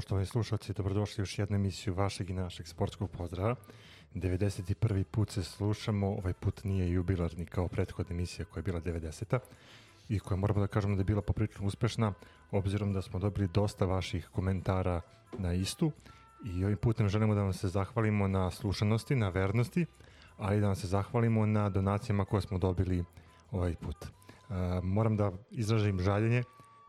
poštovani slušalci, dobrodošli u još jednu emisiju vašeg i našeg sportskog pozdrava. 91. put se slušamo, ovaj put nije jubilarni kao prethodna emisija koja je bila 90. i koja moramo da kažemo da je bila poprično uspešna, obzirom da smo dobili dosta vaših komentara na istu i ovim putem želimo da vam se zahvalimo na slušanosti, na vernosti, ali da vam se zahvalimo na donacijama koje smo dobili ovaj put. Moram da izražim žaljenje,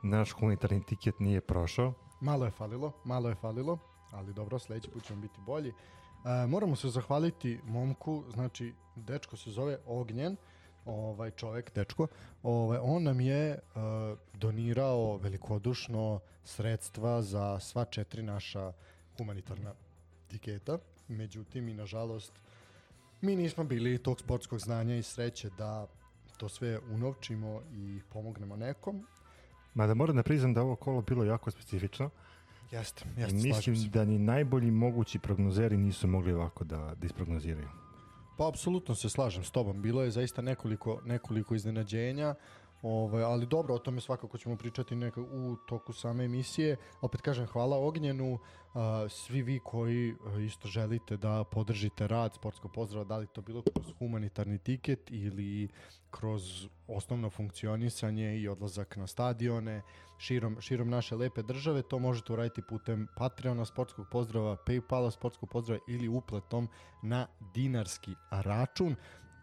naš humanitarni tiket nije prošao, Malo je falilo, malo je falilo, ali dobro, sledeći put ćemo biti bolji. E, moramo se zahvaliti momku, znači, dečko se zove Ognjen, ovaj čovek, dečko, ovaj, on nam je uh, donirao velikodušno sredstva za sva četiri naša humanitarna tiketa. Međutim, i nažalost, mi nismo bili tog sportskog znanja i sreće da to sve unovčimo i pomognemo nekom. Mada moram da priznam da ovo kolo bilo jako specifično. Jeste, jeste, mislim se. da ni najbolji mogući prognozeri nisu mogli ovako da, da isprognoziraju. Pa apsolutno se slažem s tobom. Bilo je zaista nekoliko, nekoliko iznenađenja, ovaj, ali dobro, o tome svakako ćemo pričati neka, u toku same emisije. Opet kažem, hvala Ognjenu, a, svi vi koji a, isto želite da podržite rad sportskog pozdrava, da li to bilo kroz humanitarni tiket ili kroz osnovno funkcionisanje i odlazak na stadione širom, širom naše lepe države, to možete uraditi putem Patreona sportskog pozdrava, Paypala sportskog pozdrava ili upletom na dinarski račun.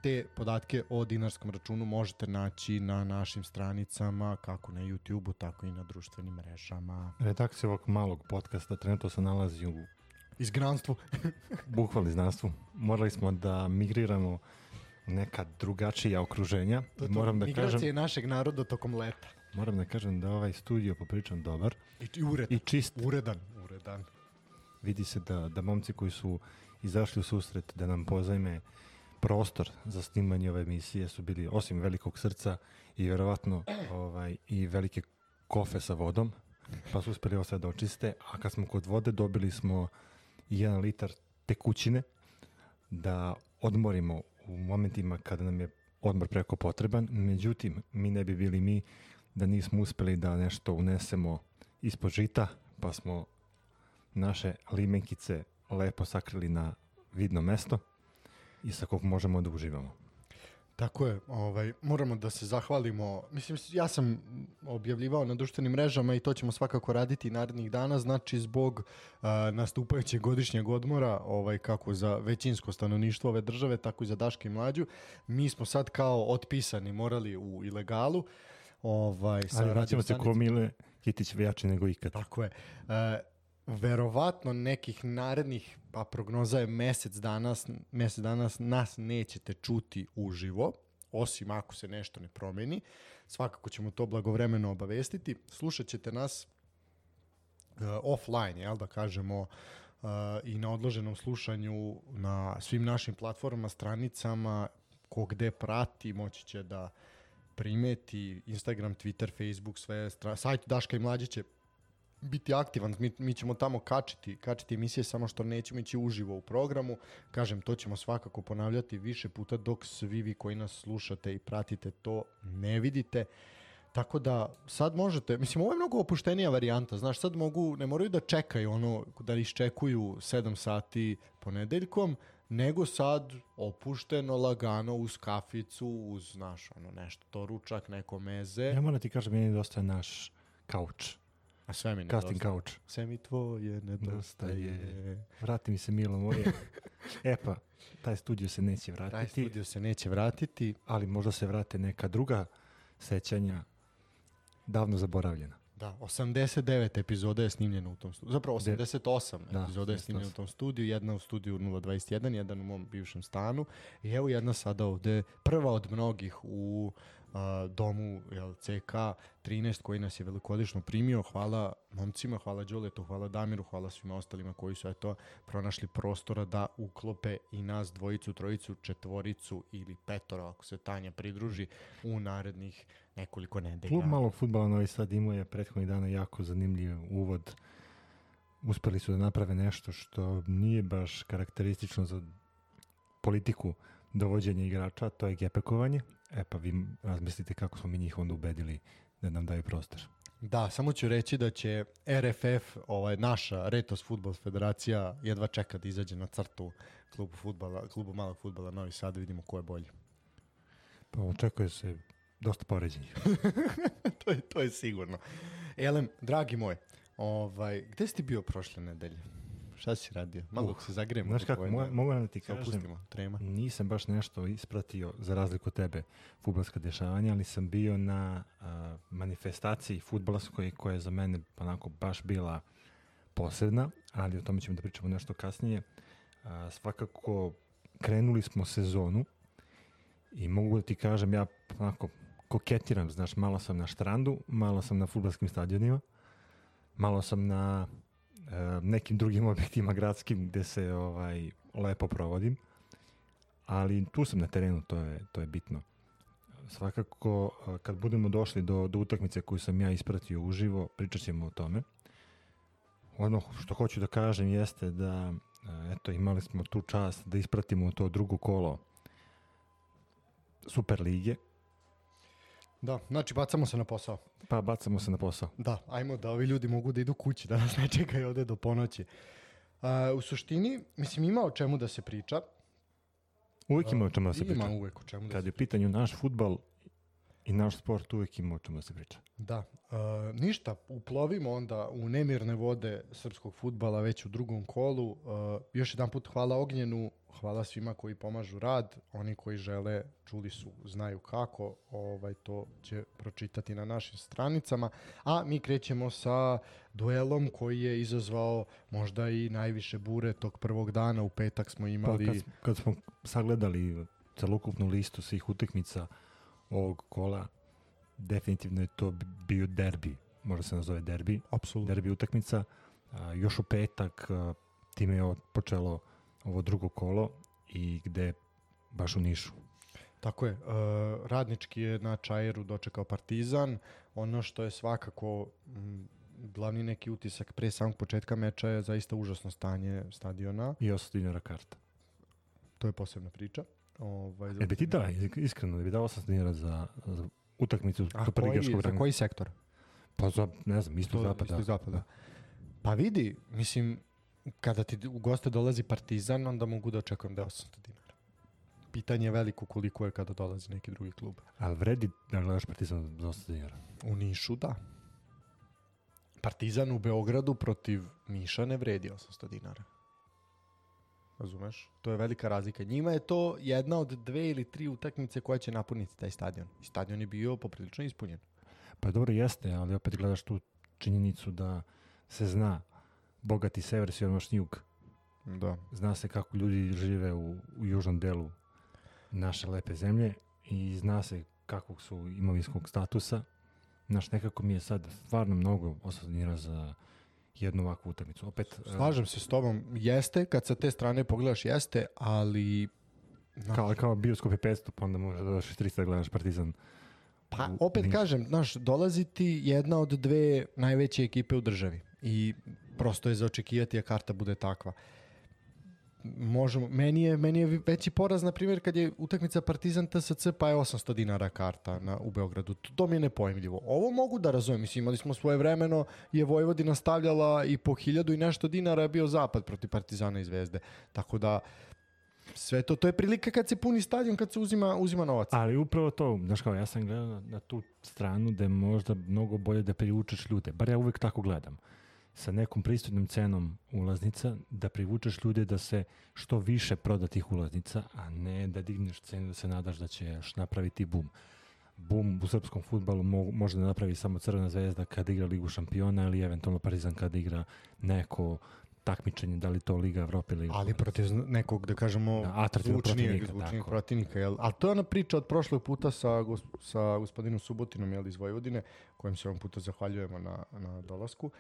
Te podatke o dinarskom računu možete naći na našim stranicama, kako na YouTube-u, tako i na društvenim mrežama. Redakcija ovog malog podcasta trenutno se nalazi u Izgranstvu. bukvalni znanstvu. Morali smo da migriramo neka drugačija okruženja. I moram da Migracije kažem, našeg naroda tokom leta. moram da kažem da ovaj studio popričan dobar I, i uredan. i čist. Uredan, uredan. Vidi se da, da momci koji su izašli u susret da nam pozajme prostor za snimanje ove emisije su bili osim velikog srca i verovatno ovaj, i velike kofe sa vodom, pa su uspeli ovo sve da očiste, a kad smo kod vode dobili smo jedan litar tekućine da odmorimo u momentima kada nam je odmor preko potreban, međutim, mi ne bi bili mi da nismo uspeli da nešto unesemo ispod žita, pa smo naše limenkice lepo sakrili na vidno mesto i sa kog možemo da uživamo. Tako je, ovaj, moramo da se zahvalimo. Mislim, ja sam objavljivao na društvenim mrežama i to ćemo svakako raditi narednih dana, znači zbog uh, nastupajućeg godišnjeg odmora, ovaj, kako za većinsko stanovništvo ove države, tako i za Daške i Mlađu. Mi smo sad kao otpisani morali u ilegalu. Ovaj, sa Ali vraćamo se ko Mile Kitić jači nego ikad. Tako je. E, verovatno nekih narednih, pa prognoza je mesec danas, mesec danas nas nećete čuti uživo, osim ako se nešto ne promeni. Svakako ćemo to blagovremeno obavestiti. Slušat ćete nas uh, offline, jel da kažemo, uh, i na odloženom slušanju na svim našim platformama, stranicama, ko gde prati, moći će da primeti Instagram, Twitter, Facebook, sve, sajt Daška i Mlađe će biti aktivan, mi, mi ćemo tamo kačiti, kačiti emisije, samo što nećemo ići uživo u programu. Kažem, to ćemo svakako ponavljati više puta dok svi vi koji nas slušate i pratite to ne vidite. Tako da sad možete, mislim ovo je mnogo opuštenija varijanta, znaš sad mogu, ne moraju da čekaju ono, da iščekuju 7 sati ponedeljkom, nego sad opušteno, lagano, uz kaficu, uz, znaš, ono nešto, to ručak, neko meze, Ja moram ti kažem, meni dosta naš kauč, a sve mi casting nedostaje. kauč. Sve mi tvoje nedostaje. Vrati mi se milo moje. e pa, taj studio se neće Taj vratiti, studio se neće vratiti. ali možda se vrate neka druga sećanja davno zaboravljena. Da, 89 epizoda je snimljeno u tom studiju. Zapravo 88 Da, epizoda je snimljeno u 88. tom studiju. Jedna u studiju 021, jedan u mom bivšem stanu. I evo jedna sada ovde, prva od mnogih u a, domu jel, CK 13 koji nas je velikodično primio. Hvala momcima, hvala Đoletu, hvala Damiru, hvala svima ostalima koji su eto pronašli prostora da uklope i nas dvojicu, trojicu, četvoricu ili petoro ako se Tanja pridruži u narednih nekoliko nedelja. Klub malog futbala Novi Sad imao je prethodnih dana jako zanimljiv uvod. Uspeli su da naprave nešto što nije baš karakteristično za politiku dovođenja igrača, to je gepekovanje. E pa vi razmislite kako smo mi njih onda ubedili da nam daju prostor. Da, samo ću reći da će RFF, ovaj, naša Retos Futbol Federacija, jedva čeka da izađe na crtu klubu, futbala, klubu malog futbala Novi Sad, da vidimo ko je bolji. Pa očekuje se dosta poređenja. to, je, to je sigurno. Elem, dragi moj, ovaj, gde si ti bio prošle nedelje? Šta si radio? Malo uh, se zagremo. Znaš kako, mogu, mogu da ti kažem, opustimo, trema. nisam baš nešto ispratio za razliku tebe futbolska dešavanja, ali sam bio na uh, manifestaciji futbolskoj koja je za mene onako baš bila posebna, ali o tome ćemo da pričamo nešto kasnije. Uh, svakako krenuli smo sezonu i mogu da ti kažem, ja onako koketiram, znaš, malo sam na štrandu, malo sam na futbolskim stadionima, malo sam na nekim drugim objektima gradskim gde se ovaj lepo provodim. Ali tu sam na terenu, to je, to je bitno. Svakako, e, kad budemo došli do, do utakmice koju sam ja ispratio uživo, pričat ćemo o tome. Ono što hoću da kažem jeste da e, eto, imali smo tu čast da ispratimo to drugo kolo Super lige Da, znači bacamo se na posao. Pa bacamo se na posao. Da, ajmo da ovi ljudi mogu da idu kući, da nas ne čekaju ovde do ponoći. Uh, u suštini, mislim, ima o čemu da se priča. Uvijek ima o čemu da se Ima priča. uvek o čemu da Kad se je u pitanju naš futbal i naš sport, uvijek ima o čemu da se priča. Da, uh, ništa, uplovimo onda u nemirne vode srpskog futbala već u drugom kolu. Uh, još jedan put hvala Ognjenu, hvala svima koji pomažu rad, oni koji žele, čuli su, znaju kako, ovaj to će pročitati na našim stranicama, a mi krećemo sa duelom koji je izazvao možda i najviše bure tog prvog dana, u petak smo Pa imali... kad, kad smo sagledali celokupnu listu svih utakmica ovog kola, definitivno je to bio derbi, može se nazove derbi, Apsolutno. derbi utakmica. A, još u petak a, time je počelo ovo drugo kolo i gde baš u Nišu. Tako je. Radnički je na Čajeru dočekao Partizan. Ono što je svakako glavni neki utisak pre samog početka meča je zaista užasno stanje stadiona. I 8 dinara karta. To je posebna priča. Ovaj, E bi ti da, iskreno, da bi dao 8 dinara za, za utakmicu A do prvigaškog za ranga? koji sektor? Pa za, ne znam, isto zapada. Isto zapada. Pa vidi, mislim, kada ti u goste dolazi Partizan, onda mogu da očekujem da je 800 dinara. Pitanje je veliko koliko je kada dolazi neki drugi klub. Ali vredi da gledaš Partizan za 8 dinara. U Nišu, da. Partizan u Beogradu protiv Niša ne vredi 800 dinara. Razumeš? To je velika razlika. Njima je to jedna od dve ili tri utakmice koja će napuniti taj stadion. I stadion je bio poprilično ispunjen. Pa dobro jeste, ali opet gledaš tu činjenicu da se zna bogati sever, siromašni jug. Da. Zna se kako ljudi žive u, u južnom delu naše lepe zemlje i zna se kakvog su imovinskog statusa. Znaš, nekako mi je sad stvarno mnogo 8 dinara za jednu ovakvu utakmicu. Opet, e, Slažem se s tobom. Jeste, kad sa te strane pogledaš, jeste, ali... e, kao, kao bioskop je 500, pa onda možda dodaš 300 da gledaš Partizan. Pa opet Nišu. kažem, znaš, dolazi ti jedna od dve najveće ekipe u državi i prosto je za očekivati da karta bude takva. Možemo, meni je, meni je veći poraz, na primjer, kad je utakmica Partizan TSC, pa je 800 dinara karta na, u Beogradu. To, to mi je nepojmljivo. Ovo mogu da razumem, mislim, imali smo svoje vremeno, je Vojvodina stavljala i po hiljadu i nešto dinara je bio zapad protiv Partizana i Zvezde. Tako da, sve to, to je prilika kad se puni stadion, kad se uzima, uzima novac. Ali upravo to, znaš kao, ja sam gledao na, na tu stranu da možda mnogo bolje da privučeš ljude. Bar ja uvek tako gledam. Sa nekom pristojnom cenom ulaznica, da privučeš ljude da se što više proda tih ulaznica, a ne da digneš cenu da se nadaš da ćeš napraviti bum. Bum u srpskom futbalu mo, može da napravi samo Crvena zvezda kada igra Ligu šampiona ili eventualno Partizan kada igra neko takmičenje, da li to Liga Evrope ili Ali protiv nekog, da kažemo, Da, zvučnijeg, protivnika, zvučnijeg tako. protivnika. Jel? Ali to je ona priča od prošlog puta sa, gos- sa gospodinom Subotinom jel, iz Vojvodine, kojem se ovom puta zahvaljujemo na, na dolasku. Uh,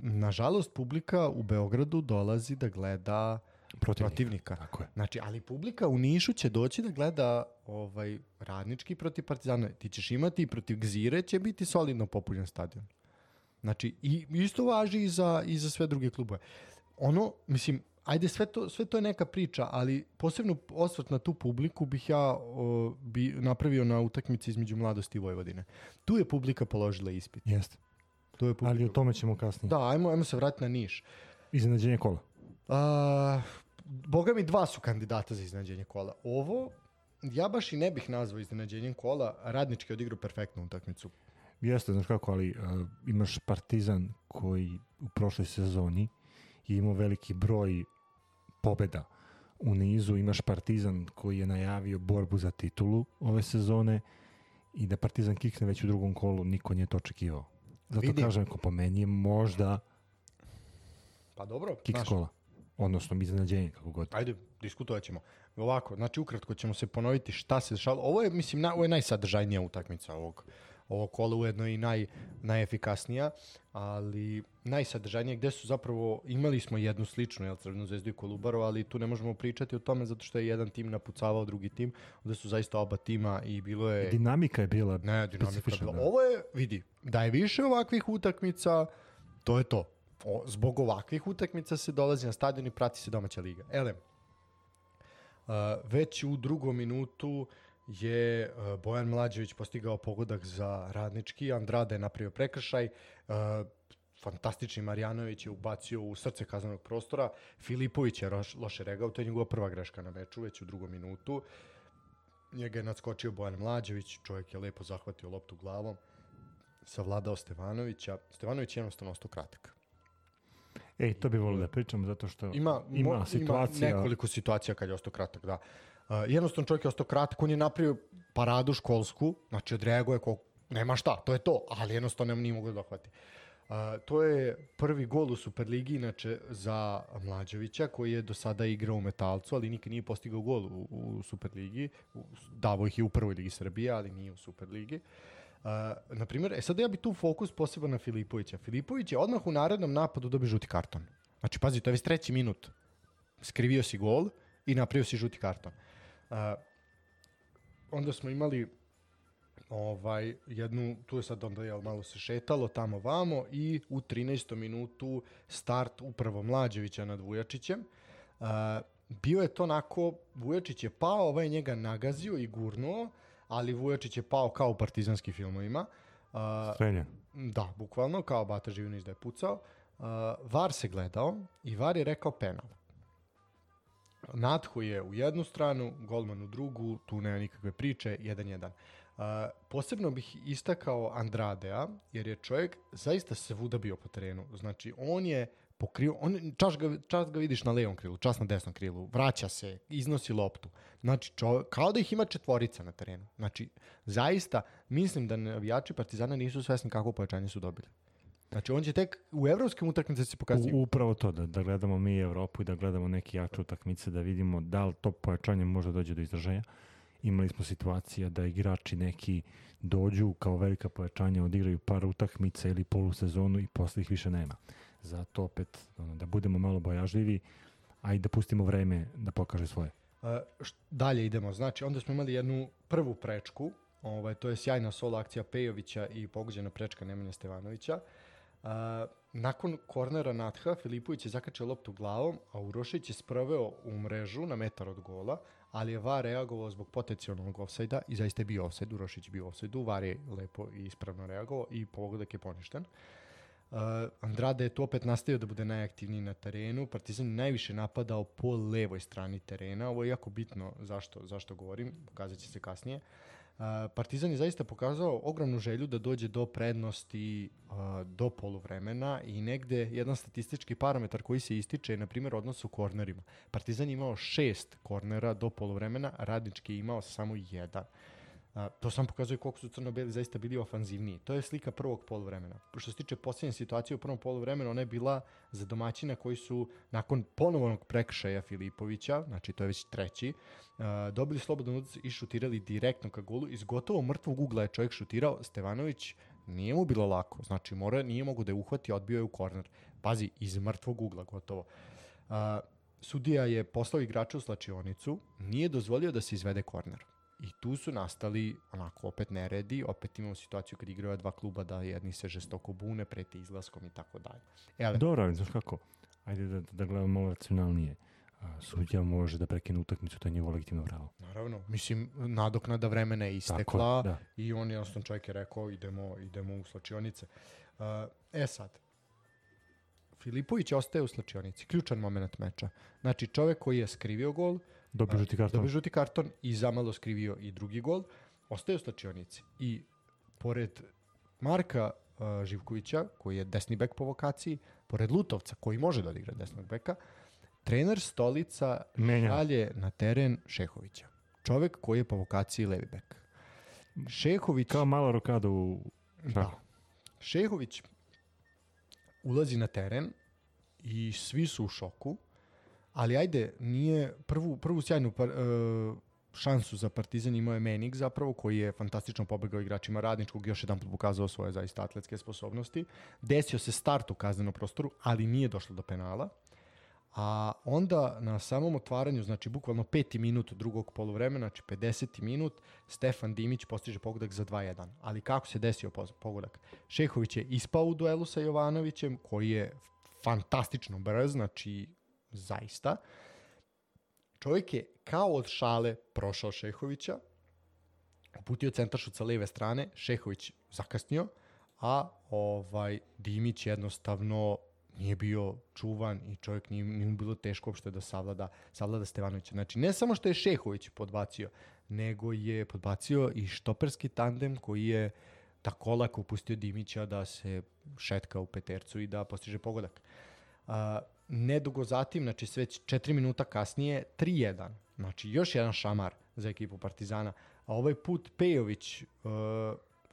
nažalost, publika u Beogradu dolazi da gleda protivnika. protivnika. Tako je. Znači, ali publika u Nišu će doći da gleda ovaj radnički protiv Partizana. Ti ćeš imati i protiv Gzire će biti solidno popunjen stadion. Znači, i isto važi i za, i za sve druge klubove. Ono, mislim, ajde, sve to, sve to je neka priča, ali posebno osvrt na tu publiku bih ja o, bi napravio na utakmici između mladosti i Vojvodine. Tu je publika položila ispit. Jeste. Tu je publika. Ali o tome ćemo kasnije. Da, ajmo, ajmo se vratiti na Niš. Iznenađenje kola. A, boga mi dva su kandidata za iznenađenje kola. Ovo, ja baš i ne bih nazvao iznenađenjem kola, radnički je odigrao perfektnu utakmicu. Jeste, znaš kako, ali uh, imaš Partizan koji u prošloj sezoni je imao veliki broj pobeda u nizu, imaš Partizan koji je najavio borbu za titulu ove sezone i da Partizan kikne već u drugom kolu, niko nije to očekivao. Zato Vidim. kažem, ako po meni je možda Pa dobro, kick znaš, kola. Odnosno, iznenađenje, kako god. Ajde, diskutovat ćemo. Ovako, znači ukratko ćemo se ponoviti šta se dešavalo. Ovo je, mislim, na, ovo je najsadržajnija utakmica ovog, ovog kola, ujedno i naj, najefikasnija, ali najsadržajnija gde su zapravo, imali smo jednu sličnu, jel, Crvenu zvezdu i Kolubaru, ali tu ne možemo pričati o tome zato što je jedan tim napucavao drugi tim, onda su zaista oba tima i bilo je... Dinamika je bila Ne, dinamika je bila. da. Ovo je, vidi, da je više ovakvih utakmica, to je to. O, zbog ovakvih utakmica se dolazi na stadion i prati se domaća liga. Ele, uh, već u drugom minutu je uh, Bojan Mlađević postigao pogodak za radnički, Andrada je napravio prekršaj, uh, fantastični Marjanović je ubacio u srce kaznenog prostora, Filipović je loše regao, to je njegova prva greška na meču, već u drugom minutu. Njega je nadskočio Bojan Mlađević, čovjek je lepo zahvatio loptu glavom, savladao Stevanovića. Stevanović je jednostavno ostao kratak. Ej, to bi volio da pričam, zato što Ima, ima mo- situacija... ima nekoliko situacija kad je ostao kratak, da. Uh, jednostavno čovjek je ostao kratak, on je napravio paradu školsku, znači odreaguje ko, nema šta, to je to, ali jednostavno nije mogao da dohvati. Uh, to je prvi gol u Superligi, inače, za Mlađevića, koji je do sada igrao u Metalcu, ali nikad nije postigao gol u, u Superligi. Davo ih je u prvoj ligi Srbije, ali nije u Superligi. Uh, na primjer, e sad ja bi tu fokus posebno na Filipovića. Filipović je odmah u narednom napadu dobio žuti karton. Znači, pazi, to je već treći minut. Skrivio si gol i napravio si žuti karton. Uh, onda smo imali ovaj jednu, tu je sad onda jel, malo se šetalo tamo vamo i u 13. minutu start upravo Mlađevića nad Vujačićem. Uh, bio je to onako, Vujačić je pao, ovaj je njega nagazio i gurnuo, ali Vujačić je pao kao u partizanskim filmovima. Uh, Strelja. da, bukvalno, kao Bata Živinić da je pucao. Uh, VAR se gledao i VAR je rekao penal. Natho je u jednu stranu, golman u drugu, tu nema nikakve priče, 1-1. Uh, posebno bih istakao Andradea, jer je čovjek zaista svuda bio po terenu. Znači, on je pokrio, on, čas, ga, čas ga vidiš na levom krilu, čas na desnom krilu, vraća se, iznosi loptu. Znači, čovjek, kao da ih ima četvorica na terenu. Znači, zaista, mislim da navijači Partizana nisu svesni kako pojačanje su dobili. Znači, on će tek u evropskim utakmicama se pokazati. Upravo to, da, da gledamo mi Evropu i da gledamo neke jače utakmice, da vidimo da li to pojačanje može dođe do izražaja. Imali smo situacija da igrači neki dođu kao velika pojačanja, odigraju par utakmica ili polusezonu i posle ih više nema. Zato opet ono, da budemo malo bojažljivi, a i da pustimo vreme da pokaže svoje. Uh, št- dalje idemo. Znači, onda smo imali jednu prvu prečku. Ovaj, to je sjajna solo akcija Pejovića i pogođena prečka Nemanja Stevanovića. Uh, nakon kornera Natha, Filipović je zakačio loptu glavom, a Urošić je sproveo u mrežu na metar od gola, ali je VAR reagovao zbog potencijalnog ofsajda i zaista je bio ofsajd, Urošić je bio u ofsajdu, VAR je lepo i ispravno reagovao i pogodak je poništen. Uh, Andrade je tu opet nastavio da bude najaktivniji na terenu. Partizan je najviše napadao po levoj strani terena. Ovo je jako bitno zašto, zašto govorim, pokazat će se kasnije. Uh, Partizan je zaista pokazao ogromnu želju da dođe do prednosti do poluvremena i negde jedan statistički parametar koji se ističe je na primjer odnos u kornerima. Partizan je imao šest kornera do poluvremena, Radnički je imao samo jedan. A, to sam pokazuje koliko su crno-beli zaista bili ofanzivniji. To je slika prvog poluvremena. Što se tiče posljednje situacije u prvom poluvremenu, ona je bila za domaćina koji su nakon ponovnog prekršaja Filipovića, znači to je već treći, a, dobili slobodan udarac i šutirali direktno ka golu. Iz gotovo mrtvog ugla je čovjek šutirao. Stevanović nije mu bilo lako. Znači, mora, nije mogu da je uhvati, odbio je u korner. Pazi, iz mrtvog ugla gotovo. A, sudija je poslao igrača u slačionicu, nije dozvolio da se izvede korner. I tu su nastali onako opet neredi, opet imamo situaciju kad igraju dva kluba da jedni se žestoko bune, prete izlaskom i tako dalje. Ele, Dobro, ali znaš kako, ajde da, da gledamo malo racionalnije. A, sudija može da prekine utakmicu, to je njegovo legitimno pravo. Naravno, mislim, nadoknada vremena je Tako istekla je, da. i on jednostavno čovjek je rekao idemo, idemo u slačionice. Uh, e sad, Filipović ostaje u slačionici, ključan moment meča. Znači, čovjek koji je skrivio gol, Dobio žuti karton. dobio žuti karton i zamalo skrivio i drugi gol, ostaje u slačionici. I pored Marka uh, Živkovića, koji je desni bek po vokaciji, pored Lutovca, koji može da odigra desnog beka, trener Stolica Menja. šalje na teren Šehovića. Čovek koji je po vokaciji levi bek. Šehović... Kao malo rokada u Da. šahu. Šehović ulazi na teren i svi su u šoku, ali ajde, nije prvu, prvu sjajnu par, e, šansu za Partizan imao je Menik zapravo, koji je fantastično pobegao igračima radničkog, još jedan put pokazao svoje zaista atletske sposobnosti. Desio se start u kaznenom prostoru, ali nije došlo do penala. A onda na samom otvaranju, znači bukvalno peti minut drugog poluvremena, znači 50. minut, Stefan Dimić postiže pogodak za 2-1. Ali kako se desio pogodak? Šehović je ispao u duelu sa Jovanovićem, koji je fantastično brz, znači zaista. Čovjek je kao od šale prošao Šehovića, uputio centaršut sa leve strane, Šehović zakasnio, a ovaj Dimić jednostavno nije bio čuvan i čovjek nije, nije bilo teško uopšte da savlada, savlada Stevanovića. Znači, ne samo što je Šehović podbacio, nego je podbacio i štoperski tandem koji je tako lako pustio Dimića da se šetka u petercu i da postiže pogodak. Nedugo zatim, znači sve 4 minuta kasnije, 3-1. Znači još jedan šamar za ekipu Partizana. A ovaj put Pejović uh,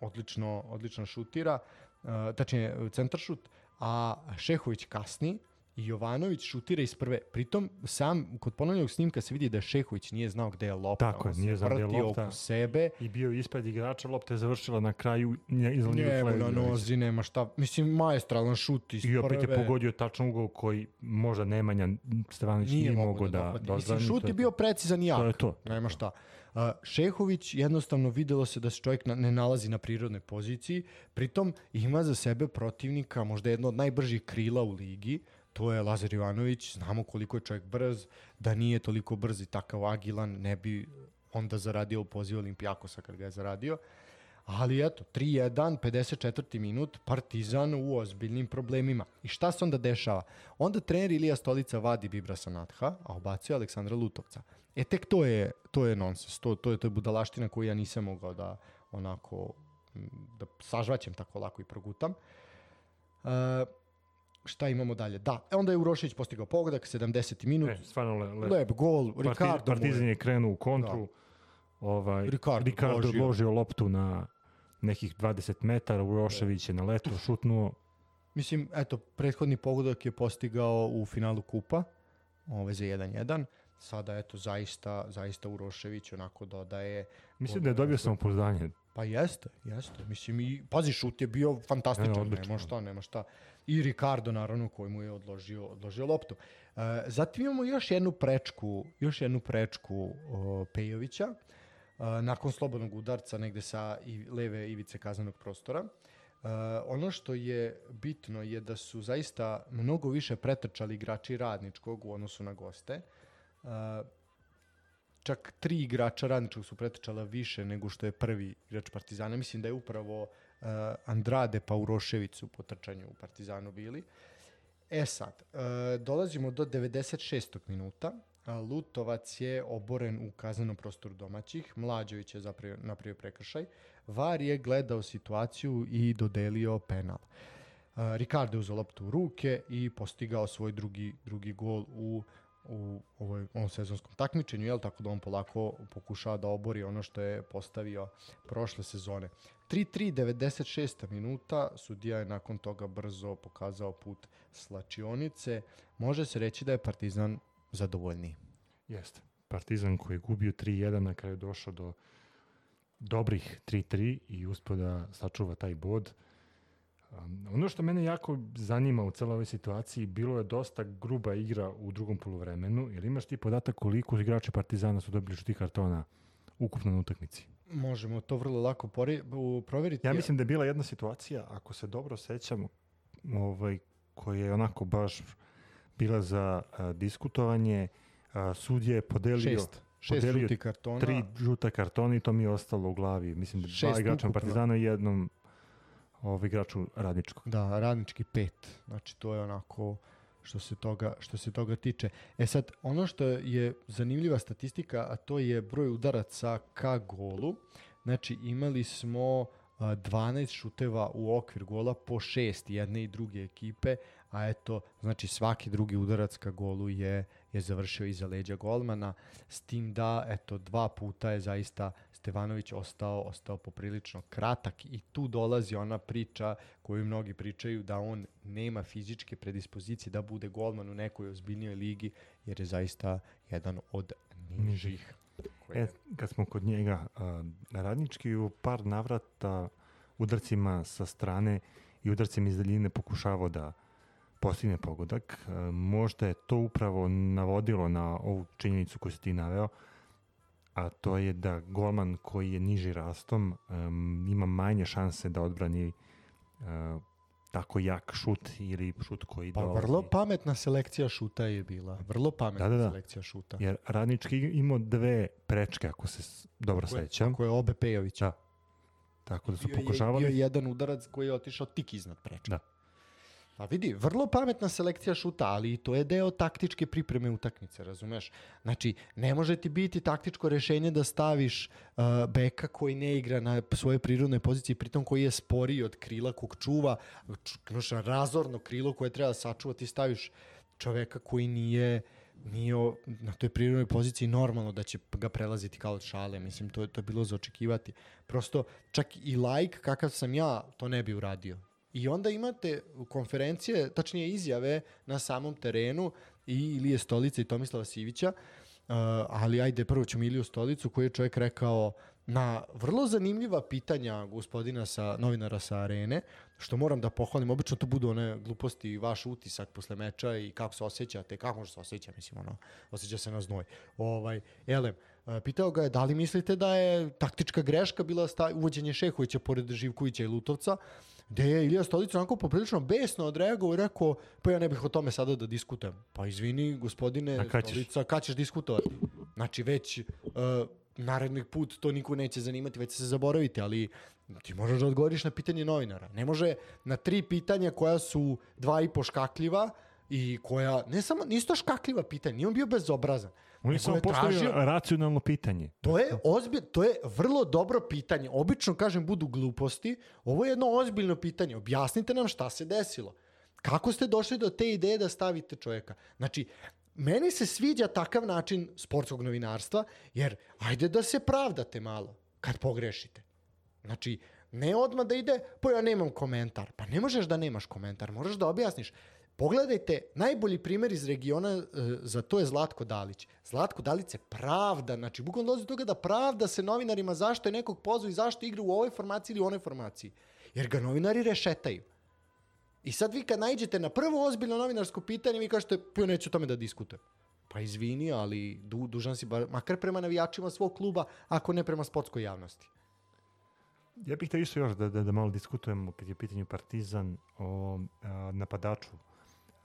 odlično, odlično šutira, uh, tačnije centar šut, a Šehović kasni Jovanović šutira iz prve. Pritom sam kod ponovljenog snimka se vidi da Šehović nije znao gde je lopta. Tako je, nije znao gde je lopta. oko sebe. I bio je ispred igrača, lopta je završila na kraju nje- Njemu na nozi nema šta. Mislim, maestralan šut iz I opet je pogodio tačan ugao koji možda Nemanja Stevanović nije, mogao da, dohvati. da Mislim, šut je bio precizan i jak. To je to. Nema šta. Uh, Šehović jednostavno videlo se da se čovjek na, ne nalazi na prirodnoj poziciji, pritom ima za sebe protivnika možda jedno od najbržih krila u ligi, to je Lazar Ivanović, znamo koliko je čovjek brz, da nije toliko brz i takav agilan, ne bi onda zaradio poziv Olimpijakosa kad ga je zaradio. Ali eto, 3-1, 54. minut, Partizan u ozbiljnim problemima. I šta se onda dešava? Onda trener Ilija Stolica vadi Bibrasa Natha, a obacuje Aleksandra Lutovca. E tek to je, to je nonsens, to, to, je, to je budalaština koju ja nisam mogao da onako, da sažvaćem tako lako i progutam. E, šta imamo dalje? Da, e, onda je Urošević postigao pogodak, 70. minut, E, stvarno le, le, lep gol, Parti- Ricardo Partizan je, krenuo u kontru. Ovaj, Ricardo Ricardo odložio. odložio loptu na nekih 20 metara, Urošević je na letu šutnuo. Mislim, eto, prethodni pogodak je postigao u finalu kupa, ove za 1-1. Sada, eto, zaista, zaista Urošević onako dodaje. Mislim da je dobio samopouzdanje. Pa jeste, jeste. Mislim, i, pazi, šut je bio fantastičan, Ne, nema šta, nema šta. I Ricardo, naravno, koji mu je odložio, odložio loptu. E, zatim imamo još jednu prečku, još jednu prečku o, Pejovića, e, nakon slobodnog udarca negde sa i, leve ivice kaznenog prostora. Uh, ono što je bitno je da su zaista mnogo više pretrčali igrači radničkog u odnosu na goste. Uh, čak tri igrača radničkog su pretrčala više nego što je prvi igrač Partizana. Mislim da je upravo Andrade pa Urošević su po trčanju u Partizanu bili. E sad, uh, dolazimo do 96. minuta. Lutovac je oboren u kaznenom prostoru domaćih. Mlađović je zapravo napravio prekršaj. VAR je gledao situaciju i dodelio penal. Uh, Ricardo je uzeo loptu u ruke i postigao svoj drugi, drugi gol u u ovoj, ovom sezonskom takmičenju, jel, tako da on polako pokušava da obori ono što je postavio prošle sezone. 3-3, 96. minuta, sudija je nakon toga brzo pokazao put slačionice. Može se reći da je Partizan zadovoljniji. Jeste. Partizan koji je gubio 3-1 na kraju došao do dobrih 3-3 i uspio da sačuva taj bod. Um, ono što mene jako zanima u celoj ovoj situaciji, bilo je dosta gruba igra u drugom poluvremenu, jer imaš ti podatak koliko igrači Partizana su dobili žutih kartona ukupno na utakmici. Možemo to vrlo lako pori, u, proveriti. Ja mislim da je bila jedna situacija, ako se dobro sećam, ovaj, koja je onako baš bila za a, diskutovanje. A, sudje je podelio, Šest. Šest podelio žutih kartona. tri žuta kartona i to mi je ostalo u glavi. Mislim, Šest dva igrača. Partizana i jednom ovaj, igraču radničkog. Da, radnički pet. Znači to je onako što se toga što se toga tiče. E sad ono što je zanimljiva statistika, a to je broj udaraca ka golu. Znači imali smo a, 12 šuteva u okvir gola po šest jedne i druge ekipe, a eto, znači svaki drugi udarac ka golu je je završio iza leđa golmana, s tim da, eto, dva puta je zaista Stevanović ostao, ostao poprilično kratak i tu dolazi ona priča koju mnogi pričaju da on nema fizičke predispozicije da bude golman u nekoj ozbiljnijoj ligi, jer je zaista jedan od nižih. E, kad smo kod njega, a, radnički u par navrata udarcima sa strane i udarcima iz daljine pokušavao da postigne pogodak. Možda je to upravo navodilo na ovu činjenicu koju si ti naveo, a to je da golman koji je niži rastom um, ima manje šanse da odbrani uh, tako jak šut ili šut koji Pa dolazi. vrlo pametna selekcija šuta je bila. Vrlo pametna Da, da, da. selekcija šuta. Jer radnički imao dve prečke, ako se dobro Ko je- sećam. Ko je obe Pejovića. Da. Tako da su Bio je- pokušavali. Bio je jedan udarac koji je otišao tik iznad prečka. Da. Pa vidi, vrlo pametna selekcija šuta, ali i to je deo taktičke pripreme utakmice, razumeš? Znači, ne može ti biti taktičko rešenje da staviš uh, beka koji ne igra na svojoj prirodnoj poziciji, pritom koji je sporiji od krila kog čuva, znaš, razorno krilo koje treba sačuvati, ti staviš čoveka koji nije nije na toj prirodnoj poziciji normalno da će ga prelaziti kao od šale. Mislim, to, to je bilo za očekivati. Prosto, čak i like kakav sam ja, to ne bi uradio. I onda imate konferencije, tačnije izjave na samom terenu i Ilije Stolice i Tomislava Sivića, uh, ali ajde, prvo ćemo Iliju Stolicu koji je čovjek rekao na vrlo zanimljiva pitanja gospodina sa novinara sa arene, što moram da pohvalim, obično to budu one gluposti i vaš utisak posle meča i kako se osjećate, kako može se osjeća, mislim, ono, osjeća se na znoj. Ovaj, Elem, pitao ga je da li mislite da je taktička greška bila sta, uvođenje Šehovića pored Živkovića i Lutovca, gde je Ilija Stolica onako poprilično besno odreagovao i rekao, pa ja ne bih o tome sada da diskutujem. Pa izvini, gospodine kad? Stolica, kad ćeš diskutovati? Znači već uh, narednih put to niko neće zanimati, već se zaboraviti, ali ti možeš da odgovoriš na pitanje novinara. Ne može na tri pitanja koja su dva i po škakljiva i koja, ne samo, nisu to škakljiva pitanja, nije on bio bezobrazan. On je nego samo postavio tražio- racionalno pitanje. To je ozbilj, to je vrlo dobro pitanje. Obično kažem budu gluposti. Ovo je jedno ozbiljno pitanje. Objasnite nam šta se desilo. Kako ste došli do te ideje da stavite čovjeka? Znači, meni se sviđa takav način sportskog novinarstva, jer ajde da se pravdate malo kad pogrešite. Znači, ne odmah da ide, pa ja nemam komentar. Pa ne možeš da nemaš komentar, moraš da objasniš. Pogledajte, najbolji primjer iz regiona e, za to je Zlatko Dalić. Zlatko Dalić se pravda, znači bukvalno dolazi do toga da pravda se novinarima zašto je nekog pozvao i zašto igra u ovoj formaciji ili u onoj formaciji. Jer ga novinari rešetaju. I sad vi kad najđete na prvo ozbiljno novinarsko pitanje, vi kažete, ja neću o tome da diskutujem. Pa izvini, ali du, dužan si, bar, makar prema navijačima svog kluba, ako ne prema sportskoj javnosti. Ja bih te isto još da, da, da malo diskutujemo kad je pitanju Partizan o a, napadaču.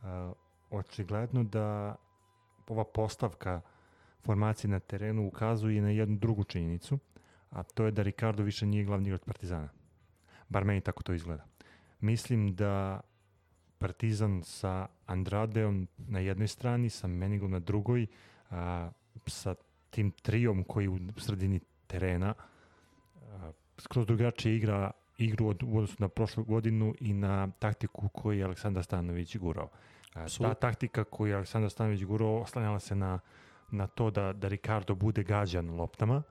A, očigledno da ova postavka formacije na terenu ukazuje na jednu drugu činjenicu, a to je da Ricardo više nije glavni igrač Partizana. Bar meni tako to izgleda. Mislim da Partizan sa Andradeom na jednoj strani, sa Menigom na drugoj, a, sa tim trijom koji u sredini terena a, skroz drugačije igra igru od, u odnosu na prošlu godinu i na taktiku koju je Aleksandar Stanović gurao. A, ta Apsolutno. taktika koju je Aleksandar Stanović gurao oslanjala se na, na to da, da Ricardo bude gađan loptama.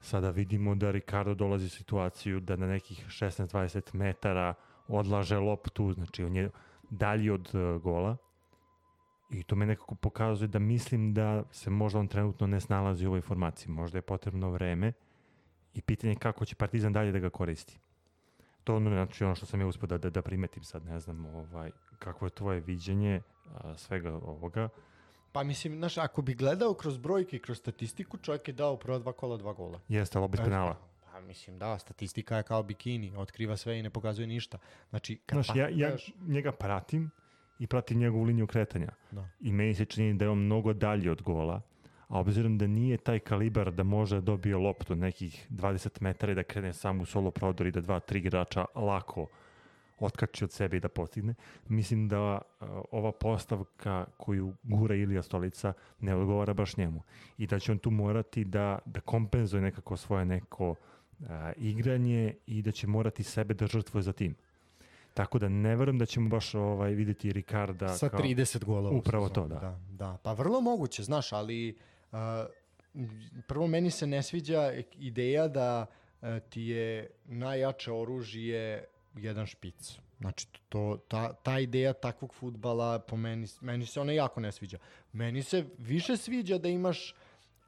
Sada vidimo da Ricardo dolazi u situaciju da na nekih 16-20 metara odlaže loptu, znači on je dalji od uh, gola. I to me nekako pokazuje da mislim da se možda on trenutno ne snalazi u ovoj formaciji. Možda je potrebno vreme i pitanje je kako će Partizan dalje da ga koristi. To ono, znači ono što sam ja uspio da, da, da primetim sad, ne znam ovaj, kako je tvoje viđenje a, svega ovoga. Pa mislim, znaš, ako bi gledao kroz brojke i kroz statistiku, čovjek je dao prva dva kola dva gola. Jeste, ali opet penala. Pa mislim, da, statistika je kao bikini, otkriva sve i ne pokazuje ništa. Znači, kad Znaš, ja, ja pogledaš- njega pratim i pratim njegovu liniju kretanja. Da. I meni se čini da je on mnogo dalji od gola, a obzirom da nije taj kalibar da može da dobije loptu nekih 20 metara i da krene sam u solo prodor i da dva, tri igrača lako otkači od sebe i da postigne. Mislim da uh, ova postavka koju gura Ilija Stolica ne odgovara baš njemu. I da će on tu morati da, da kompenzuje nekako svoje neko uh, igranje i da će morati sebe da žrtvuje za tim. Tako da ne verujem da ćemo baš ovaj videti Ricarda Sa kao 30 golova. Upravo to, da. da. Da, pa vrlo moguće, znaš, ali prvo meni se ne sviđa ideja da uh, ti je najjače oružje jedan špic. Znači, to, ta, ta ideja takvog futbala, po meni, meni se ona jako ne sviđa. Meni se više sviđa da imaš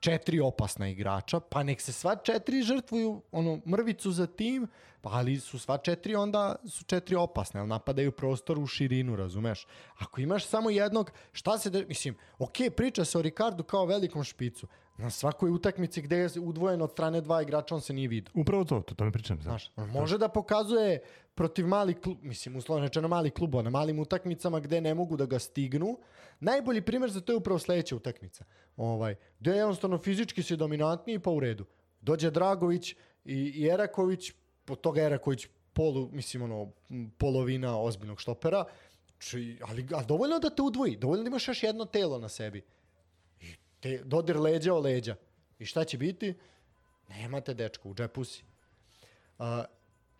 četiri opasna igrača, pa nek se sva četiri žrtvuju ono, mrvicu za tim, pa ali su sva četiri onda su četiri opasne, ali napadaju prostor u širinu, razumeš? Ako imaš samo jednog, šta se, de... mislim, ok, priča se o Ricardu kao velikom špicu, na svakoj utakmici gde je udvojen od strane dva igrača, on se nije vidio. Upravo to, to, to mi pričam. Znaš. Znaš, on može da pokazuje protiv malih klub, mislim, uslovno rečeno malih klubova, na malim utakmicama gde ne mogu da ga stignu. Najbolji primjer za to je upravo sledeća utakmica. Ovaj, gde je jednostavno fizički si dominantniji pa u redu. Dođe Dragović i, i Eraković, po toga Eraković polu, mislim, ono, polovina ozbiljnog štopera, či, ali, ali dovoljno da te udvoji, dovoljno da imaš još jedno telo na sebi. I te, dodir leđa o leđa. I šta će biti? Nemate dečko, u džepu si. A,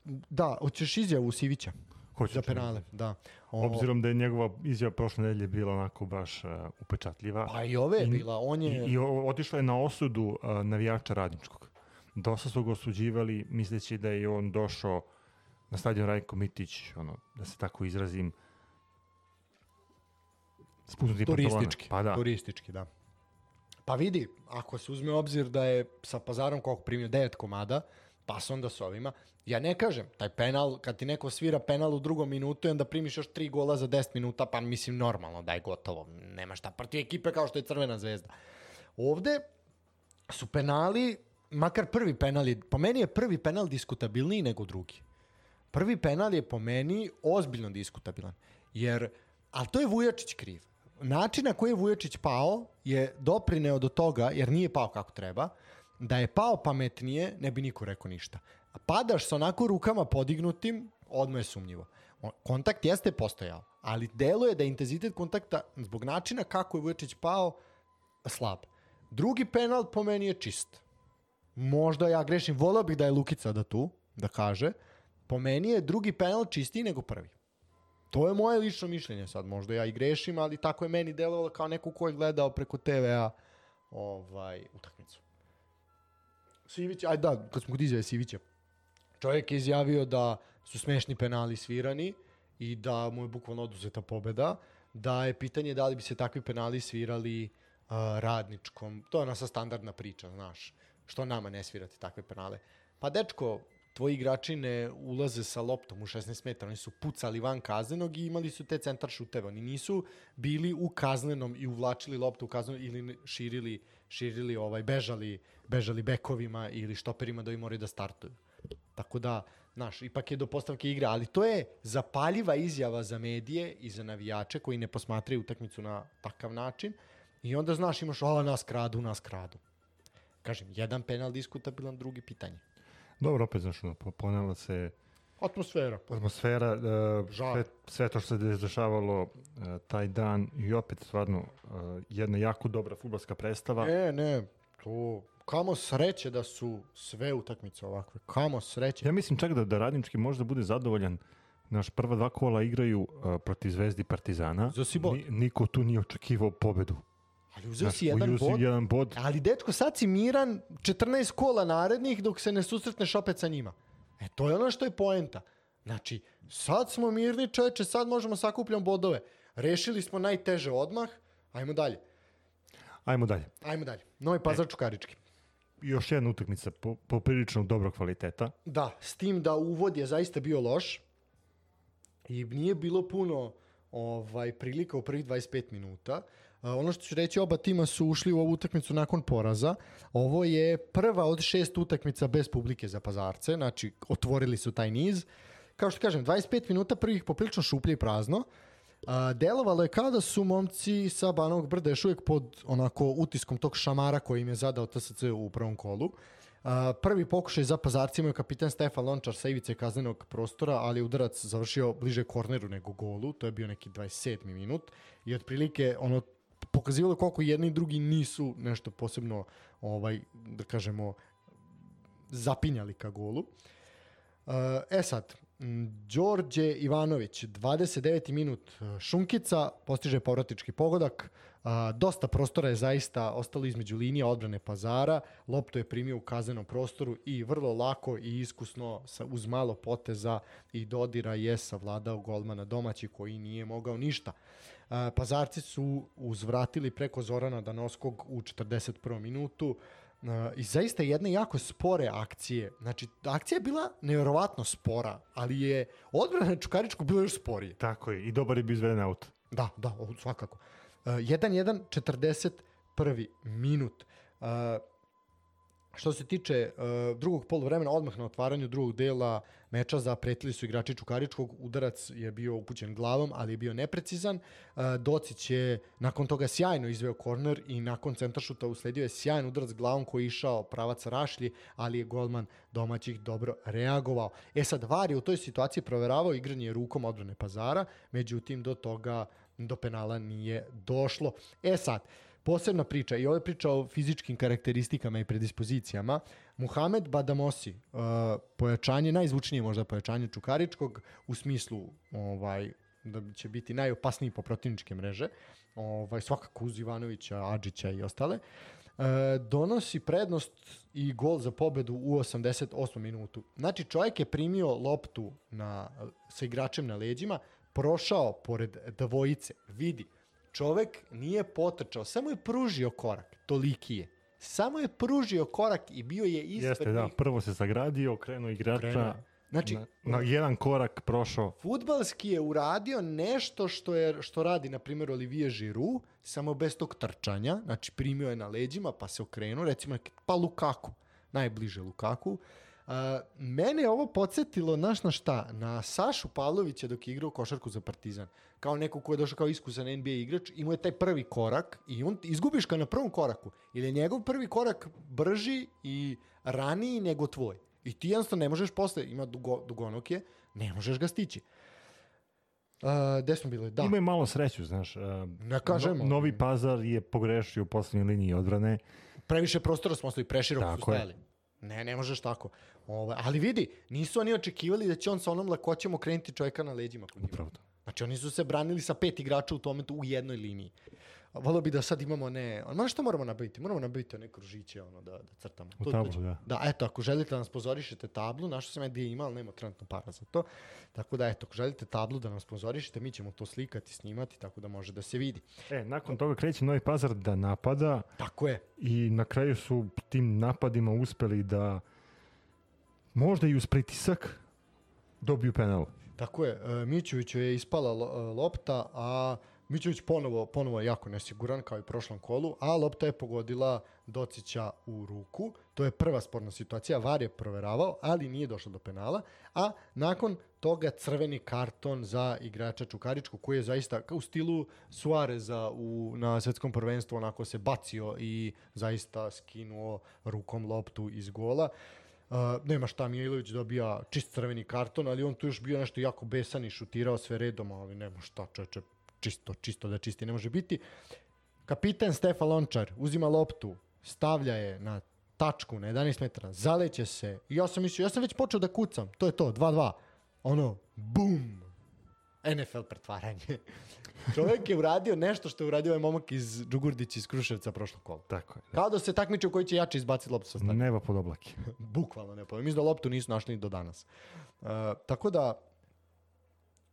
da, hoćeš izjavu Sivića Hoću za penale, da. O, Obzirom da je njegova izjava prošle nedelje bila onako baš uh, upečatljiva. Pa i ove je bila, on je... I, i otišla je na osudu uh, navijača radničkog. Dosta su ga osuđivali misleći da je on došao na stadion Rajko Mitić, ono, da se tako izrazim, spusnuti turistički, Pa da. turistički, da. Pa vidi, ako se uzme obzir da je sa pazarom koliko primio 9 komada, pa se onda s ovima, ja ne kažem, taj penal, kad ti neko svira penal u drugom minutu i onda primiš još 3 gola za 10 minuta, pa mislim normalno da je gotovo, nema šta protiv ekipe kao što je Crvena zvezda. Ovde su penali, makar prvi penal je, po meni je prvi penal diskutabilniji nego drugi. Prvi penal je po meni ozbiljno diskutabilan. Jer, ali to je Vujačić kriv. Način na koji je Vujačić pao je doprineo do toga, jer nije pao kako treba, da je pao pametnije, ne bi niko rekao ništa. A padaš sa onako rukama podignutim, odmah je sumnjivo. Kontakt jeste postojao, ali deluje da je intenzitet kontakta zbog načina kako je Vujačić pao slab. Drugi penal po meni je čist. Možda ja grešim, volao bih da je Lukica da tu, da kaže. Po meni je drugi penal čistiji nego prvi. To je moje lično mišljenje sad, možda ja i grešim, ali tako je meni delovalo kao neko ko je gledao preko TV-a ovaj, utakmicu. Sivić, aj da, kad smo kod izjave Sivića, čovjek je izjavio da su smešni penali svirani i da mu je bukvalno oduzeta pobeda, da je pitanje da li bi se takvi penali svirali uh, radničkom, to je ona sa standardna priča, znaš, što nama ne svirati takve penale. Pa dečko, tvoji igrači ne ulaze sa loptom u 16 metara, oni su pucali van kaznenog i imali su te centar šuteve. Oni nisu bili u kaznenom i uvlačili loptu u kaznenom ili širili, širili ovaj, bežali, bežali bekovima ili štoperima da im moraju da startuju. Tako da, znaš, ipak je do postavke igra, ali to je zapaljiva izjava za medije i za navijače koji ne posmatraju utakmicu na takav način i onda, znaš, imaš, o, nas kradu, nas kradu. Kažem, jedan penal diskutabilan, drugi pitanje. Dobro, opet, znaš, ono, po- ponela se Atmosfera. atmosfera, uh, sve, sve to što se dešavalo uh, taj dan i opet stvarno uh, jedna jako dobra futbolska predstava. E, ne, to... Kamo sreće da su sve utakmice ovakve. Kamo sreće. Ja mislim čak da, da Radnički možda bude zadovoljan Naš prva dva kola igraju uh, protiv Zvezdi Partizana. Uzeo si bod. Ni, niko tu nije očekivao pobedu. Ali uzeo si jedan bod. jedan bod. Ali dečko, sad si miran 14 kola narednih dok se ne susretneš opet sa njima. E, to je ono što je poenta. Znači, sad smo mirni čoveče, sad možemo sakupljati bodove. Rešili smo najteže odmah, ajmo dalje. Ajmo dalje. Ajmo dalje. Novi pazar Čukarički. Još jedna utakmica po, poprilično dobrog kvaliteta. Da, s tim da uvod je zaista bio loš i nije bilo puno ovaj prilika u prvih 25 minuta. Ono što ću reći, oba tima su ušli u ovu utakmicu nakon poraza. Ovo je prva od šest utakmica bez publike za pazarce, znači otvorili su taj niz. Kao što kažem, 25 minuta prvih poprilično šuplje i prazno. A, delovalo je kao da su momci sa Banovog brda još uvijek pod onako utiskom tog šamara koji im je zadao TSC u prvom kolu. A, prvi pokušaj za pazarcima je kapitan Stefan Lončar sa ivice kaznenog prostora, ali udarac završio bliže korneru nego golu, to je bio neki 27. minut i otprilike ono pokazivalo koliko jedni i drugi nisu nešto posebno ovaj da kažemo zapinjali ka golu. E sad, Đorđe Ivanović, 29. minut, Šunkica, postiže povratički pogodak, a, dosta prostora je zaista ostalo između linija odbrane pazara, loptu je primio u kazenom prostoru i vrlo lako i iskusno sa, uz malo poteza i dodira je savladao golmana domaći koji nije mogao ništa. Pazarci su uzvratili preko Zorana Danovskog u 41. minutu, I zaista jedne jako spore akcije. Znači, akcija je bila nevjerovatno spora, ali je odbrana Čukaričkog bilo još sporije. Tako je, i dobar je bio izveden aut. Da, da, svakako. 1-1, uh, 41. minut. Uh, Što se tiče uh, drugog poluvremena, odmah na otvaranju drugog dela meča zapretili su igrači Čukaričkog, udarac je bio upućen glavom, ali je bio neprecizan. Uh, Docić je nakon toga sjajno izveo korner i nakon centaršuta usledio je sjajan udarac glavom koji je išao pravac Rašlji, ali je golman domaćih dobro reagovao. E sad, VAR je u toj situaciji proveravao igranje rukom odbrane pazara, međutim do toga do penala nije došlo. E sad, posebna priča i ovo je priča o fizičkim karakteristikama i predispozicijama. Muhamed Badamosi, uh, pojačanje, najzvučnije možda pojačanje Čukaričkog u smislu ovaj, da će biti najopasniji po protivničke mreže, ovaj, svakako uz Ivanovića, Adžića i ostale, uh, donosi prednost i gol za pobedu u 88. minutu. Znači čovjek je primio loptu na, sa igračem na leđima, prošao pored dvojice, vidi, čovek nije potrčao, samo je pružio korak, toliki je. Samo je pružio korak i bio je ispred Jeste, da, njih. prvo se sagradio, krenuo igrača, Krenuo. Znači, na, na jedan korak prošao. Futbalski je uradio nešto što je što radi na primjer Olivier Giroud, samo bez tog trčanja, znači primio je na leđima pa se okrenuo, recimo pa Lukaku, najbliže Lukaku. Uh, mene je ovo podsjetilo, znaš na šta, na Sašu Pavlovića dok je igrao košarku za Partizan. Kao neko ko je došao kao iskusan NBA igrač, imao je taj prvi korak i on izgubiš ga na prvom koraku. Ili je njegov prvi korak brži i raniji nego tvoj. I ti jednostavno ne možeš posle, ima dugo, dugonok je, ne možeš ga stići. Uh, gde smo bili? Da. Ima je malo sreću, znaš. uh, Ne kažemo. No, Novi Pazar je pogrešio u poslednjoj liniji odbrane. previše prostora smo ostavili, preširoko su Tako je. Ne, ne možeš tako. Ove, ali vidi, nisu oni očekivali da će on sa onom lakoćem okrenuti čovjeka na leđima. Upravo to. Znači oni su se branili sa pet igrača u tome u jednoj liniji. Volio bi da sad imamo ne... Ono što moramo nabaviti? Moramo nabaviti one kružiće ono, da, da crtamo. U To tablu, da. Da, eto, ako želite da nas pozorišete tablu, našao sam ja gdje ima, ali nema trenutno para za to. Tako da, eto, ako želite tablu da nas pozorišete, mi ćemo to slikati, snimati, tako da može da se vidi. E, nakon toga kreće Novi Pazar da napada Tako je. i na kraju su tim napadima uspeli da možda i uz pritisak dobiju penal. Tako je, e, Mićoviću je ispala e, lopta, a Mićović ponovo, ponovo je jako nesiguran kao i prošlom kolu, a lopta je pogodila Docića u ruku. To je prva sporna situacija, VAR je proveravao, ali nije došlo do penala, a nakon toga crveni karton za igrača Čukaričku koji je zaista u stilu Suareza u, na svetskom prvenstvu onako se bacio i zaista skinuo rukom loptu iz gola. Uh, nema šta, Mijailović dobija čist crveni karton, ali on tu još bio nešto jako besan i šutirao sve redom, ali nema šta, čoveče, čisto, čisto da čisti ne može biti. Kapitan Stefan Lončar uzima loptu, stavlja je na tačku na 11 metara, zaleće se i ja sam mislio, ja sam već počeo da kucam, to je to, 2-2. Ono, bum, NFL pretvaranje. Čovjek je uradio nešto što je uradio ovaj momak iz Džugurdić iz Kruševca prošlog kola. Tako je. Kao da se takmiče u koji će jače izbaciti loptu sa stadiona. Neba pod oblake. Bukvalno ne povem. Mislim da loptu nisu našli do danas. Uh, tako da,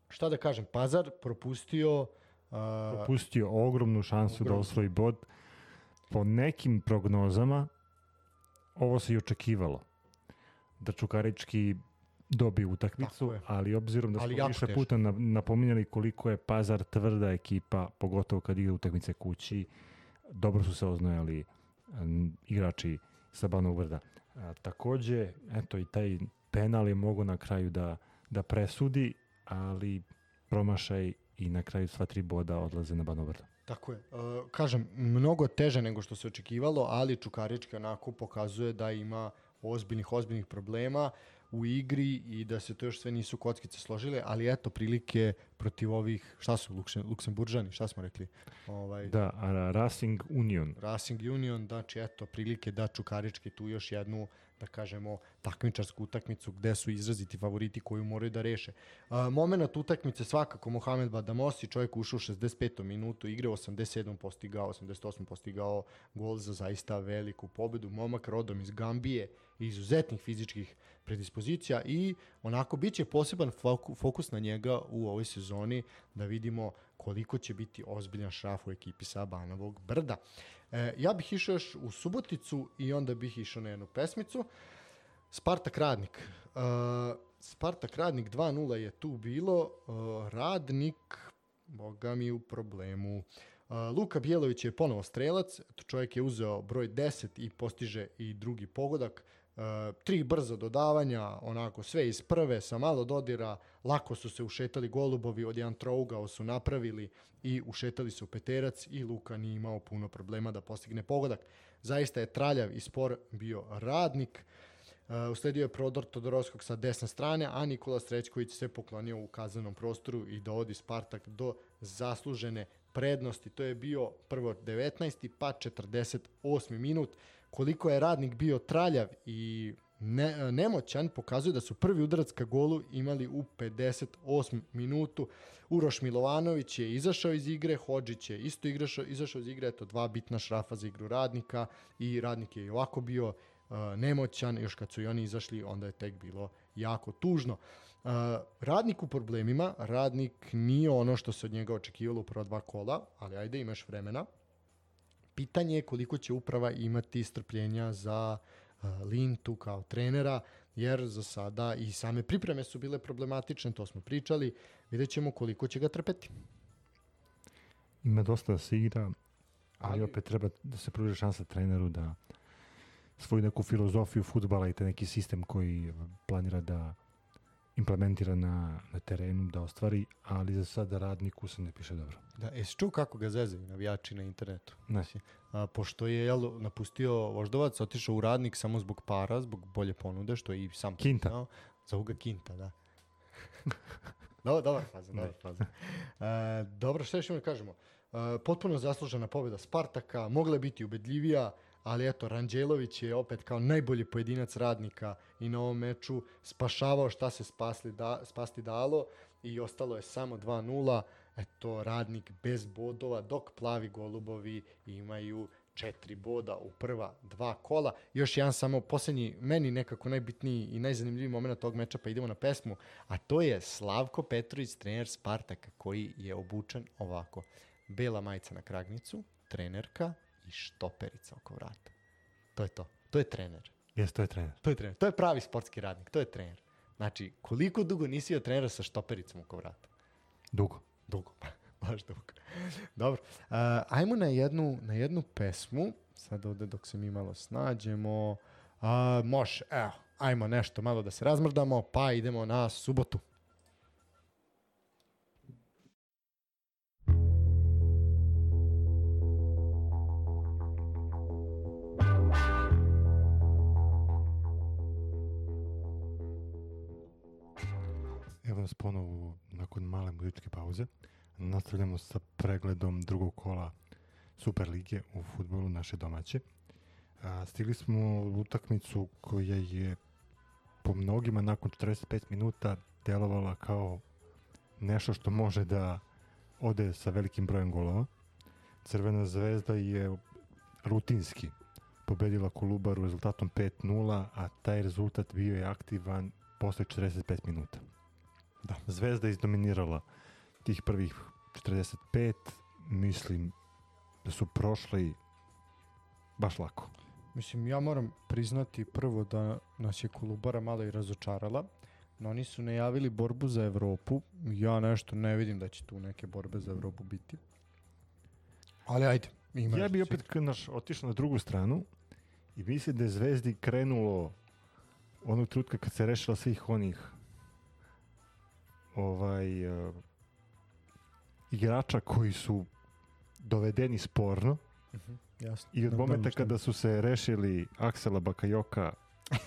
šta da kažem, Pazar propustio... Uh, Pustio ogromnu šansu da Ogromnu. osvoji bod. Po nekim prognozama ovo se i očekivalo. Da Čukarički dobije utakmicu, ali obzirom da Ali smo više puta na- napominjali koliko je Pazar tvrda ekipa, pogotovo kad igra utakmice kući, dobro su se oznojali m, igrači sa Banovog Brda. A, takođe, eto i taj penal je mogo na kraju da, da presudi, ali promašaj i na kraju sva tri boda odlaze na Banobrdo. Tako je. E, kažem, mnogo teže nego što se očekivalo, ali Čukarički onako pokazuje da ima ozbiljnih, ozbiljnih problema u igri i da se to još sve nisu kockice složile, ali eto prilike protiv ovih, šta su Luksen, Luksemburžani, šta smo rekli? Ovaj, da, a, Racing Union. Racing Union, znači eto prilike da Čukarički tu još jednu da kažemo, takmičarsku utakmicu gde su izraziti favoriti koju moraju da reše. Moment utakmice svakako Mohamed Badamosi, čovjek ušao u 65. minutu igre, 87. postigao, 88. postigao gol za zaista veliku pobedu. Momak rodom iz Gambije, izuzetnih fizičkih predispozicija i onako bit će poseban fokus na njega u ovoj sezoni da vidimo koliko će biti ozbiljan šraf u ekipi sa Banovog brda. E, ja bih išao još u Suboticu i onda bih išao na jednu pesmicu. Spartak Radnik. E, Spartak Radnik 2-0 je tu bilo. E, Radnik, boga mi u problemu. Uh, Luka Bjelović je ponovo strelac, čovjek je uzeo broj 10 i postiže i drugi pogodak. Uh, tri brza dodavanja, onako sve iz prve, sa malo dodira, lako su se ušetali golubovi, od jedan trougao su napravili i ušetali su peterac i Luka nije imao puno problema da postigne pogodak. Zaista je traljav i spor bio radnik. Uh, usledio je prodor Todorovskog sa desne strane, a Nikola Srećković se poklonio u kazanom prostoru i dovodi Spartak do zaslužene prednosti. To je bio prvo 19. pa 48. minut koliko je radnik bio traljav i ne, nemoćan, pokazuje da su prvi udarac ka golu imali u 58 minutu. Uroš Milovanović je izašao iz igre, Hođić je isto igrašao, izašao iz igre, eto dva bitna šrafa za igru radnika i radnik je i ovako bio uh, nemoćan, još kad su i oni izašli, onda je tek bilo jako tužno. Uh, radnik u problemima, radnik nije ono što se od njega očekivalo u prva dva kola, ali ajde imaš vremena, pitanje je koliko će uprava imati strpljenja za uh, Lintu kao trenera, jer za sada i same pripreme su bile problematične, to smo pričali, vidjet ćemo koliko će ga trpeti. Ima dosta da se igra, ali, ali opet treba da se pruži šansa treneru da svoju neku filozofiju futbala i te neki sistem koji planira da implementira na, na terenu da ostvari, ali za sada radniku se ne piše dobro. Da, jesi čuo kako ga zezaju navijači na internetu? Ne. A, pošto je jel, napustio Voždovac, otišao u radnik samo zbog para, zbog bolje ponude, što je i sam Kinta. Znao, zovu ga Kinta, da. dobro, dobar faza, dobar faza. E, dobro, što još imamo da kažemo? E, potpuno zaslužena pobjeda Spartaka, mogla je biti ubedljivija, ali eto, Ranđelović je opet kao najbolji pojedinac radnika i na ovom meču spašavao šta se spasli da, spasti dalo i ostalo je samo 2-0. Eto, radnik bez bodova, dok plavi golubovi imaju četiri boda u prva dva kola. Još jedan samo poslednji, meni nekako najbitniji i najzanimljiviji moment tog meča, pa idemo na pesmu, a to je Slavko Petrović, trener Spartaka, koji je obučen ovako. Bela majica na kragnicu, trenerka, i štoperica oko vrata. To je to. To je trener. Jes, to je trener. To je trener. To je pravi sportski radnik. To je trener. Znači, koliko dugo nisi od trenera sa štopericom oko vrata? Dugo. Dugo. Baš dugo. Dobro. Uh, ajmo na jednu, na jednu pesmu. Sad ovde dok se mi malo snađemo. Uh, može, evo, ajmo nešto malo da se razmrdamo, pa idemo na subotu. Evo nas ponovo nakon male muzičke pauze. Nastavljamo sa pregledom drugog kola Super lige u futbolu naše domaće. A, stigli smo u utakmicu koja je po mnogima nakon 45 minuta delovala kao nešto što može da ode sa velikim brojem golova. Crvena zvezda je rutinski pobedila Kolubaru rezultatom 5-0, a taj rezultat bio je aktivan posle 45 minuta. Da. Zvezda izdominirala tih prvih 45, mislim da su prošli baš lako. Mislim, ja moram priznati prvo da nas je Kolubara malo i razočarala. No, oni su najavili borbu za Evropu. Ja nešto ne vidim da će tu neke borbe za Evropu biti. Ali ajde. Ima ja bi opet naš, otišao na drugu stranu i mislim da je Zvezdi krenulo onog trutka kad se rešila svih onih ovaj, uh, igrača koji su dovedeni sporno Jasno. i od Da, momenta da, kada su se rešili Aksela Bakajoka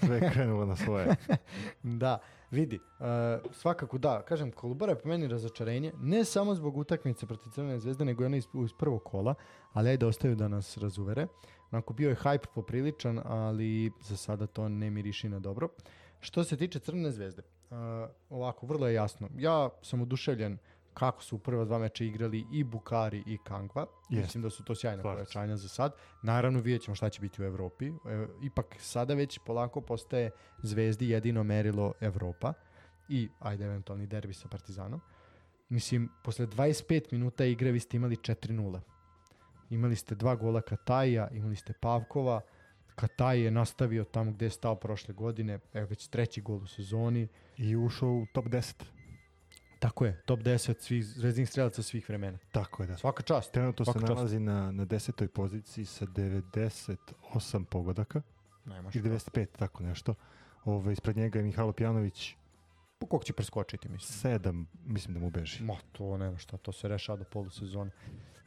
sve je krenulo na svoje. Da, vidi, uh, svakako da, kažem, Kolubara je po meni razočarenje, ne samo zbog utakmice protiv Crvene zvezde, nego i ona iz, iz prvog kola, ali ajde ostaju da nas razuvere. Onako, bio je hype popriličan, ali za sada to ne miriši na dobro. Što se tiče Crvene zvezde, uh, ovako, vrlo je jasno. Ja sam oduševljen kako su u prva dva meča igrali i Bukari i Kangva. Jest. Mislim da su to sjajna se. pojačanja za sad. Naravno, vidjet ćemo šta će biti u Evropi. E, ipak sada već polako postaje zvezdi jedino merilo Evropa i ajde eventualni derbi sa Partizanom. Mislim, posle 25 minuta igre vi ste imali 4-0. Imali ste dva gola Kataja, imali ste Pavkova, Kataj je nastavio tamo gde je stao prošle godine, evo već treći gol u sezoni. I ušao u top 10. Tako je, top 10 svih zvezdinih strelaca svih vremena. Tako je da. Svaka čast. Trenutno se čast. nalazi na, na desetoj poziciji sa 98 pogodaka. Nemaš Ili 95, tako nešto. Ove, ispred njega je Mihajlo Pjanović Po kog će preskočiti, mislim? 7, mislim da mu beži. Ma, to nema šta, to se rešava do polusezone.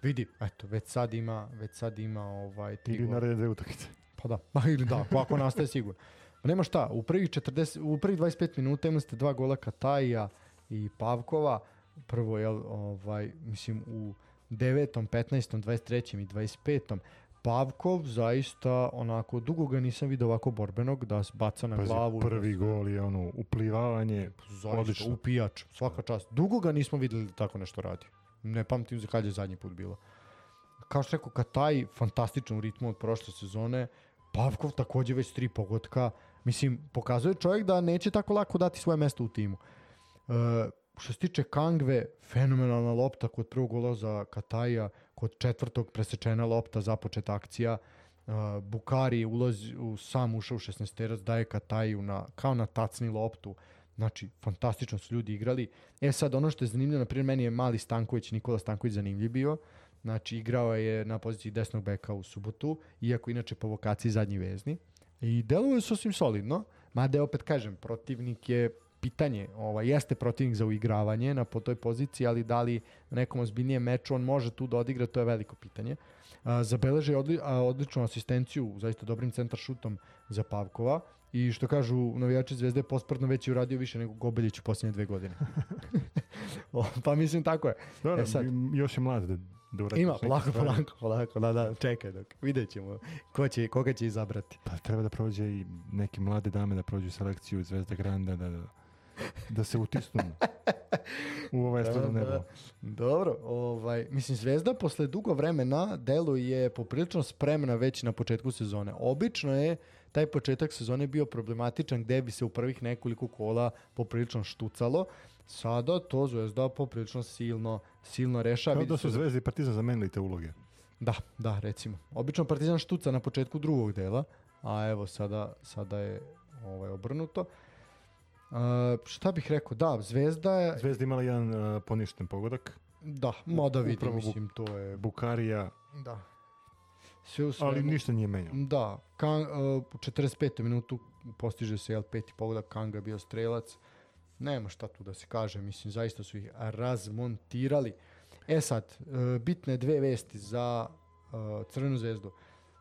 Vidi, eto, već sad ima, već sad ima ovaj, tri Ili naredne dve utakmice. Pa da, pa ili da, ako, ako nastaje sigurno. Pa nema šta, u prvih, 40, u prvih 25 minuta imali ste dva gola Kataja i Pavkova. Prvo je, ovaj, mislim, u 9., 15., 23. i 25. Pavkov zaista onako, dugo ga nisam vidio ovako borbenog, da baca na Pazi, glavu. prvi gol je ono uplivavanje. Zaista, Odlično. upijač, svaka čast. Dugo ga nismo videli da tako nešto radi. Ne pamtim za kad je zadnji put bilo. Kao što rekao, Kataj, fantastičan u ritmu od prošle sezone. Pavkov takođe već tri pogotka. Mislim, pokazuje čovjek da neće tako lako dati svoje mesto u timu. E, što se tiče Kangve, fenomenalna lopta kod prvog gola za Kataja, kod četvrtog presečena lopta, započeta akcija. Uh, Bukari ulazi u sam ušao u 16 terac, daje Kataju na, kao na tacni loptu. Znači, fantastično su ljudi igrali. E sad, ono što je zanimljivo, na primjer, meni je mali Stanković, Nikola Stanković zanimljiv bio. Znači, igrao je na poziciji desnog beka u subotu, iako inače po vokaciji zadnji vezni. I deluje sasvim solidno, mada je opet kažem, protivnik je pitanje, ovaj, jeste protivnik za uigravanje na po toj poziciji, ali da li na nekom ozbiljnijem meču on može tu da odigra, to je veliko pitanje. A, zabeleže odli, a, odličnu asistenciju, zaista dobrim centar šutom za Pavkova i što kažu navijači Zvezde, posprdno već je uradio više nego Gobeljić u posljednje dve godine. Pa mislim tako je. Dobro, E sad- još je mlad da, da uradi Ima, polako, polako, polako, da, da, čekaj dok, vidjet ćemo ko će, koga će izabrati. Pa treba da prođe i neke mlade dame da prođu selekciju Zvezda Granda, da, da, da se utisnu u ovaj estradno Da, da. nebo. Dobro, ovaj, mislim Zvezda posle dugo vremena deluje poprilično spremna već na početku sezone. Obično je taj početak sezone bio problematičan gde bi se u prvih nekoliko kola poprilično štucalo. Sada to Zvezda poprilično silno, silno rešava. Kao da su Zvezda i Partizan zamenili te uloge. Da, da, recimo. Obično Partizan štuca na početku drugog dela, a evo sada, sada je ovaj, obrnuto. Uh, šta bih rekao? Da, Zvezda je... Zvezda imala jedan uh, poništen pogodak. Da, moda vidi, Upravo mislim, to je... Bukarija, Da. Sve u svemu, ali ništa nije menjao. Da, kan, uh, u 45. minutu postiže se jel, peti pogodak, Kanga je bio strelac. Nema šta tu da se kaže, mislim, zaista su ih razmontirali. E sad, uh, bitne dve vesti za uh, Crvenu zvezdu.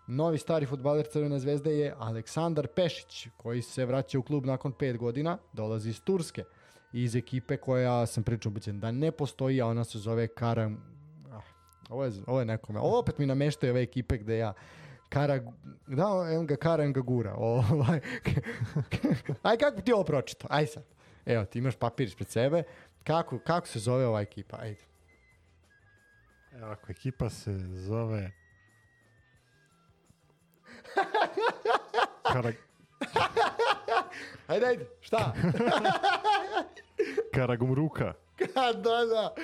Novi stari futbaler Crvene zvezde je Aleksandar Pešić, koji se vraća u klub nakon pet godina, dolazi iz Turske, iz ekipe koja sam pričao ubeđen da ne postoji, a ona se zove Karam... Ah, ovo, je, ovo je nekome. Ovo opet mi nameštaju ove ekipe gde ja Kara, da, em ga Kara, em ga gura. Ovaj, aj, kako ti ovo pročito? Aj sad. Evo, ti imaš papir ispred sebe. Kako, kako se zove ova ekipa? Ajde. Evo ako ekipa se zove... Kara, Ajde, ajde. Šta? Karagumruka. da, da.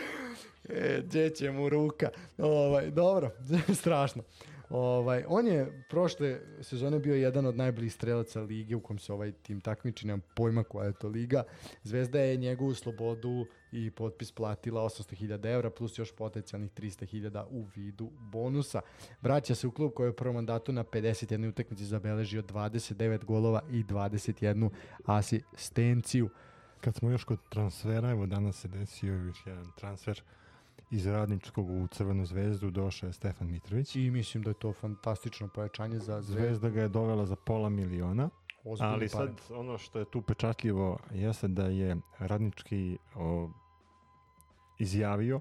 E, gdje će mu ruka. Ovaj, dobro, strašno. Ovaj, on je prošle sezone bio jedan od najboljih strelaca lige u kom se ovaj tim takmiči, nemam pojma koja je to liga. Zvezda je njegovu slobodu i potpis platila 800.000 evra plus još potencijalnih 300.000 u vidu bonusa. Vraća se u klub koji je u prvom mandatu na 51 utakmici zabeležio 29 golova i 21 asistenciju. Kad smo još kod transfera, evo danas se desio još jedan transfer iz Radničkog u Crvenu zvezdu došao je Stefan Mitrović. I mislim da je to fantastično pojačanje za zvezdu. Zvezda ga je dovela za pola miliona. Ozbiljne Ali pare. sad ono što je tu pečatljivo jeste da je Radnički o, izjavio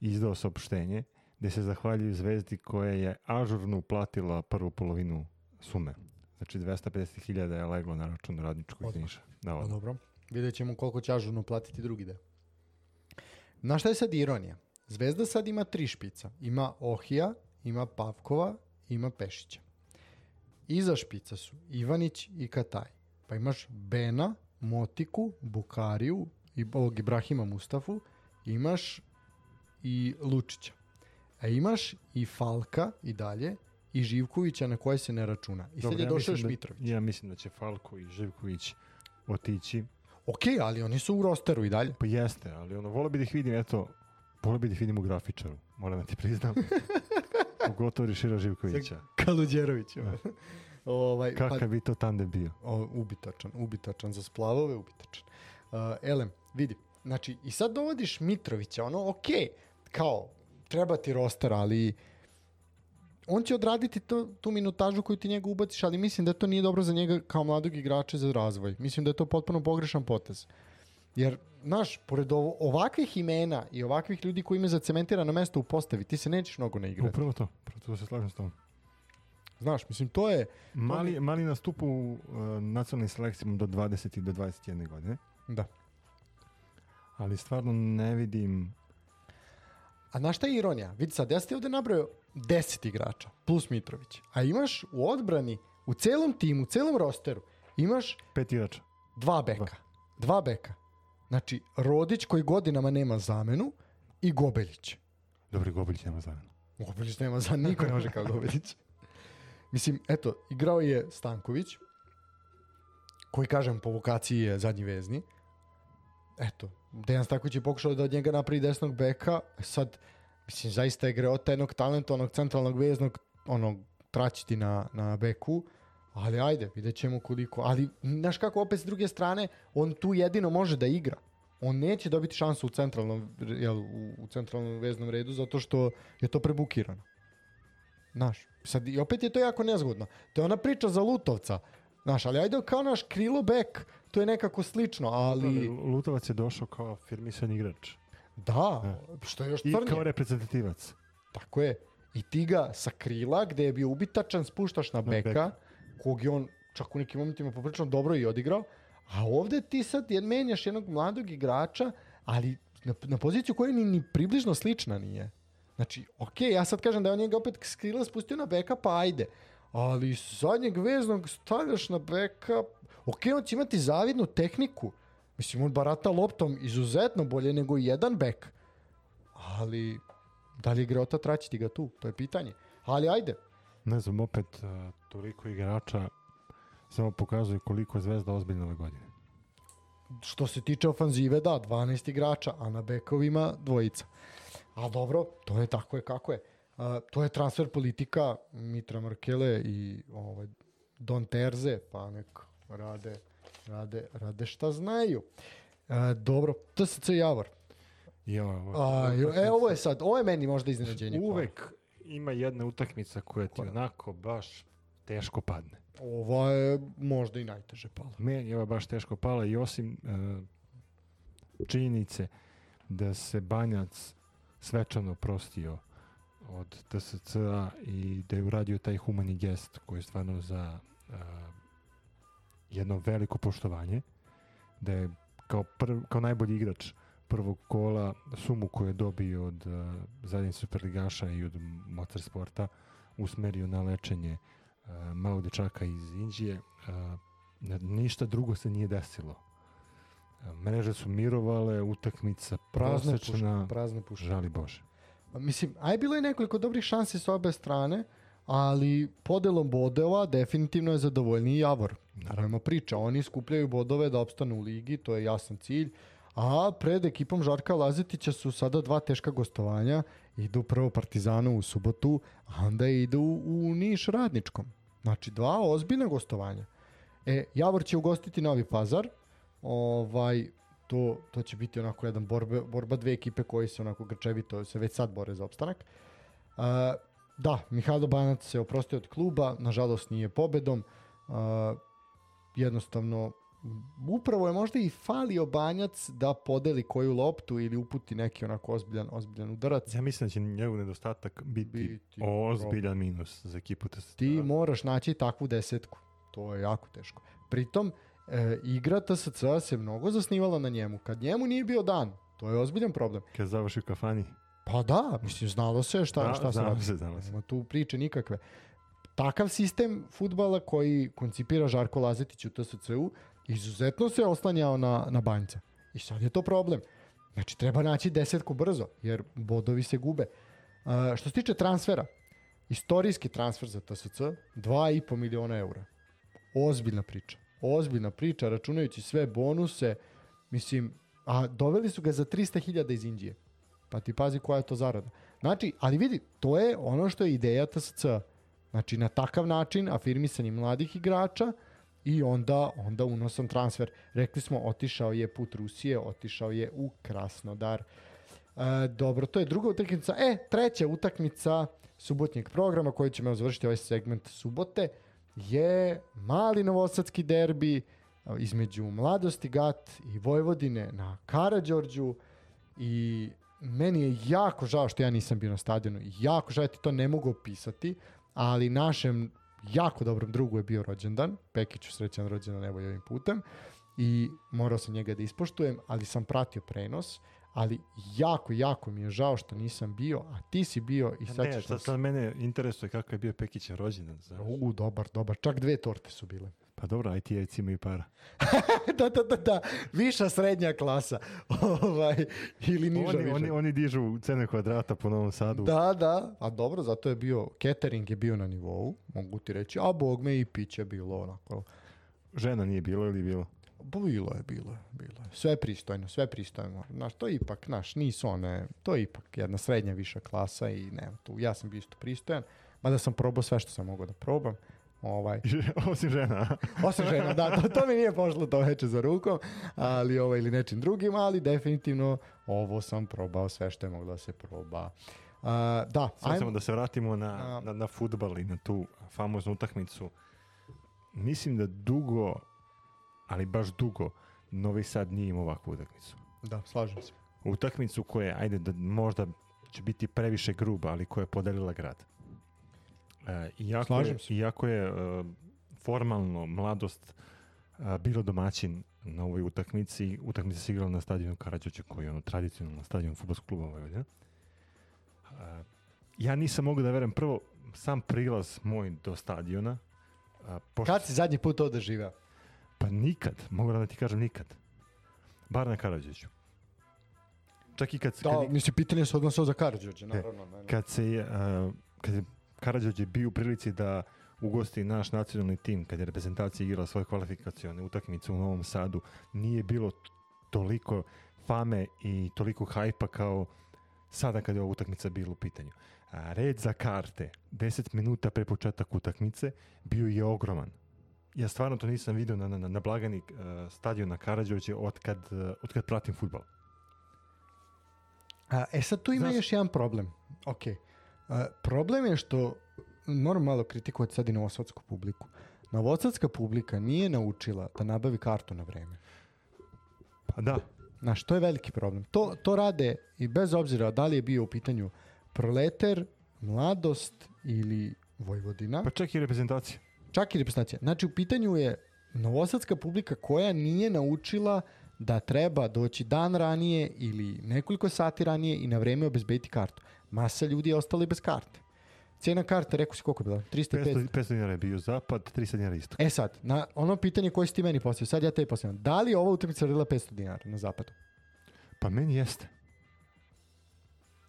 izdao saopštenje gde se zahvaljuju Zvezdi koja je ažurno uplatila prvu polovinu sume. Znači 250.000 je leglo na račun Radničkog. Niša. Da, odmah. dobro. Vidjet ćemo koliko će ažurno platiti drugi deo. Na šta je sad ironija? Zvezda sad ima tri špica. Ima Ohija, ima Pavkova, ima Pešića. Iza špica su Ivanić i Kataj. Pa imaš Bena, Motiku, Bukariju i ovog Ibrahima Mustafu. Imaš i Lučića. A imaš i Falka i dalje i Živkovića na koje se ne računa. I sad Dobro, je ja došao mislim još da- Mitrović. Ja mislim da će Falko i Živković otići. Ok, ali oni su u rosteru i dalje. Pa jeste, ali ono, volio bi da ih vidim, eto, volio bi da vidim u grafičaru, moram da ti priznam. Pogotovo Rišira Živkovića. Kaluđerović. ovaj, pa, Kakav bi to tandem bio? o, ubitačan, ubitačan za splavove, ubitačan. Uh, elem, vidi, znači, i sad dovodiš Mitrovića, ono, ok, kao, treba ti roster, ali on će odraditi to, tu minutažu koju ti njega ubaciš, ali mislim da to nije dobro za njega kao mladog igrača za razvoj. Mislim da je to potpuno pogrešan potez. Jer, znaš, pored ovo, ovakvih imena i ovakvih ljudi koji imaju zacementirano mesto u postavi, ti se nećeš mnogo ne igrati. Upravo to, upravo to se slažem s tobom. Znaš, mislim, to je... Mali, mali nastup u uh, nacionalnim selekcijama do 20 i do 21 godine, Da. ali stvarno ne vidim A znaš šta je ironija? Vidi sad, ja ti ovde nabrao 10 igrača, plus Mitrović. A imaš u odbrani, u celom timu, u celom rosteru, imaš pet igrača. dva beka. Dva beka. Znači, Rodić koji godinama nema zamenu i Gobeljić. Dobri Gobeljić nema zamenu. Gobeljić nema zamenu, niko ne može kao Gobeljić. Mislim, eto, igrao je Stanković, koji, kažem, po vokaciji je zadnji vezni. Eto, Dejan Stanković je pokušao da od njega napravi desnog beka. E Sad, mislim, zaista je greota jednog talenta, onog centralnog veznog, onog traćiti na, na beku. Ali ajde, vidjet ćemo koliko. Ali, znaš kako, opet s druge strane, on tu jedino može da igra. On neće dobiti šansu u centralnom, jel, u, u centralnom veznom redu zato što je to prebukirano. Znaš, sad i opet je to jako nezgodno. To je ona priča za Lutovca. Znaš, ali ajde kao naš krilo bek, to je nekako slično, ali Lutovac je došao kao firmisan igrač. da, što je još I kao crnije. reprezentativac. Tako je. I ti ga sa krila, gde je bio ubitačan, spuštaš na beka, beka. Kog je on čak u nekim momentima poprično dobro i odigrao, a ovde ti sad menjaš jednog mladog igrača, ali na, na poziciju koja ni, ni približno slična nije. Znači, ok, ja sad kažem da je on njega opet s krila spustio na beka, pa ajde. Ali zadnjeg veznog stavljaš na beka, ok, on će imati zavidnu tehniku. Mislim, on barata loptom izuzetno bolje nego jedan bek. Ali, da li je Greota traćiti ga tu? To je pitanje. Ali ajde. Ne znam, opet uh, toliko igrača samo pokazuje koliko je Zvezda ozbiljna ove godine. Što se tiče ofanzive, da, 12 igrača, a na bekovima dvojica. A dobro, to je tako je kako je. A, to je transfer politika Mitra Markele i ovaj, Don Terze, pa nek rade, rade, rade šta znaju. A, dobro, TSC Javor. I ovo, A, e, ovo je sad, ovo je meni možda iznenađenje. Uvek ima jedna utakmica koja ti onako baš teško padne. Ova je možda i najteže pala. Meni je ova baš teško pala i osim uh, činjenice da se Banjac svečano prostio od TSC-a i da je uradio taj humani gest koji je stvarno za uh, jedno veliko poštovanje da je kao, prv, kao najbolji igrač prvog kola sumu koju je dobio od uh, zadnjih superligaša i od Motorsporta usmerio na lečenje uh, malog dečaka iz Indije. Uh, ništa drugo se nije desilo. Uh, mreže su mirovale, utakmica prosečna. Prazne puške. žali Bože. Pa Mislim, aj bilo je nekoliko dobrih šansi s obe strane, ali podelom bodova definitivno je zadovoljniji Javor. Naravno priča, oni skupljaju bodove da opstanu u ligi, to je jasan cilj, a pred ekipom Žarka Lazetića su sada dva teška gostovanja, idu prvo Partizanu u subotu, a onda idu u Niš radničkom. Znači dva ozbiljna gostovanja. E, Javor će ugostiti Novi Pazar, ovaj, to, to će biti onako jedan borbe, borba dve ekipe koji se onako grčevito se već sad bore za opstanak. Uh, da, Mihajlo Banac se oprostio od kluba, nažalost nije pobedom. Uh, jednostavno upravo je možda i falio Banjac da podeli koju loptu ili uputi neki onako ozbiljan, ozbiljan udarac. Ja mislim da će njegov nedostatak biti, Biti ozbiljan problem. minus za ekipu TSC. Ti moraš naći takvu desetku. To je jako teško. Pritom, e, igra TSC se mnogo zasnivala na njemu. Kad njemu nije bio dan, to je ozbiljan problem. Kad završi u kafani. Pa da, mislim, znalo se šta, Da, šta se radi. se, znalo se. Nema tu priče nikakve. Takav sistem futbala koji koncipira Žarko Lazetić u TSC-u izuzetno se oslanjao na, na banjca. I sad je to problem. Znači, treba naći desetku brzo, jer bodovi se gube. A, što se tiče transfera, istorijski transfer za TSC, 2,5 miliona eura. Ozbiljna priča. Ozbiljna priča, računajući sve bonuse, mislim, a doveli su ga za 300.000 iz Indije. Pa ti pazi koja je to zarada. Znači, ali vidi, to je ono što je ideja TSC. Znači, na takav način afirmisanje mladih igrača i onda, onda unosan transfer. Rekli smo, otišao je put Rusije, otišao je u Krasnodar. E, dobro, to je druga utakmica. E, treća utakmica subotnjeg programa koji ćemo završiti ovaj segment subote je mali novosadski derbi e, između Mladosti Gat i Vojvodine na Karađorđu i meni je jako žao što ja nisam bio na stadionu. Jako žao, ja ti to ne mogu opisati, ali našem jako dobrom drugu je bio rođendan, Pekiću srećan rođendan evo i ovim putem i morao sam njega da ispoštujem, ali sam pratio prenos, ali jako, jako mi je žao što nisam bio, a ti si bio i sad Ne, ćeš... sad, sad mene interesuje kako je bio Pekićev rođendan. Znaš. U, dobar, dobar. Čak dve torte su bile. Pa dobro, aj ti jajci imaju para. da, da, da, da. Viša srednja klasa. ovaj, ili niža, Oni, viša. oni, oni dižu cene kvadrata po Novom Sadu. Da, da, a dobro, zato je bio, catering je bio na nivou, mogu ti reći, a bog me i piće bilo onako. Žena nije bilo ili bilo? Bilo je, bilo je, bilo je. Sve pristojno, sve pristojno. Znaš, to je ipak, znaš, nisu one, to je ipak jedna srednja viša klasa i nema tu, ja sam bio isto pristojan, mada sam probao sve što sam mogao da probam. Ovaj, Osim žena. Osim žena, da, to, to mi nije pošlo to veče za rukom, ali ovo ili nečim drugim, ali definitivno ovo sam probao sve što je moglo da se proba. Uh, da, Sad ajmo, da se vratimo na, A. na, na futbal i na tu famoznu utakmicu. Mislim da dugo, ali baš dugo, Novi Sad nije imao ovakvu utakmicu. da, slažem se. Utakmicu koja ajde, da možda će biti previše gruba, ali koja je podelila grad. E, iako, Slažem je, se. iako je e, formalno mladost e, bilo domaćin na ovoj utakmici, utakmica se igrala na stadionu Karadžođe, koji je ono tradicionalno stadion futbolskog kluba Vojvodina. E, ja nisam mogao da verujem prvo sam prilaz moj do stadiona. A, pošto, Kad si zadnji put to doživeo? Pa nikad, mogu da ti kažem nikad. Bar na Karadžiću. Čak i kad, se- Da, kad, mislim, pitanje se odnosao za Karadžođe, naravno. ne, ne. kad se je, uh, kad je Karadžić bio u prilici da ugosti naš nacionalni tim, kad je reprezentacija igrala svoje kvalifikacione utakmice u Novom Sadu, nije bilo toliko fame i toliko hajpa kao sada kad je ova utakmica bila u pitanju. A, red za karte, 10 minuta pre početak utakmice, bio je ogroman. Ja stvarno to nisam vidio na, na, na blagani uh, stadion na Karadžođe od kad, uh, od kad pratim futbol. A, e sad tu ima Znaš- još jedan problem. Ok. A, problem je što moram malo kritikovati sad i novosadsku publiku. Novosadska publika nije naučila da nabavi kartu na vreme. Pa da, Znaš, to je veliki problem. To, to rade i bez obzira da li je bio u pitanju proleter, mladost ili Vojvodina, pa čak i reprezentacija. čak i reprezentacija. Znači, u pitanju je novosadska publika koja nije naučila da treba doći dan ranije ili nekoliko sati ranije i na vreme obezbediti kartu. Masa ljudi je ostala bez karte. Cijena karte, rekao si koliko je bila? 305. 500, 500 dinara je bio zapad, 300 dinara istok. E sad, na ono pitanje koje si ti meni postavio, sad ja tebi postavljam. Da li je ova utakmica vredila 500 dinara na zapadu? Pa meni jeste.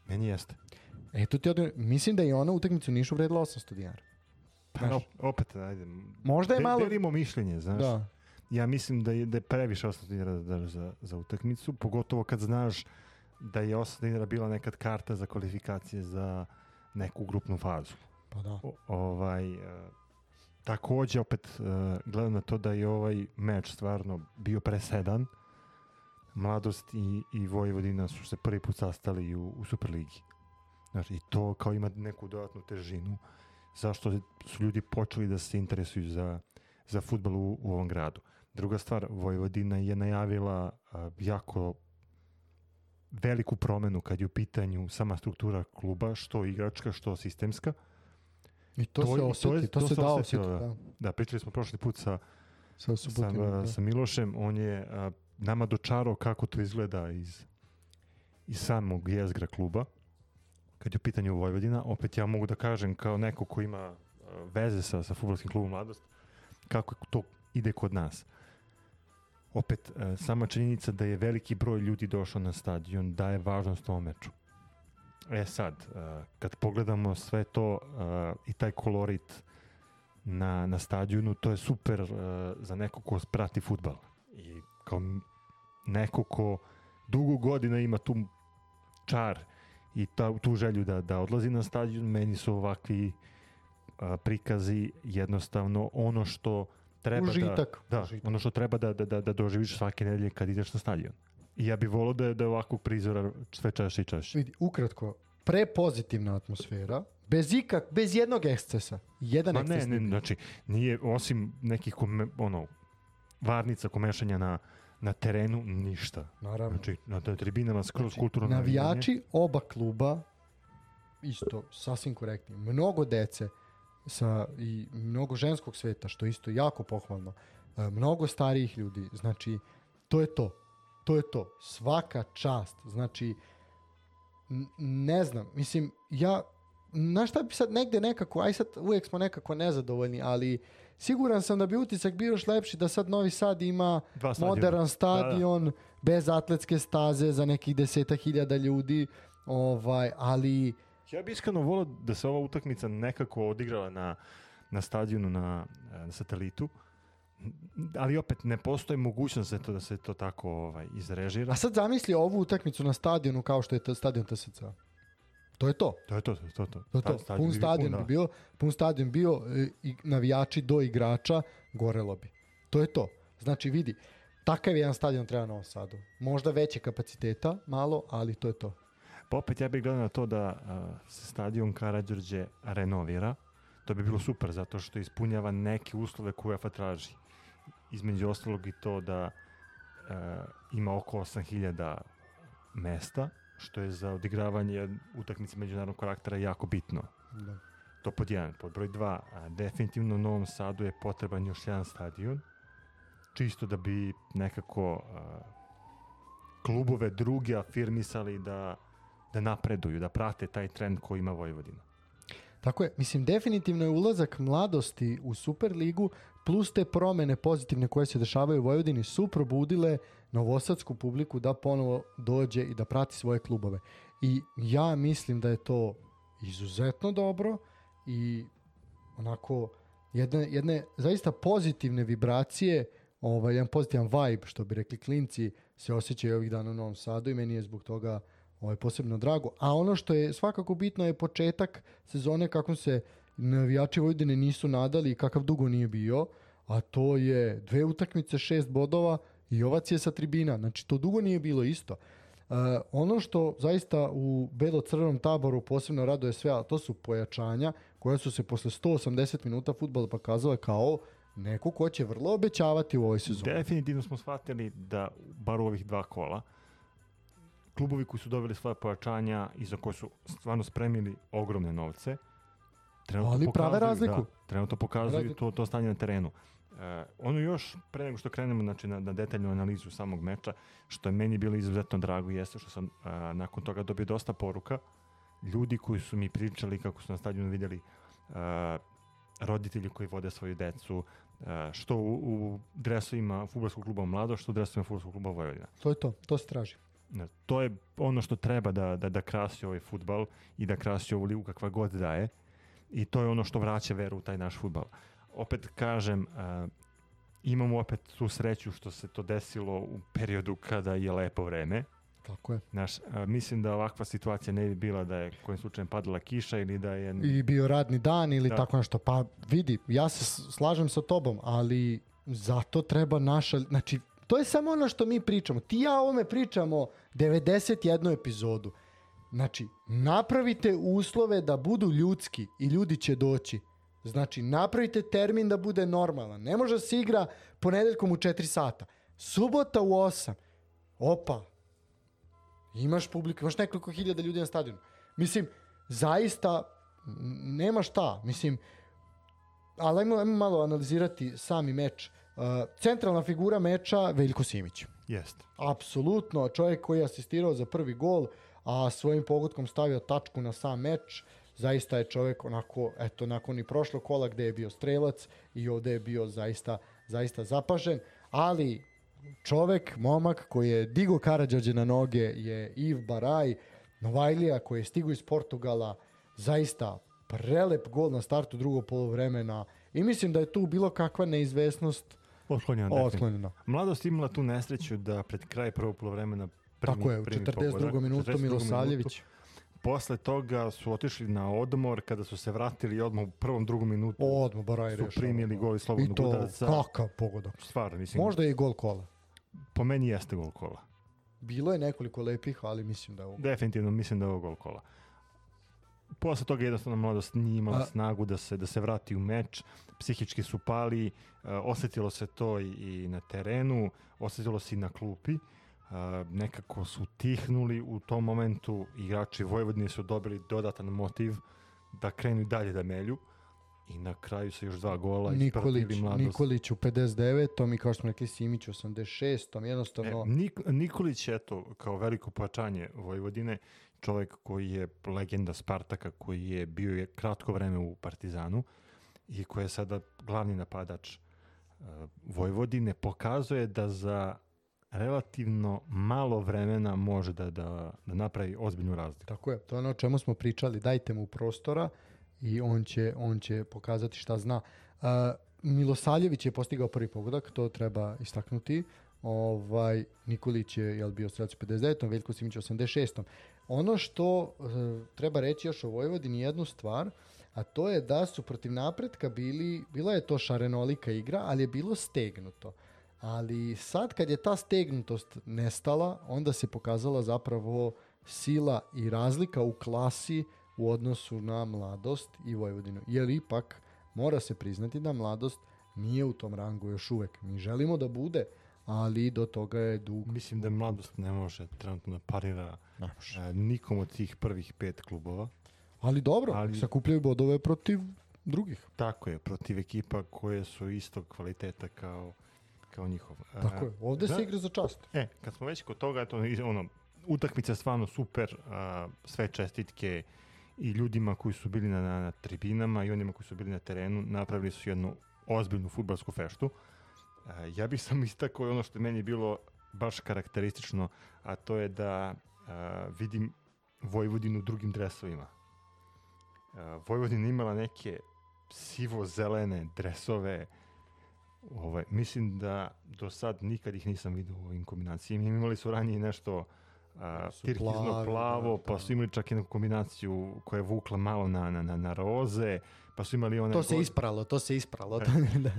Meni jeste. Eto ti odgovor. Mislim da je ona utakmicu u Nišu vredila 800 dinara. Pa op- opet, ajde. Možda je de- malo... Delimo mišljenje, znaš. Da. Ja mislim da je, da je previše 800 dinara da daš za, za utakmicu, pogotovo kad znaš da je 800 dinara bila nekad karta za kvalifikacije za neku grupnu fazu. Pa da. O, ovaj, e, takođe opet e, gledam na to da je ovaj meč stvarno bio presedan. Mladost i, i Vojvodina su se prvi put sastali u, u Superligi. Znači, i to kao ima neku dodatnu težinu. Zašto su ljudi počeli da se interesuju za, za futbol u, u ovom gradu. Druga stvar, Vojvodina je najavila a, jako veliku promenu kad je u pitanju sama struktura kluba, što igračka, što sistemska. I to, To- se osjeti, je- to, to se da osjetilo, osjeti, da. da. Da, pričali smo prošli put sa, Sa sa, da. sa Milošem, on je a, nama dočarao kako to izgleda iz, iz samog jezgra kluba, kad je u pitanju Vojvodina. Opet ja mogu da kažem kao neko ko ima veze sa, sa futbolskim klubom Mladost, kako to ide kod nas. Opet, a, sama činjenica da je veliki broj ljudi došao na stadion daje važnost ovom meču. E sad, a, kad pogledamo sve to a, i taj kolorit na, na stadionu, to je super uh, za neko ko prati futbal. I kao neko ko dugo godina ima tu čar i ta, tu želju da, da odlazi na stadion, meni su ovakvi uh, prikazi jednostavno ono što treba Užitak. da, da Užitak. ono što treba da, da, da, da doživiš svake nedelje kad ideš na stadion. I ja bih volao da, je- da je ovakvog prizora sve češće i češće. Vidi, ukratko, prepozitivna atmosfera, bez ikak, bez jednog ekscesa. Jedan Ma eksces ne, ne, znači, nije, osim nekih kome, ono, varnica, komešanja na, na terenu, ništa. Naravno. Znači, na na tribinama skroz Znači, kulturno navijanje. navijači oba kluba isto sasvim korektni. Mnogo dece sa i mnogo ženskog sveta što je isto jako pohvalno. E, mnogo starijih ljudi. Znači to je to. To je to. Svaka čast. Znači ne znam, mislim ja na šta bi sad negde nekako, aj sad uvijek smo nekako nezadovoljni, ali siguran sam da bi utisak bio još lepši da sad Novi Sad ima Dva stadiona. moderan stadion bez atletske staze za nekih deseta hiljada ljudi ovaj, ali Ja bih iskreno volio da se ova utakmica nekako odigrala na, na stadionu na, na satelitu, ali opet ne postoji mogućnost da, to, da se to tako ovaj, izrežira. a sad zamisli ovu utakmicu na stadionu kao što je ta stadion TSC to je to To je to, to je to. to. To je to. Sta- Pun bi bio stadion da. bi bio, pun stadion bio e, i navijači do igrača, gorelo bi. To je to. Znači vidi, takav jedan stadion treba na Novom Sadu. Možda veće kapaciteta, malo, ali to je to. Pa opet ja bih gledao na to da se stadion Karadžorđe renovira. To bi bilo super zato što ispunjava neke uslove koje UEFA traži. Između ostalog i to da a, ima oko 8000 mesta, što je za odigravanje utakmice međunarodnog karaktera jako bitno. Da. To pod jedan. Pod broj dva, a, definitivno u Novom Sadu je potreban još jedan stadion, čisto da bi nekako a, klubove druge afirmisali da, da napreduju, da prate taj trend koji ima Vojvodina. Tako je, mislim definitivno je ulazak mladosti u Superligu plus te promene pozitivne koje se dešavaju u Vojvodini su probudile novosadsku publiku da ponovo dođe i da prati svoje klubove. I ja mislim da je to izuzetno dobro i onako jedne, jedne zaista pozitivne vibracije, ovaj, jedan pozitivan vibe, što bi rekli klinci, se osjećaju ovih dana u Novom Sadu i meni je zbog toga ovaj, posebno drago. A ono što je svakako bitno je početak sezone kako se navijači Vojvodine nisu nadali i kakav dugo nije bio, a to je dve utakmice, šest bodova i ovacije sa tribina. Znači, to dugo nije bilo isto. Uh, ono što zaista u belo-crvenom taboru posebno raduje sve, a to su pojačanja koja su se posle 180 minuta futbola pokazale kao neko ko će vrlo obećavati u ovoj sezoni. Definitivno smo shvatili da, bar u ovih dva kola, klubovi koji su dobili svoje pojačanja i za koje su stvarno spremili ogromne novce, trenutno Ali prave pokazuju- razliku. Da, trenutno pokazuju to, to stanje na terenu. E, ono još, pre nego što krenemo znači, na, na detaljnu analizu samog meča, što je meni bilo izuzetno drago, jeste što sam a, nakon toga dobio dosta poruka ljudi koji su mi pričali kako su na stadionu vidjeli a, roditelji koji vode svoju decu, a, što u, u dresovima futbolskog kluba Mlado, što u dresovima futbolskog kluba Vojvodina. To je to, to se traži. To je ono što treba da, da, da krasi ovaj futbal i da krasi ovu ligu kakva god da je. I to je ono što vraća veru u taj naš futbal. Opet kažem, a, imamo opet tu sreću što se to desilo u periodu kada je lepo vreme. Tako je. Znaš, a, mislim da ovakva situacija ne bi bila da je kojim slučajem padala kiša ili da je... I bio radni dan ili Da. tako nešto. Pa vidi, ja se slažem sa tobom, ali zato treba naša, znači To je samo ono što mi pričamo. Ti ja ovome pričamo 91 epizodu. Znači, napravite uslove da budu ljudski i ljudi će doći. Znači, napravite termin da bude normalan. Ne može da se igra ponedeljkom u 4 sata. Subota u 8. Opa. Imaš publiku, imaš nekoliko hiljada ljudi na stadionu. Mislim, zaista nema šta. Mislim, ali ajmo, ajmo malo analizirati sami meč. Uh, centralna figura meča Veljko Simić. Jeste. Apsolutno, čovjek koji je asistirao za prvi gol, a svojim pogodkom stavio tačku na sam meč, zaista je čovjek onako, eto, nakon i prošlog kola gde je bio strelac i ovde je bio zaista, zaista zapažen, ali čovjek, momak koji je digo Karadžađe na noge je Iv Baraj, Novajlija koji je stigo iz Portugala, zaista prelep gol na startu drugog polovremena i mislim da je tu bilo kakva neizvesnost Otklonjeno. definitivno. otklonjena. Mladost imala tu nesreću da pred kraj prvog polovremena primi, Tako je, u primi 42. pogodak. minutu 42. Milosavljević. Posle toga su otišli na odmor, kada su se vratili odmah u prvom, drugom minutu Odmah Baraj su primili gol iz I slobodnog to udarca. kakav pogodak. Stvarno, mislim, Možda je i gol kola. po meni jeste gol kola. Bilo je nekoliko lepih, ali mislim da je ovo. Definitivno mislim da je ovo gol kola. Posle toga jednostavno mladost nije imala A- snagu da se da se vrati u meč, psihički su pali, e, osetilo se to i, na terenu, osetilo se i na klupi. E, nekako su tihnuli u tom momentu, igrači Vojvodine su dobili dodatan motiv da krenu dalje da melju i na kraju sa još dva gola Nikolić, mladost. Nikolić u 59. i kao što smo rekli Simić u 86. E, Jednostavno, Nik, Nikolić, eto, kao veliko pojačanje Vojvodine, čovjek koji je legenda Spartaka, koji je bio je kratko vreme u Partizanu i koji je sada glavni napadač uh, Vojvodine, pokazuje da za relativno malo vremena može da, da, da napravi ozbiljnu razliku. tako je. To je ono o čemu smo pričali. Dajte mu prostora i on će, on će pokazati šta zna. Uh, Milosaljević je postigao prvi pogodak, to treba istaknuti. Ovaj, Nikolić je jel, bio strelac u 59. Veljko Simić u 86. Ono što uh, treba reći još o Vojvodini jednu stvar, a to je da su protiv napretka bili, bila je to šarenolika igra, ali je bilo stegnuto. Ali sad kad je ta stegnutost nestala, onda se pokazala zapravo sila i razlika u klasi u odnosu na mladost i Vojvodinu. Jer ipak mora se priznati da mladost nije u tom rangu još uvek. Mi želimo da bude, ali do toga je dug. Mislim da mladost ne može trenutno da parira Ne može. uh, nikom od tih prvih pet klubova. Ali dobro, Ali- sakupljaju bodove protiv drugih. Tako je, protiv ekipa koje su istog kvaliteta kao, kao njihov. E, Tako je. Ovde da. se igra za čast. E, kad smo već kod toga, eto, ono, utakmica je stvarno super, a, sve čestitke i ljudima koji su bili na, na, na tribinama i onima koji su bili na terenu, napravili su jednu ozbiljnu futbalsku feštu. Ja bih sam istakao i ono što je meni bilo baš karakteristično, a to je da a, vidim Vojvodinu u drugim dresovima. A, Vojvodina imala neke sivo-zelene dresove, Ovaj, mislim da do sad nikad ih nisam vidio u ovim kombinacijama. Imali su ranije nešto a, Su tirkizno plavo, da, pa da. su imali čak jednu kombinaciju koja je vukla malo na, na, na, na roze, pa su imali one To se god- ispralo, to se ispralo. da.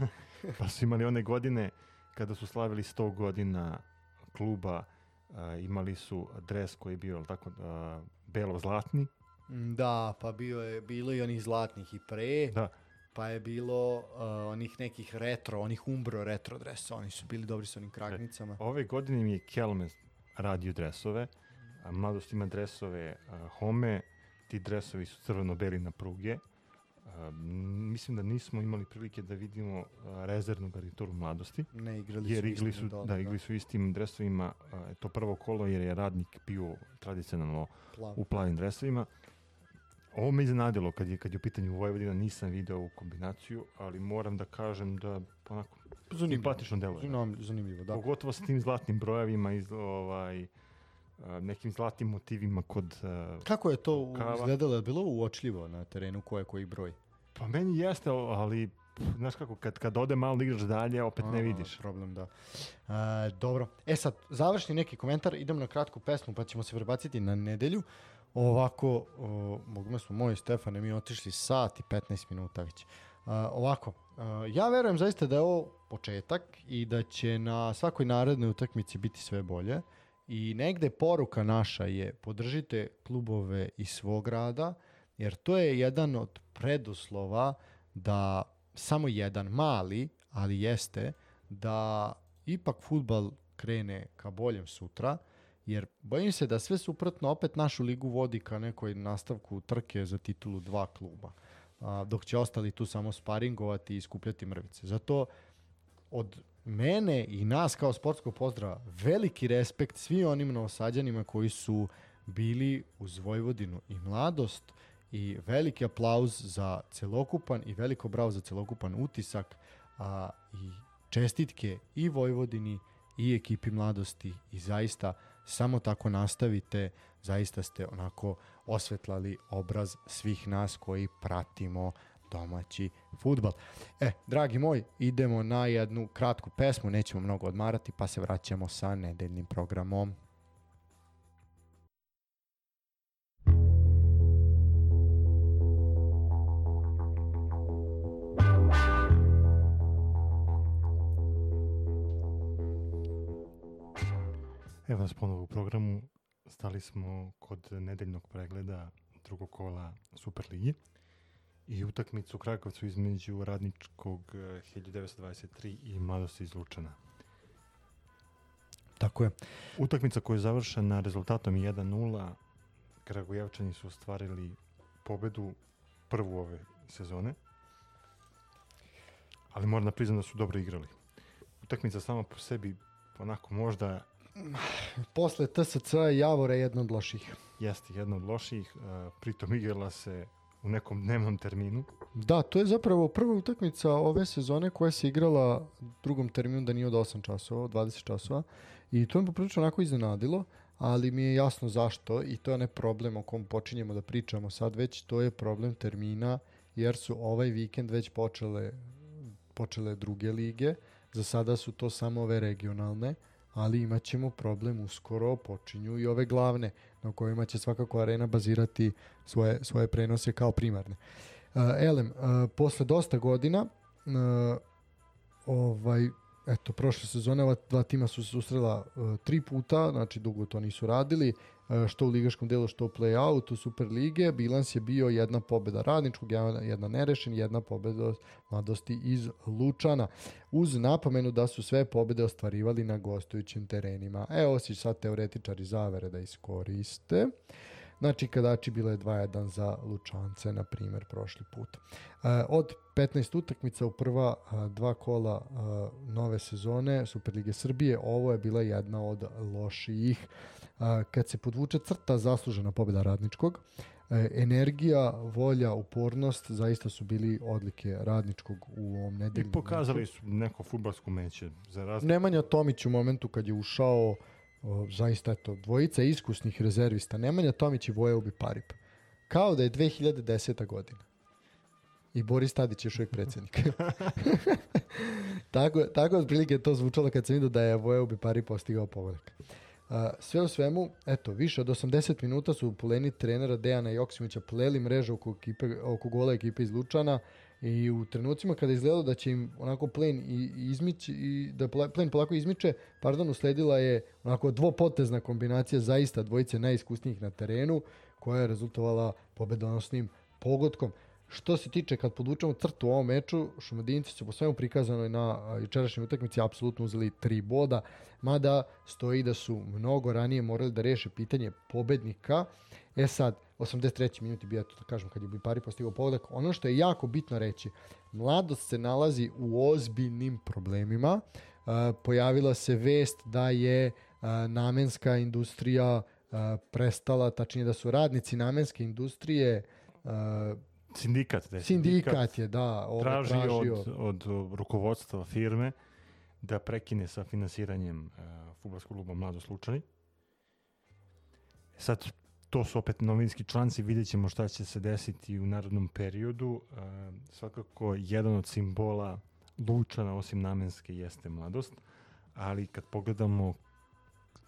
pa su imali one godine kada su slavili 100 godina kluba, a, imali su dres koji je bio tako a, belo-zlatni, Da, pa bio je, bilo i onih zlatnih i pre, da, pa je bilo uh, onih nekih retro, onih umbro retro dresa, oni su bili dobri sa onim kragnicama. Ove godine mi je Kelme radio dresove, a mladost ima dresove a, Home, ti dresovi su crveno-beli na pruge. Mislim da nismo imali prilike da vidimo a, rezervnu garnituru mladosti, Ne, igrali jer su igli su, dole, da, igli su istim dresovima, je to prvo kolo jer je radnik bio tradicionalno plav. u plavim dresovima. Ovo me iznenadilo kad je, kad je u pitanju Vojvodina, nisam video ovu kombinaciju, ali moram da kažem da onako simpatično deluje. Zanimljivo, zanimljivo, da. Pogotovo sa tim zlatnim brojevima i ovaj, a, nekim zlatnim motivima kod... a, Kako je to Kava. izgledalo? Je bilo uočljivo na terenu ko je koji broj? Pa meni jeste, ali znaš kako, kad, kad ode malo da igraš dalje, opet ne A, vidiš. Problem, da. A, dobro. E sad, završni neki komentar, idemo na kratku pesmu pa ćemo se prebaciti na nedelju. Ovako, o, mogli smo moj Stefane, mi otišli sat i 15 minuta već. ovako, a, ja verujem zaista da je ovo početak i da će na svakoj narednoj utakmici biti sve bolje. I negde poruka naša je podržite klubove iz svog rada, jer to je jedan od preduslova da samo jedan mali, ali jeste, da ipak futbal krene ka boljem sutra, jer bojim se da sve suprotno opet našu ligu vodi ka nekoj nastavku trke za titulu dva kluba, dok će ostali tu samo sparingovati i skupljati mrvice. Zato od mene i nas kao sportskog pozdrava veliki respekt svi onim novosađanima koji su bili uz Vojvodinu i mladost i veliki aplauz za celokupan i veliko bravo za celokupan utisak a, i čestitke i Vojvodini i ekipi mladosti i zaista samo tako nastavite, zaista ste onako osvetlali obraz svih nas koji pratimo domaći futbal. E, dragi moj, idemo na jednu kratku pesmu, nećemo mnogo odmarati, pa se vraćamo sa nedeljnim programom. Evo nas ponovo u programu. Stali smo kod nedeljnog pregleda drugog kola Superligi i utakmicu u Krakovcu između radničkog 1923 eh, i mladosti iz Lučana. Tako je. Utakmica koja je završena rezultatom 1-0, Kragujevčani su ostvarili pobedu prvu ove sezone, ali moram da priznam da su dobro igrali. Utakmica sama po sebi onako možda Posle TSC Javore je jedna od loših. Jeste, jedna od loših. Uh, pritom igrala se u nekom dnevnom terminu. Da, to je zapravo prva utakmica ove sezone koja se igrala drugom terminu da nije od 8 časova, 20 časova. I to me poprilično onako iznenadilo, ali mi je jasno zašto i to je ne problem o kom počinjemo da pričamo sad već, to je problem termina jer su ovaj vikend već počele, počele druge lige, za sada su to samo ove regionalne, ali imat ćemo problem uskoro, počinju i ove glavne, na kojima će svakako arena bazirati svoje, svoje prenose kao primarne. Uh, Elem, uh, posle dosta godina, uh, ovaj, eto, prošle sezone ova dva tima su se susrela uh, tri puta, znači dugo to nisu radili, što u ligaškom delu, što u play-outu Super lige. Bilans je bio jedna pobeda radničkog, jedna nerešen, jedna pobeda mladosti iz Lučana. Uz napomenu da su sve pobede ostvarivali na gostujućim terenima. Evo si sad teoretičari zavere da iskoriste. Znači, kadači bilo je 2-1 za Lučance, na primer, prošli put. E, od 15 utakmica u prva dva kola nove sezone Superlige Srbije, ovo je bila jedna od lošijih. Kad se podvuče crta, zaslužena pobjeda radničkog, e, energija, volja, upornost zaista su bili odlike radničkog u ovom nedeljnom. I pokazali su neko futbalsko meće. Za razliku. Nemanja Tomić u momentu kad je ušao o, zaista eto, dvojica iskusnih rezervista, Nemanja Tomić i Voja Ubi Parip. Kao da je 2010. godina. I Boris Tadić je još uvijek predsjednik. tako, tako otprilike to zvučalo kad sam vidio da je Voja Ubi Parip postigao povodak. Sve u svemu, eto, više od 80 minuta su poleni trenera Dejana Joksimovića pleli mrežu oko, ekipe, oko gola ekipe iz Lučana I u trenucima kada izgledalo da će im onako plen i, izmići i da plen polako izmiče, pardon, usledila je onako dvopotezna kombinacija zaista dvojice najiskusnijih na terenu koja je rezultovala pobedonosnim pogodkom. Što se tiče kad podvučemo crtu u ovom meču, Šumadinci su po svemu prikazanoj na jučerašnjoj utakmici apsolutno uzeli tri boda, mada stoji da su mnogo ranije morali da reše pitanje pobednika. E sad, 83. minuti bio to da kažem kad je Bipari postigao pogodak. Ono što je jako bitno reći, mladost se nalazi u ozbiljnim problemima. Uh, pojavila se vest da je uh, namenska industrija uh, prestala, tačnije da su radnici namenske industrije Sindikat, ne, sindikat, sindikat je, da, ovo traži tražio. Od, od rukovodstva firme da prekine sa finansiranjem uh, futbolskog kluba Mlado Slučani. Sad, to su opet novinski članci, vidjet ćemo šta će se desiti u narodnom periodu. Uh, svakako, jedan od simbola Lučana, osim namenske, jeste mladost, ali kad pogledamo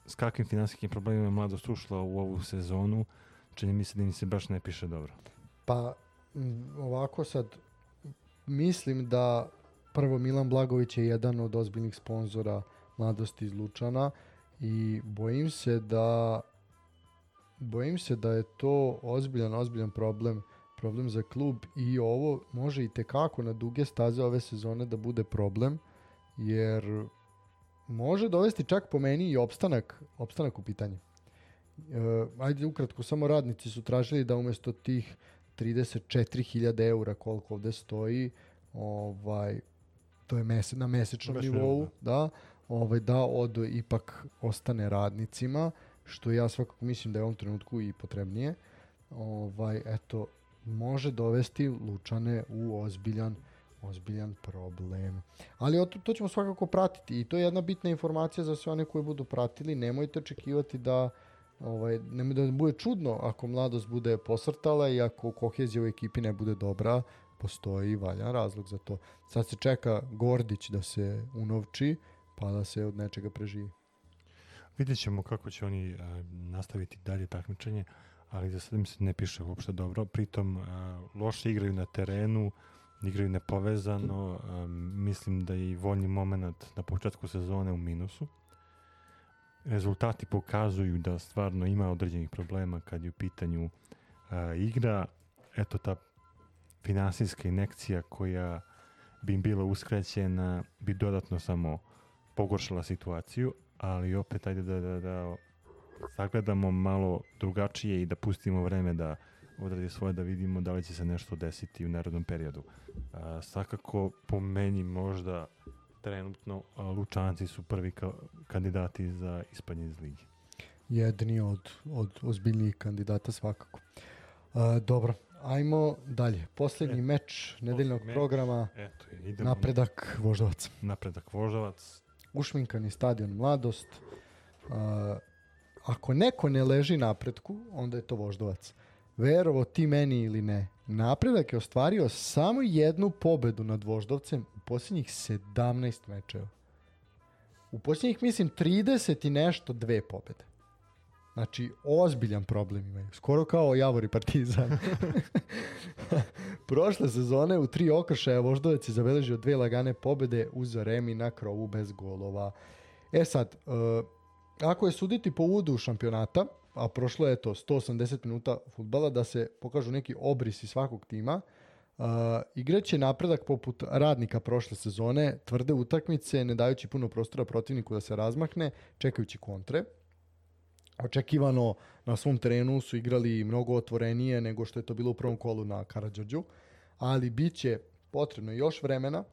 s kakvim finansijskim problemima je mladost ušla u ovu sezonu, čini mi se da im se baš ne piše dobro. Pa ovako sad mislim da prvo Milan Blagović je jedan od ozbiljnih sponzora mladosti iz Lučana i bojim se da bojim se da je to ozbiljan, ozbiljan problem problem za klub i ovo može i tekako na duge staze ove sezone da bude problem jer može dovesti čak po meni i opstanak, opstanak u pitanje. E, ajde ukratko, samo radnici su tražili da umesto tih 34.000 eura koliko ovde stoji, ovaj, to je mese, na mesečnom nivou, da, ovaj, da od ipak ostane radnicima, što ja svakako mislim da je u ovom trenutku i potrebnije. Ovaj, eto, može dovesti Lučane u ozbiljan ozbiljan problem. Ali o, to ćemo svakako pratiti i to je jedna bitna informacija za sve one koji budu pratili. Nemojte očekivati da ovaj, nemoj da bude čudno ako mladost bude posrtala i ako kohezija u ekipi ne bude dobra, postoji valjan razlog za to. Sad se čeka Gordić da se unovči, pa da se od nečega preživi. Vidjet ćemo kako će oni a, nastaviti dalje takmičenje, ali za sad im se ne piše uopšte dobro. Pritom a, loše igraju na terenu, igraju nepovezano, a, mislim da je i voljni moment na početku sezone u minusu. Rezultati pokazuju da stvarno ima određenih problema kad je u pitanju a, igra. Eto ta finansijska inekcija koja bi im bila uskrećena bi dodatno samo pogoršala situaciju, ali opet ajde da, da, da sagledamo malo drugačije i da pustimo vreme da odradi svoje da vidimo da li će se nešto desiti u narodnom periodu. A, svakako po meni možda trenutno Lučanci su prvi ka, kandidati za ispanje iz ligi. Jedni od, od ozbiljnijih kandidata svakako. A, dobro, ajmo dalje. Poslednji E, meč nedeljnog meč. programa, Eto, idemo napredak Voždovac. napredak Voždovac. Ušminkani stadion Mladost. A, ako neko ne leži napretku, onda je to Voždovac. Verovo ti meni ili ne, napredak je ostvario samo jednu pobedu nad Voždovcem posljednjih 17 mečeva. U posljednjih, mislim, 30 i nešto dve pobede. Znači, ozbiljan problem imaju. Skoro kao Javor i Partizan. Prošle sezone u tri okršaja Voždovac je zabeležio dve lagane pobede uz Remi na krovu bez golova. E sad, uh, ako je suditi po uvodu šampionata, a prošlo je to 180 minuta futbala, da se pokažu neki obrisi svakog tima, uh, igraće napredak poput radnika prošle sezone, tvrde utakmice, ne dajući puno prostora protivniku da se razmahne, čekajući kontre. Očekivano na svom terenu su igrali mnogo otvorenije nego što je to bilo u prvom kolu na Karadžođu, ali bit će potrebno još vremena,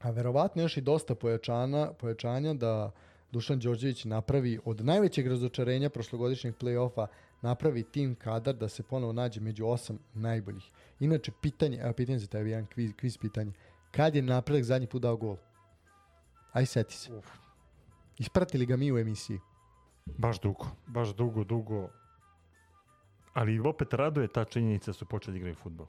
a verovatno još i dosta pojačana, pojačanja da Dušan Đorđević napravi od najvećeg razočarenja prošlogodišnjeg play-offa napravi tim kadar da se ponovo nađe među osam najboljih. Inače, pitanje, evo pitanje za tebi, jedan kviz, kviz pitanje. Kad je napredak zadnji put dao gol? Aj, seti se. Uf. Ispratili ga mi u emisiji. Baš dugo, baš dugo, dugo. Ali opet raduje ta činjenica da su počeli da igraju futbol.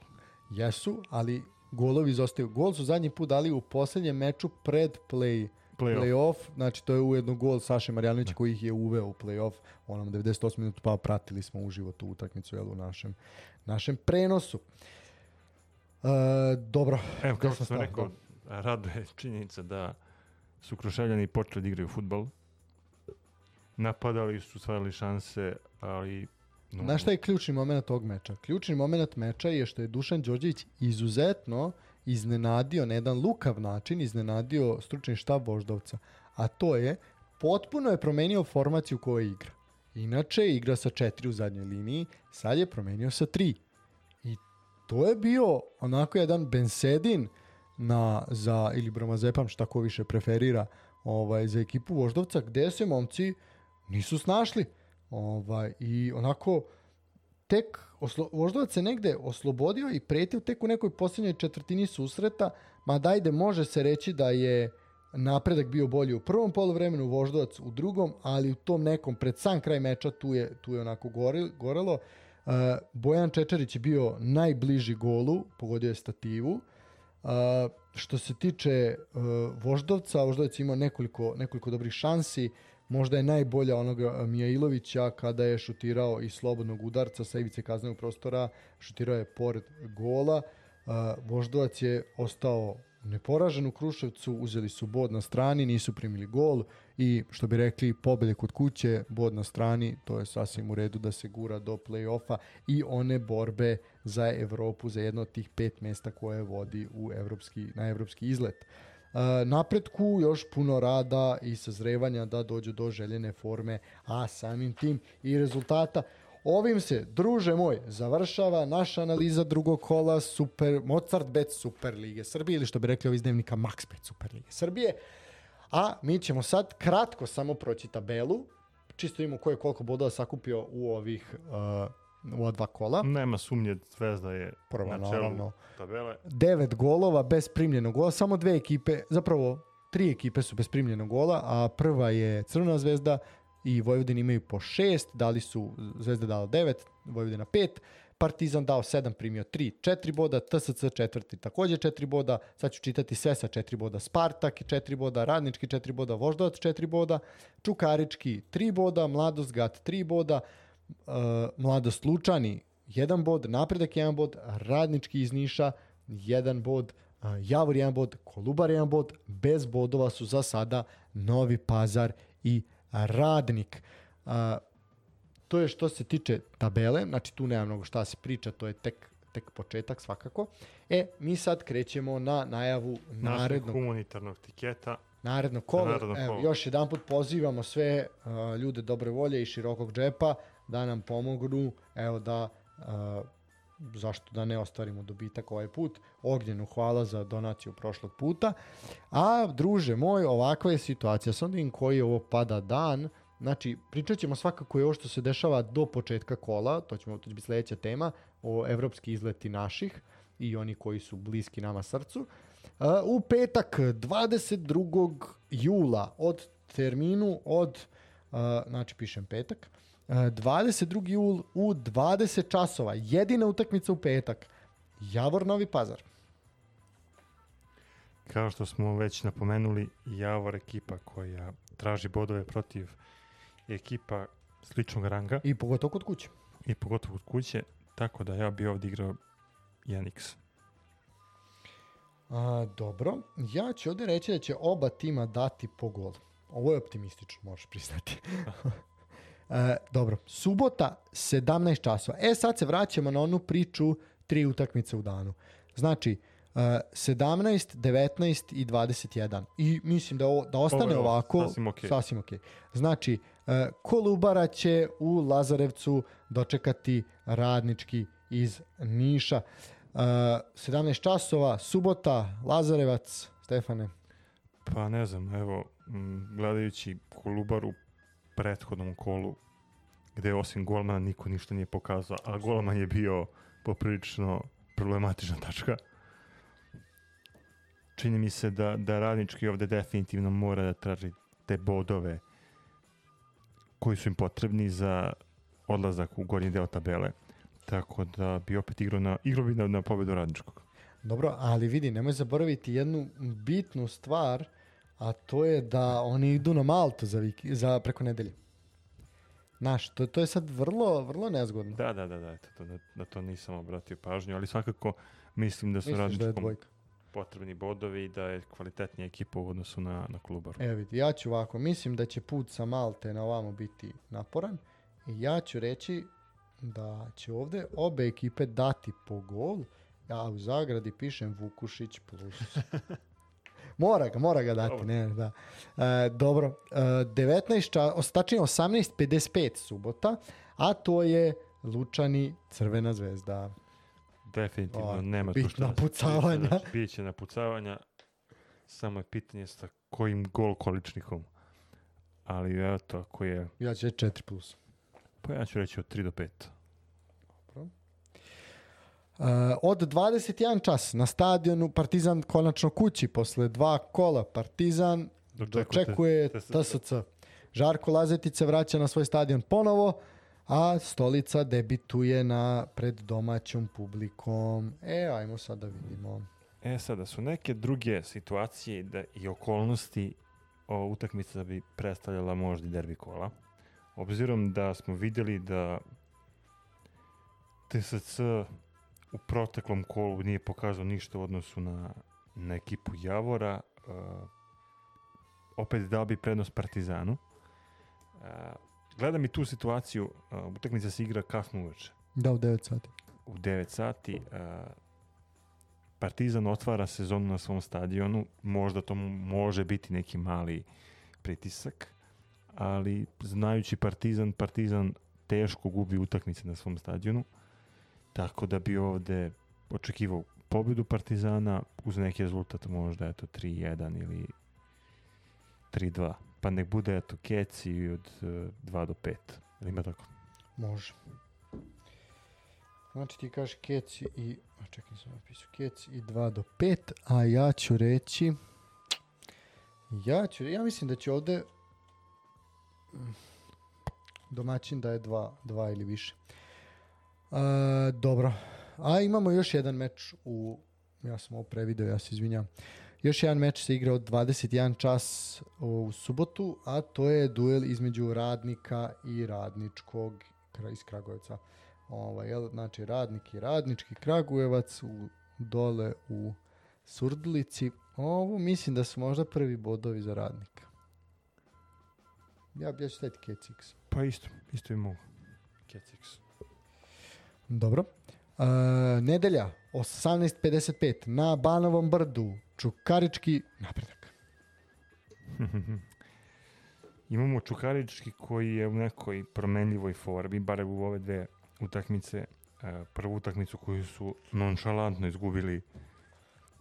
Jesu, ali golovi izostaju. Gol su zadnji put dali u poslednjem meču pred play Playoff. play-off, znači to je ujedno gol Saše Marjanovića koji ih je uveo u play-off, onom 98 minuta pa pratili smo uživo tu utakmicu jel, u našem, našem prenosu. E, dobro, Evo, kao što sam rekao, raduje činjenica da su Kruševljani počeli da igraju futbol. Napadali su, stvarali šanse, ali... No, Znaš šta je ključni moment tog meča? Ključni moment meča je što je Dušan Đorđević izuzetno iznenadio na jedan lukav način, iznenadio stručni štab Voždovca. A to je, potpuno je promenio formaciju koju igra. Inače, igra sa četiri u zadnjoj liniji, sad je promenio sa tri. I to je bio onako jedan bensedin na, za, ili Bromazepam, šta ko više preferira, ovaj, za ekipu Voždovca, gde se momci nisu snašli. Ovaj, I onako, tek oslo, Voždovac se negde oslobodio i pretio tek u nekoj posljednjoj četvrtini susreta, ma dajde može se reći da je napredak bio bolji u prvom poluvremenu, Voždovac u drugom, ali u tom nekom pred sam kraj meča tu je, tu je onako goril, gorelo. Uh, Bojan Čečarić je bio najbliži golu, pogodio je stativu. Uh, što se tiče uh, Voždovca, Voždovac je imao nekoliko, nekoliko dobrih šansi, možda je najbolja onoga Mijailovića kada je šutirao iz slobodnog udarca sa ivice kaznenog prostora, šutirao je pored gola. Voždovac je ostao neporažen u Kruševcu, uzeli su bod na strani, nisu primili gol i što bi rekli pobede kod kuće, bod na strani, to je sasvim u redu da se gura do play-offa i one borbe za Evropu, za jedno od tih pet mesta koje vodi u evropski, na evropski izlet. Uh, napretku još puno rada i sazrevanja da dođu do željene forme, a samim tim i rezultata. Ovim se, druže moj, završava naša analiza drugog kola Super, Mozart Bet Super Lige Srbije ili što bi rekli ovi iz dnevnika Max Bet Super Lige Srbije. A mi ćemo sad kratko samo proći tabelu, čisto imamo ko je koliko bodova sakupio u ovih uh, u ova dva kola. Nema sumnje, Zvezda je Prva, na čelu naravno. tabele. Devet golova bez primljenog gola, samo dve ekipe, zapravo tri ekipe su bez primljenog gola, a prva je Crvena zvezda i Vojvodina imaju po šest, dali su Zvezda dala devet, Vojvodina pet, Partizan dao 7, primio 3, 4 boda, TSC četvrti takođe 4 boda, sad ću čitati sve sa 4 boda, Spartak 4 boda, Radnički 4 boda, Voždovac 4 boda, Čukarički 3 boda, Mladost Gat 3 boda, uh, Mladost Lučani 1 bod, Napredak 1 bod, Radnički iz Niša 1 bod, uh, Javor 1 bod, Kolubar 1 bod, bez bodova su za sada Novi Pazar i Radnik. Uh, to je što se tiče tabele, znači tu nema mnogo šta se priča, to je tek, tek početak svakako. E, mi sad krećemo na najavu Našeg narednog, humanitarnog tiketa. narednog kola. narednog Evo, još jedan put pozivamo sve uh, ljude dobre volje i širokog džepa da nam pomognu, evo da uh, zašto da ne ostvarimo dobitak ovaj put. Ognjenu hvala za donaciju prošlog puta. A druže moj, ovakva je situacija. Sam da vidim koji ovo pada dan. Znači, pričat ćemo svakako i ovo što se dešava do početka kola, to, ćemo, to će biti sledeća tema, o evropski izleti naših i oni koji su bliski nama srcu. U petak 22. jula od terminu od, znači pišem petak, 22. jul u 20 časova, jedina utakmica u petak, Javor Novi Pazar. Kao što smo već napomenuli, Javor ekipa koja traži bodove protiv ekipa sličnog ranga I pogotovo kod kuće. i pogotovo kod kuće, tako da ja bi ovdje igrao 1x. A, dobro, ja ću ovde reći da će oba tima dati po gol. Ovo je optimistično, možeš priznati. e, dobro, subota 17 časova. E sad se vraćamo na onu priču tri utakmice u danu. Znači, e, 17, 19 i 21. I mislim da, ovo, da ostane Ovo ovako sasvim okej. sasvim okej. Znači, e, Kolubara će u Lazarevcu dočekati radnički iz Niša. Uh, 17 časova, subota, Lazarevac, Stefane. Pa ne znam, evo, gledajući Kolubar u prethodnom kolu, gde osim golmana niko ništa nije pokazao, a golman je bio poprilično problematična tačka. Čini mi se da, da radnički ovde definitivno mora da traži te bodove koji su im potrebni za odlazak u gornji deo tabele. Tako da bi opet igrao na, igrao bi na, na pobedu radničkog. Dobro, ali vidi, nemoj zaboraviti jednu bitnu stvar, a to je da oni idu na Maltu za, vik, za preko nedelje. Znaš, to, to je sad vrlo, vrlo nezgodno. Da, da, da, da, eto, to, na, na to nisam obratio pažnju, ali svakako mislim da su Misliš da je potrebni bodovi i da je kvalitetnija ekipa u odnosu na, na klubaru. Evo vidi, ja ću ovako, mislim da će put sa Malte na ovamo biti naporan i ja ću reći da će ovde obe ekipe dati po gol, ja u zagradi pišem Vukušić plus. mora ga, mora ga dati, Dobro. ne, da. E, dobro, e, 19, ča, os- tačnije 18.55 subota, a to je Lučani Crvena zvezda. Definitivno O, nema tu šta. da se pucavanja. priča, Znači, biće napucavanja, samo je pitanje sa kojim gol količnikom. Ali eto, ako je, Ja ću reći 4 plus. pa ja ću reći od 3 do 5. Uh, od 21 čas na stadionu Partizan konačno kući posle dva kola Partizan Dočekuje dočekuje TSC. Žarko Lazetić se vraća na svoj stadion ponovo, a Stolica debituje na pred domaćom publikom. E, ajmo sad da vidimo. E sada su neke druge situacije da i okolnosti o utakmica bi predstavljala možda i derbi kola. Obzirom da smo vidjeli da TSC u proteklom kolu nije pokazao ništa u odnosu na, na ekipu Javora. Uh, opet dao bi prednost Partizanu. Uh, gledam i tu situaciju, uh, utakmica se igra kasno uveče. Da, u 9 sati. U 9 sati. Uh, Partizan otvara sezonu na svom stadionu. Možda to može biti neki mali pritisak, ali znajući Partizan, Partizan teško gubi utakmice na svom stadionu. Tako da bi ovde očekivao pobedu Partizana uz neki rezultat možda eto 3-1 ili 3-2. Pa nek bude eto keci od uh, 2 do 5. Ili ima tako? Može. Znači ti kažeš keci i... A čekaj, sam napisao. Keci i 2 do 5, a ja ću reći... Ja ću... Ja mislim da će ovde... mm, Domaćin da je 2, 2 ili više. A, dobro. A imamo još jedan meč u... Ja sam ovo prevideo, ja se izvinjam. Još jedan meč se igra od 21 čas u subotu, a to je duel između radnika i radničkog iz Kragujevca. Ovaj, jel, znači radnik i radnički Kragujevac u, dole u Surdulici. Ovo mislim da su možda prvi bodovi za radnika. Ja, ja ću staviti Kecix. Pa isto, isto i mogu. Kecix. Dobro. E, nedelja, 18.55 na Banovom brdu. Čukarički napredak. Imamo Čukarički koji je u nekoj promenljivoj formi, bar u ove dve utakmice. E, Prvu utakmicu koju su nonšalantno izgubili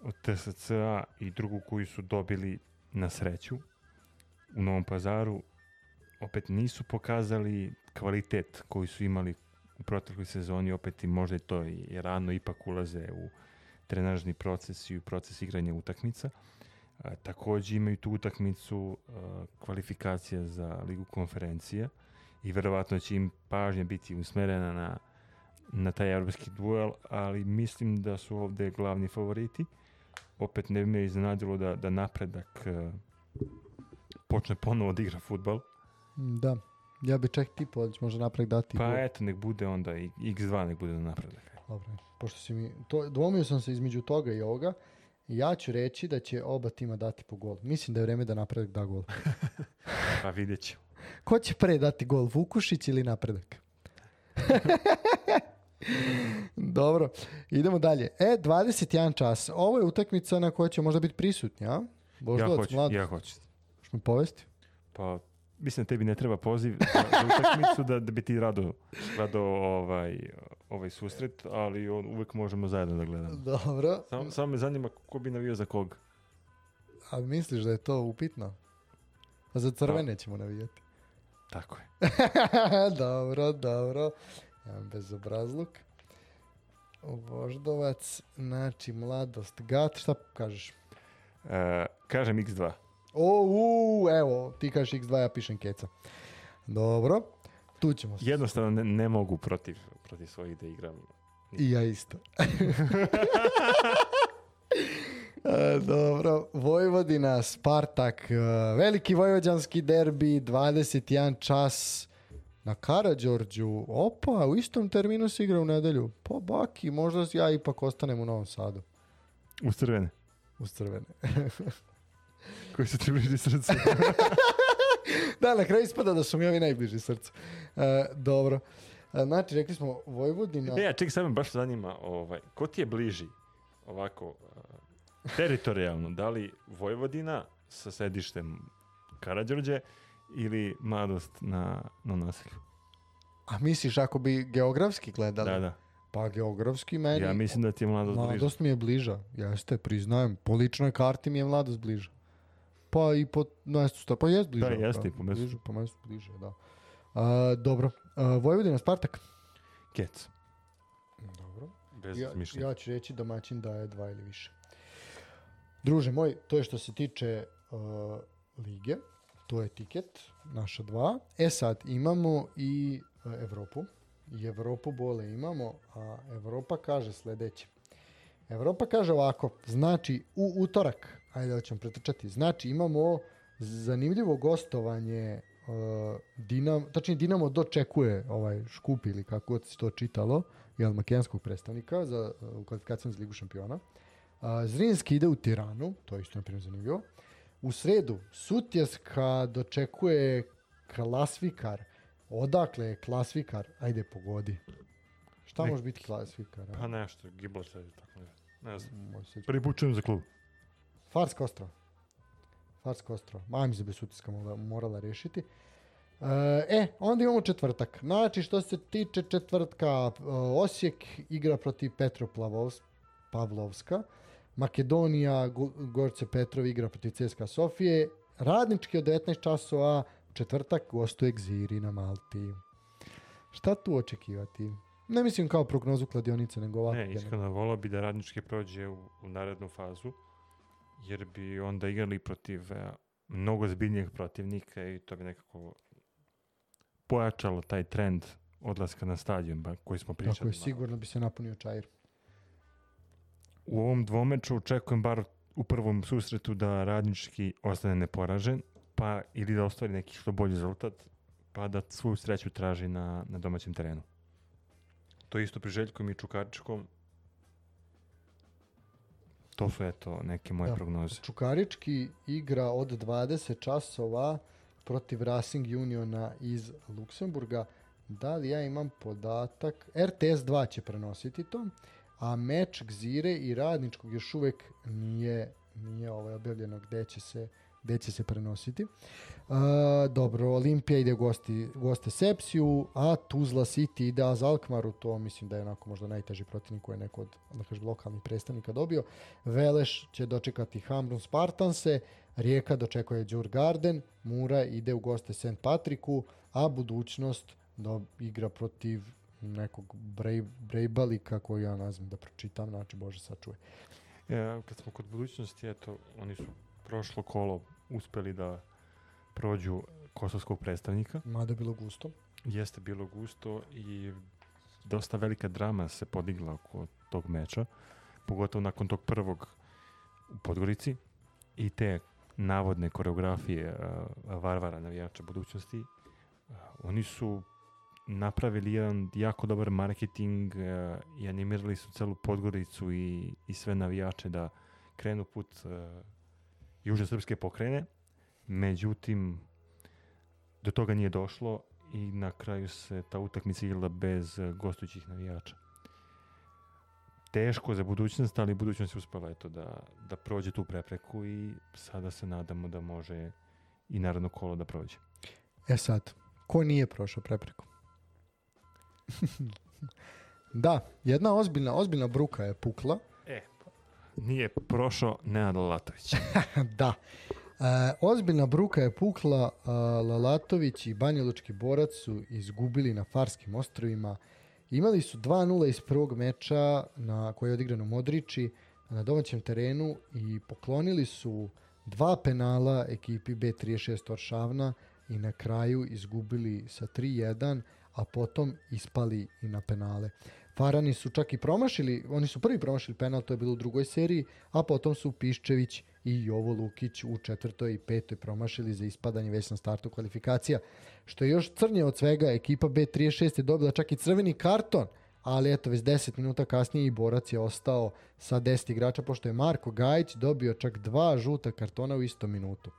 od TSC-a i drugu koju su dobili na sreću u Novom pazaru. Opet nisu pokazali kvalitet koji su imali u protekloj sezoni, opet i možda je to i rano ipak ulaze u trenažni proces i u proces igranja utakmica. A, takođe imaju tu utakmicu a, kvalifikacija za ligu konferencija i verovatno će im pažnja biti usmerena na, na taj evropski duel, ali mislim da su ovde glavni favoriti. Opet ne bi me iznenadilo da, da napredak a, počne ponovo da igra futbal. Da. Ja bi čak da će možda napredak dati. Pa eto, nek bude onda i x2 nek bude napredak. Dobro. Pošto si mi... To, dvomio sam se između toga i ovoga. Ja ću reći da će oba tima dati po gol. Mislim da je vreme da napredak da gol. Pa vidjet ćemo. Ko će pre dati gol, Vukušić ili napredak? Dobro, idemo dalje. E, 21 čas. Ovo je utakmica na kojoj će možda biti prisutni, a? Ja hoću, mlad, ja hoću. mi povesti? Pa, mislim da tebi ne treba poziv za, utakmicu da, da bi ti rado, rado ovaj, ovaj susret, ali on, uvek možemo zajedno da gledamo. Dobro. Samo, samo me zanima ko bi navio za kog. A misliš da je to upitno? A za crvene ćemo navijati. Tako je. dobro, dobro. Jedan bezobrazluk. Voždovac, znači mladost, gat, šta kažeš? E, kažem x2. O, u, evo, ti kažeš x2, ja pišem keca. Dobro, tu ćemo se. Jednostavno ne, ne mogu protiv, protiv svojih da igram. I ja isto. E, Dobro, Vojvodina, Spartak, veliki vojvođanski derbi, 21 čas na Karadžorđu. Opa, u istom terminu se igra u nedelju. Pa baki, možda ja ipak ostanem u Novom Sadu. Uz crvene. Uz crvene. Koji su ti bliži srcu. da, na kraju ispada da su mi ovi najbliži srcu. E, dobro. E, znači, rekli smo Vojvodina... Ne, ja ček, sad me baš zanima, ovaj, ko ti je bliži ovako uh, teritorijalno, da li Vojvodina sa sedištem Karadžorđe ili mladost na, na naselju? A misliš ako bi geografski gledali? Da, da. Pa geografski meni... Ja mislim da ti je mladost bliža. Mladost mi je bliža, jeste, priznajem. Po ličnoj karti mi je mladost bliža. Pa i po mestu sta, pa jest bliža. Da, jeste i po mestu. Bliže, po mestu bliže, da. A, dobro, A, Vojvodina, Spartak. Kec. Dobro. Bez Ja, mišljenja. ja ću reći domaćin da je dva ili više. Druže moj, to je što se tiče uh, lige. To je tiket, naša dva. E sad, imamo i uh, Evropu. I Evropu bole imamo, a Evropa kaže sledeće. Evropa kaže ovako, znači u utorak, ajde da ćemo pretrčati, znači imamo zanimljivo gostovanje uh, tačnije Dinamo dočekuje ovaj škup ili kako se to čitalo, jel, makedonskog predstavnika za, uh, u kvalifikacijama za Ligu šampiona. Uh, Zrinski ide u Tiranu, to je isto na primjer zanimljivo. U sredu Sutjeska dočekuje klasvikar. Odakle je klasvikar? Ajde, pogodi. Šta Nek- može biti klasvikar? a? Pa nešto, Gibraltar ili tako ne. Ne znam. Može se- Prvi put čujem za klub. Farska ostrava. Farska ostrava. Ma, mislim da bi Sutjeska morala, morala rešiti. E, e, onda imamo četvrtak. Znači, što se tiče četvrtka, e, Osijek igra protiv Petroplavovs, Pavlovska. Makedonija, Gorce Petrov igra protiv CSKA Sofije. Radnički od 19 časova, četvrtak gostuje Gziri na Malti. Šta tu očekivati? Ne mislim kao prognozu kladionice, nego ovako. Ne, iskreno volao bi da radnički prođe u, u narednu fazu, jer bi onda igrali protiv e, mnogo zbiljnijeg protivnika i to bi nekako pojačalo taj trend odlaska na stadion ba, koji smo pričali. Tako je, sigurno bi se napunio čajir. U ovom dvomeču očekujem bar u prvom susretu da radnički ostane neporažen, pa ili da ostvari neki što bolji rezultat, pa da svoju sreću traži na, na domaćem terenu. To je isto pri Željkom i Čukaričkom. To su eto neke moje Da. prognoze. Čukarički igra od 20 časova protiv Racing Uniona iz Luksemburga. Da li ja imam podatak? RTS 2 će prenositi to, a meč Gzire i Radničkog još uvek nije, nije ovaj objavljeno gde će se gde će se prenositi. Uh, dobro, Olimpija ide gosti, goste Sepsiju, a Tuzla City ide az Alkmaru, to mislim da je onako možda najteži protivnik koji je neko od da kažem, lokalnih predstavnika dobio. Veleš će dočekati Hamrun Spartanse, Rijeka dočekuje Djurgarden, Mura ide u goste St. Patriku, a budućnost da igra protiv nekog Brej, Brejbalika koji ja ne znam da pročitam, znači Bože sačuje. E, kad smo kod budućnosti, eto, oni su prošlo kolo uspeli da prođu kosovskog predstavnika. Mada je bilo gusto. Jeste bilo gusto i dosta velika drama se podigla oko tog meča, pogotovo nakon tog prvog u Podgorici i te navodne koreografije uh, Varvara navijača budućnosti. Uh, oni su napravili jedan jako dobar marketing uh, i animirali su celu Podgoricu i, i sve navijače da krenu put uh, južne srpske pokrene. Međutim, do toga nije došlo i na kraju se ta utakmica igrala bez eh, gostujućih navijača. Teško za budućnost, ali budućnost je uspela eto da, da prođe tu prepreku i sada se nadamo da može i narodno kolo da prođe. E sad, ko nije prošao prepreku? da, jedna ozbiljna, ozbiljna bruka je pukla. E, nije prošao Nenad Lalatović. da. E, ozbiljna bruka je pukla, a, Lalatović i Banjalučki borac su izgubili na Farskim ostrovima. Imali su 2-0 iz prvog meča na, koji je odigran u Modriči na domaćem terenu i poklonili su dva penala ekipi B36 Oršavna i na kraju izgubili sa 3-1, a potom ispali i na penale. Farani su čak i promašili, oni su prvi promašili penal, to je bilo u drugoj seriji, a potom su Piščević i Jovo Lukić u četvrtoj i petoj promašili za ispadanje već na startu kvalifikacija. Što je još crnje od svega, ekipa B36 je dobila čak i crveni karton, ali eto, već 10 minuta kasnije i Borac je ostao sa 10 igrača, pošto je Marko Gajić dobio čak dva žuta kartona u istom minutu.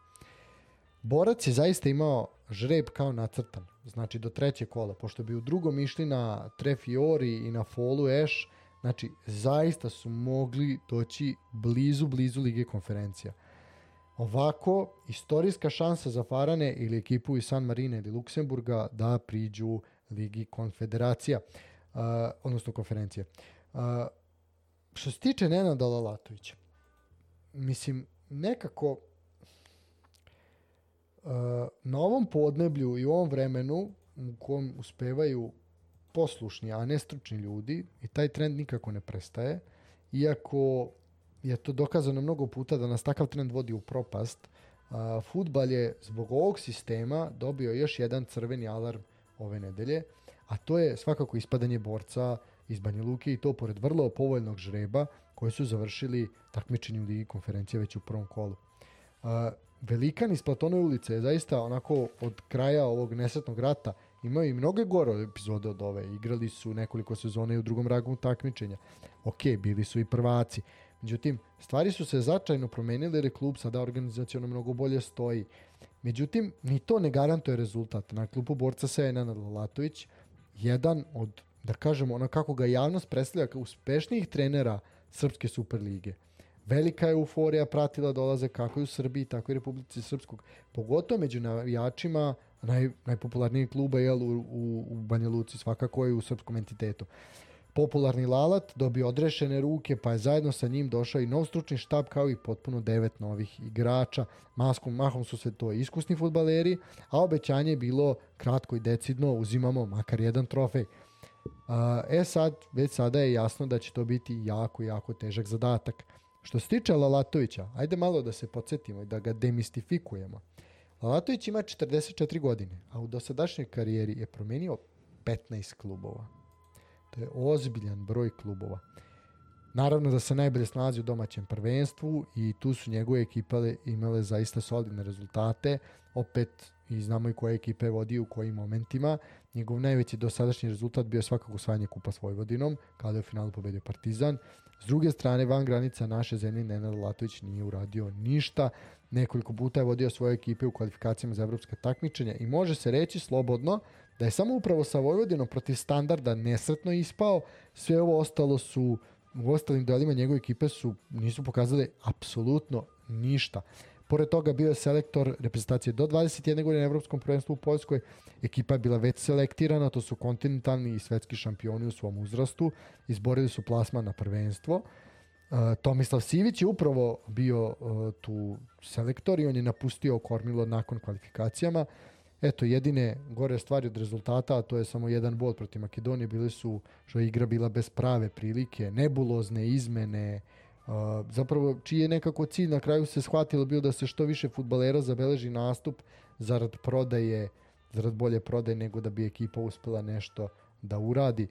Borac je zaista imao žreb kao nacrtan, znači do trećeg kola, pošto bi u drugom išli na Trefiori i na Folu Eš, znači zaista su mogli doći blizu, blizu Lige konferencija. Ovako, istorijska šansa za Farane ili ekipu iz San Marina ili Luksemburga da priđu Ligi konfederacija, uh, odnosno konferencije. Uh, što se tiče Nenada Lalatovića, mislim, nekako na ovom podneblju i u ovom vremenu u kom uspevaju poslušni, a ne stručni ljudi i taj trend nikako ne prestaje, iako je to dokazano mnogo puta da nas takav trend vodi u propast, a, futbal je zbog ovog sistema dobio još jedan crveni alarm ove nedelje, a to je svakako ispadanje borca iz Banja Luke i to pored vrlo povoljnog žreba koji su završili takmičenje u Ligi konferencije već u prvom kolu. Velikan iz Platonove ulice je zaista onako od kraja ovog nesretnog rata Imaju i mnoge gore epizode od ove. Igrali su nekoliko sezona i u drugom ragu takmičenja. Ok, bili su i prvaci. Međutim, stvari su se značajno promenile jer je klub sada organizacijono mnogo bolje stoji. Međutim, ni to ne garantuje rezultat. Na klubu borca se je Nenad Lalatović, jedan od, da kažemo, ono kako ga javnost predstavlja kao uspešnijih trenera Srpske Superlige. Velika je euforija pratila dolaze kako i u Srbiji, tako i Republici Srpskog. Pogotovo među navijačima naj, najpopularnijeg kluba jel, u, u, u Banja Luci, svakako i u srpskom entitetu. Popularni Lalat dobio odrešene ruke, pa je zajedno sa njim došao i nov stručni štab kao i potpuno devet novih igrača. Maskom, mahom su sve to iskusni futbaleri, a obećanje je bilo kratko i decidno, uzimamo makar jedan trofej. E sad, već sada je jasno da će to biti jako, jako težak zadatak. Što se tiče Lalatovića, ajde malo da se podsjetimo i da ga demistifikujemo. Lalatović ima 44 godine, a u dosadašnjoj karijeri je promenio 15 klubova. To je ozbiljan broj klubova. Naravno da se najbolje snalazi u domaćem prvenstvu i tu su njegove ekipe imale zaista solidne rezultate. Opet i znamo i koje ekipe vodi u kojim momentima. Njegov najveći dosadašnji rezultat bio svakako osvajanje kupa s Vojvodinom, kada je u finalu pobedio Partizan. S druge strane, van granica naše zemlje Nenad Latović nije uradio ništa. Nekoliko puta je vodio svoje ekipe u kvalifikacijama za evropska takmičenja i može se reći slobodno da je samo upravo sa Vojvodinom protiv standarda nesretno ispao. Sve ovo ostalo su u ostalim delima njegove ekipe su nisu pokazali apsolutno ništa. Pored toga bio je selektor reprezentacije do 21 godine na Evropskom prvenstvu u Poljskoj. Ekipa je bila već selektirana, to su kontinentalni i svetski šampioni u svom uzrastu. Izborili su plasman na prvenstvo. Uh, Tomislav Sivić je upravo bio uh, tu selektor i on je napustio Kormilo nakon kvalifikacijama. Eto, jedine gore stvari od rezultata, a to je samo jedan bod protiv Makedonije, bili su što je igra bila bez prave prilike, nebulozne izmene, Uh, zapravo čiji je nekako cilj na kraju se shvatilo bio da se što više futbalera zabeleži nastup zarad prodaje, zarad bolje prodaje nego da bi ekipa uspela nešto da uradi.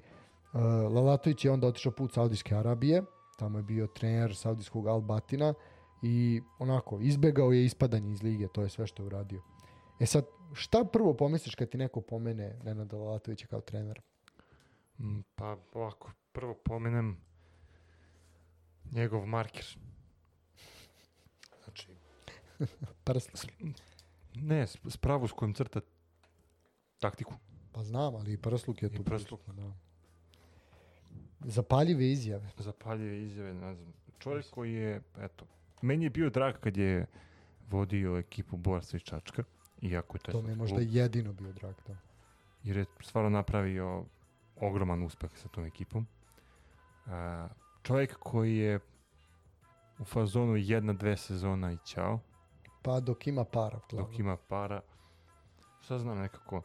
Uh, Lalatović je onda otišao put Saudijske Arabije, tamo je bio trener Saudijskog Al Batina i onako izbegao je ispadanje iz lige, to je sve što je uradio. E sad, šta prvo pomisliš kad ti neko pomene Nenada Lalatovića kao trener? Mm, pa ovako, prvo pomenem njegov marker. Znači, Prst. ne, s, s pravu s kojim crta taktiku. Pa znam, ali i prsluk je I tu. prsluk. prisutan, Da. Zapaljive izjave. Zapaljive izjave, ne znam. Čovjek koji je, eto, meni je bio drag kad je vodio ekipu Borca i Čačka, iako je to, To mi je možda jedino bio drag. Da. jer je stvarno napravio ogroman uspeh sa tom ekipom. A, čovjek koji je u fazonu jedna, dve sezona i ćao, Pa dok ima para. Uglavnom. dok ima para. Šta znam nekako,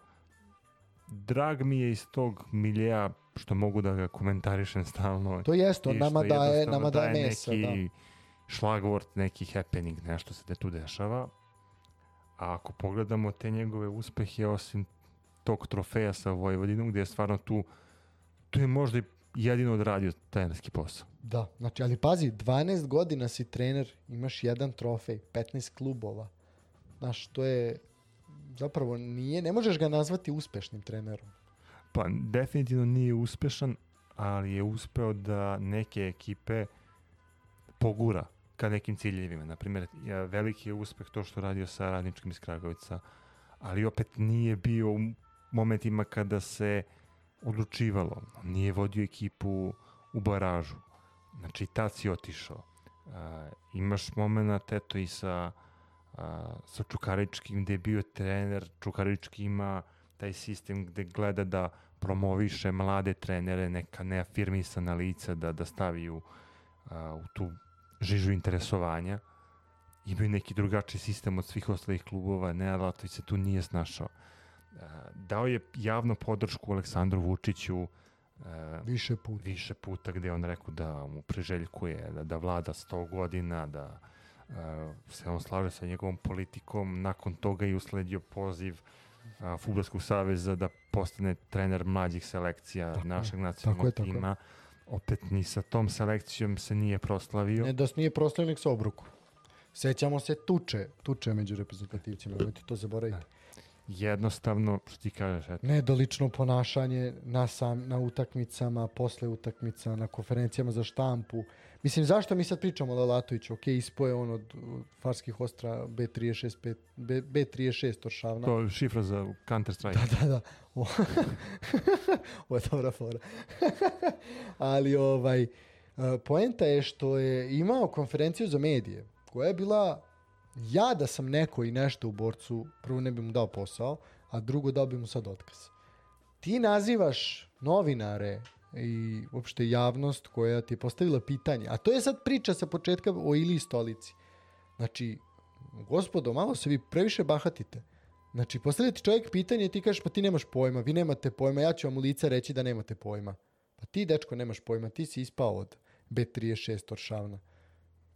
drag mi je iz tog miljeja što mogu da ga komentarišem stalno. To jeste, on nama daje, nama daje mesa. neki Da. šlagvort, neki happening, nešto se da tu dešava. A ako pogledamo te njegove uspehe, osim tog trofeja sa Vojvodinom, gde je stvarno tu, tu je možda i jedino odradio trenerski posao. da, znači, ali pazi, 12 godina si trener, imaš jedan trofej, 15 klubova. Znaš, to je, zapravo nije, ne možeš ga nazvati uspešnim trenerom. Pa definitivno nije uspešan, ali je uspeo da neke ekipe pogura ka nekim ciljevima. Naprimjer, veliki je uspeh to što radio sa radničkim iz Kragovica, ali opet nije bio u momentima kada se odlučivalo. Nije vodio ekipu u baražu. Znači, tad si otišao. A, imaš moment, eto, i sa, a, sa Čukaričkim, gde je bio trener. Čukarički ima taj sistem gde gleda da promoviše mlade trenere, neka neafirmisana lica da, da stavi u, a, u tu žižu interesovanja. Imaju neki drugačiji sistem od svih ostalih klubova, ne, Latović se tu nije snašao. Dao je javnu podršku Aleksandru Vučiću a, Više puta. više puta gde on rekao da mu priželjkuje da, da vlada 100 godina, da uh, se on slaže sa njegovom politikom. Nakon toga je usledio poziv uh, Futbolskog saveza da postane trener mlađih selekcija Tako našeg nacionalnog tako je, tako tima. Opet ni sa tom selekcijom se nije proslavio. Ne da nije proslavnik sa obruku. Sećamo se tuče, tuče među reprezentativcima, nemojte to zaboraviti. Jednostavno, što ti kažeš, eto, Nedolično ponašanje na, sam, na utakmicama, posle utakmica, na konferencijama za štampu. Mislim, zašto mi sad pričamo o Lalatoviću? Ok, ispoje on od, Farskih ostra B36, B, B, B36 Oršavna. to je šifra za Counter Strike. Da, da, da. Ovo je dobra fora. Ali ovaj, e, poenta je što je imao konferenciju za medije, koja je bila, ja da sam neko i nešto u borcu, prvo ne bi mu dao posao, a drugo dao bi mu sad otkaz. Ti nazivaš novinare i uopšte javnost koja ti je postavila pitanje, a to je sad priča sa početka o Ili Stolici. Znači, gospodo, malo se vi previše bahatite. Znači, postavlja ti čovjek pitanje i ti kažeš, pa ti nemaš pojma, vi nemate pojma, ja ću vam u lice reći da nemate pojma. Pa ti, dečko, nemaš pojma, ti si ispao od B36 Oršavna.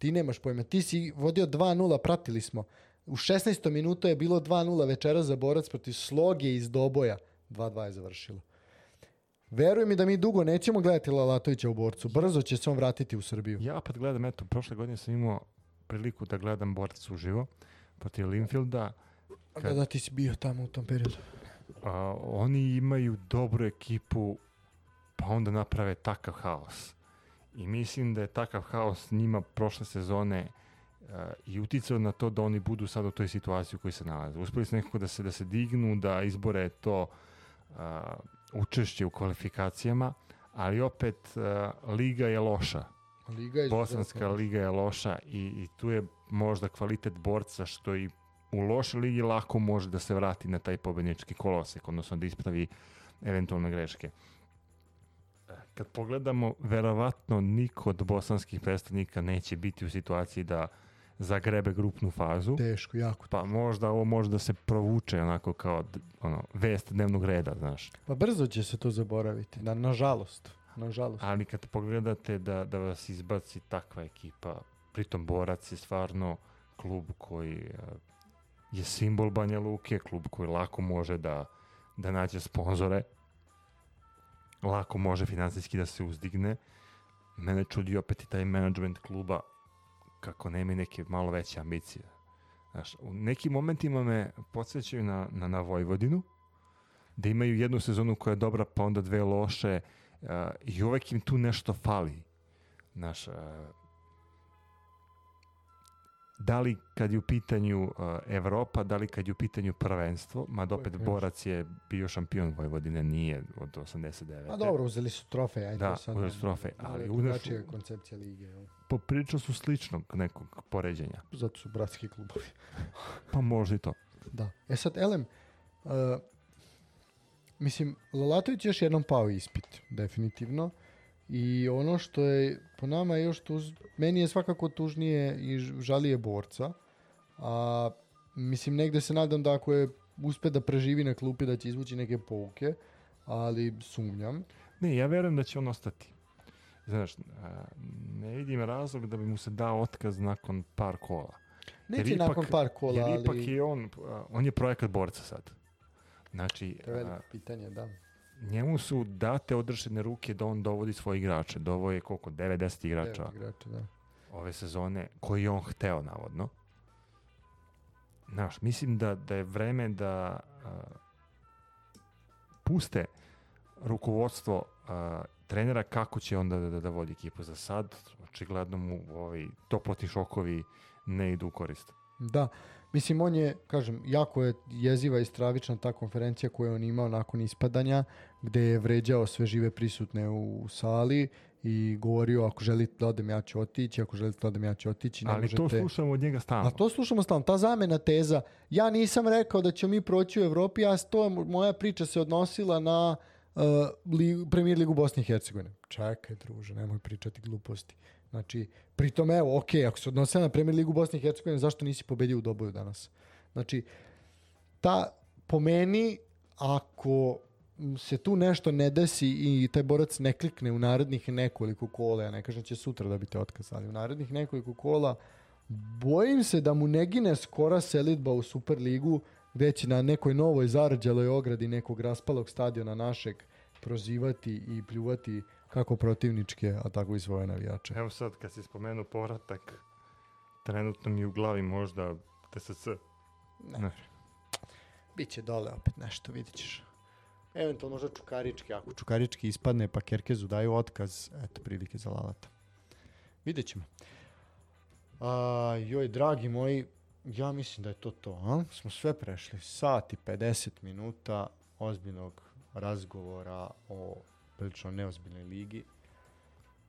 Ti nemaš pojma, ti si vodio 2-0, pratili smo. U 16. minutu je bilo 2-0 večera za borac protiv sloge iz Doboja. 2-2 je završilo. Veruj mi da mi dugo nećemo gledati Lalatovića u borcu. Brzo će se on vratiti u Srbiju. Ja opet gledam, eto, prošle godine sam imao priliku da gledam borca uživo protiv Linfielda. Da, da, ti si bio tamo u tom periodu. A, oni imaju dobru ekipu, pa onda naprave takav haos. I mislim da je takav haos njima prošle sezone a, i uticao na to da oni budu sad u toj situaciji u kojoj se nalaze. Uspeli su nekako da se, da se dignu, da izbore to a, učešće u kvalifikacijama, ali opet a, liga je loša. Liga je Bosanska liga je loša i, i tu je možda kvalitet borca što i u lošoj ligi lako može da se vrati na taj pobednički kolosek, odnosno da ispravi eventualne greške. Kad pogledamo, verovatno niko od bosanskih predstavnika neće biti u situaciji da zagrebe grupnu fazu, Teško, jako. pa možda ovo može da se provuče onako kao ono, vest dnevnog reda, znaš. Pa brzo će se to zaboraviti, na, nažalost. Nažalost. Ali kad pogledate da, da vas izbaci takva ekipa, pritom Borac je stvarno klub koji e, je simbol Banja Luke, klub koji lako može da, da nađe sponzore, lako može finansijski da se uzdigne. Mene čudi opet i taj management kluba kako nema neke malo veće ambicije. Znaš, u nekim momentima me podsjećaju na, na, na Vojvodinu, da imaju jednu sezonu koja je dobra, pa onda dve loše, uh, i uvek im tu nešto fali. Znaš, uh, da li kad je u pitanju uh, Evropa, da li kad je u pitanju prvenstvo, mada opet Borac je bio šampion Vojvodine, nije od 89. Pa dobro, uzeli su trofej, ajde. Da, sad, uzeli su trofej, ali je koncepcija lige. jel? Poprilično su sličnog nekog poređenja. Zato su bratski klubovi. Pa možda i to. Da. E sad, Elem, uh, mislim, Lalatović je još jednom pao ispit, definitivno. I ono što je po nama još tuž, meni je svakako tužnije i žalije borca. A mislim, negde se nadam da ako je uspe da preživi na klupi da će izvući neke pouke, ali sumnjam. Ne, ja verujem da će on ostati. Znaš, ne vidim razlog da bi mu se dao otkaz nakon par kola. Jer Neće ipak- nakon par kola, Jer ipak ali je on, on je projekat borca sad. Znači, to je veliko pitanje, da. Njemu su date odrešene ruke da on dovodi svoje igrače. Dovo je koliko? 9-10 igrača Devet igrača, da. ove sezone koji je on hteo, navodno. Znaš, mislim da, da je vreme da a, puste rukovodstvo a, trenera kako će onda da, da, da vodi ekipu za sad. Očigledno mu ovi toplotni šokovi ne idu u korist. Da, mislim on je, kažem, jako je jeziva i stravična ta konferencija koju je on imao nakon ispadanja, gde je vređao sve žive prisutne u sali i govorio ako želite da odem ja ću otići, ako želite da odem ja ću otići. Ne Ali to možete... slušamo od njega stalno. A to slušamo stalno, ta zamena teza. Ja nisam rekao da ćemo mi proći u Evropi, ja to je, moja priča se odnosila na uh, li, premijer ligu Bosne i Hercegovine. Čekaj, druže, nemoj pričati gluposti. Znači, pritom evo, ok, ako se odnosila na premijer ligu Bosne i Hercegovine, zašto nisi pobedio u Doboju danas? Znači, ta, po meni, ako se tu nešto ne desi i taj borac ne klikne u narednih nekoliko kola, ja ne kažem da će sutra da bi te otkazali, u narednih nekoliko kola, bojim se da mu ne gine skora selitba u Superligu, gde će na nekoj novoj zarađaloj ogradi nekog raspalog stadiona našeg prozivati i pljuvati kako protivničke, a tako i svoje navijače. Evo sad kad si spomenuo povratak, trenutno mi u glavi možda TSC. Ne. Ne. Biće dole opet nešto, vidit ćeš. Eventualno možda Čukarički, ako Čukarički ispadne pa Kerkezu daju otkaz, eto prilike za Lalata. Vidjet ćemo. A, joj, dragi moji, ja mislim da je to to, a? Smo sve prešli. Sat i 50 minuta ozbiljnog razgovora o prilično neozbiljnoj ligi.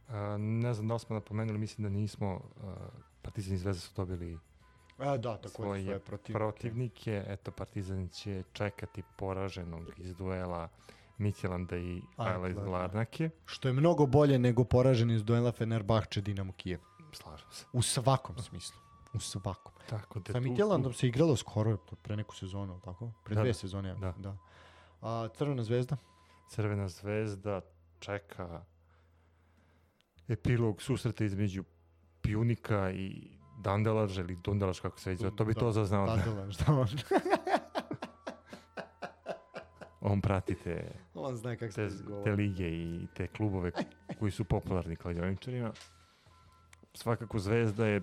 A, ne znam da li smo napomenuli, mislim da nismo, a, Partizan i Zvezda su dobili A, da, tako svoje svoje protivnike. protivnike. Eto, Partizan će čekati poraženog iz duela Mitjelanda i Ajla iz Ajla, da. Larnake. Što je mnogo bolje nego poražen iz duela Fenerbahče Dinamo Kijev. Slažem se. U svakom smislu. U svakom. Tako da Sa tu- Mitjelandom se igralo skoro pre neku sezonu, tako? Pre Da, dve da. sezone, ja Da. da. A Crvena zvezda? Crvena zvezda čeka epilog susreta između Pjunika i Dandelaža ili Dundelaž, kako se već zove. To bi Da, to zaznao. Da. Dadelaš, da on. On prati te, on zna kako te, te lige i te klubove koji su popularni kladioničarima. Svakako Zvezda je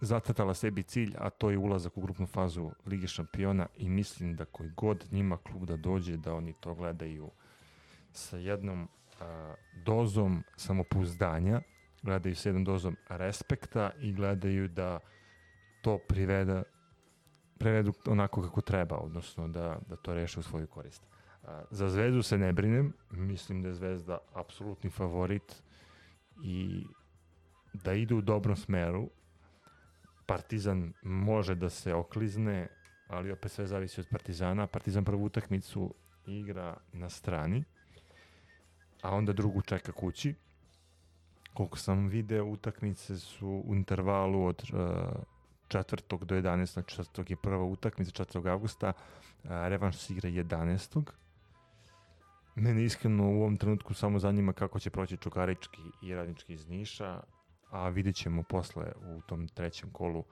zacrtala sebi cilj, a to je ulazak u grupnu fazu Lige šampiona i mislim da koji god njima klub da dođe, da oni to gledaju sa jednom a, dozom samopouzdanja, gledaju sa jednom dozom respekta i gledaju da to priveda prevedu onako kako treba, odnosno da, da to reše u svoju korist. A, za Zvezdu se ne brinem, mislim da je Zvezda apsolutni favorit i da ide u dobrom smeru. Partizan može da se oklizne, ali opet sve zavisi od Partizana. Partizan prvu utakmicu igra na strani, a onda drugu čeka kući. Koliko sam video, utakmice su u intervalu od uh, 4. do 11. Znači 4. je prva utakmica, 4. augusta, a, revanš se igra 11. Mene iskreno u ovom trenutku samo zanima kako će proći Čukarički i Radnički iz Niša, a vidjet ćemo posle u tom trećem kolu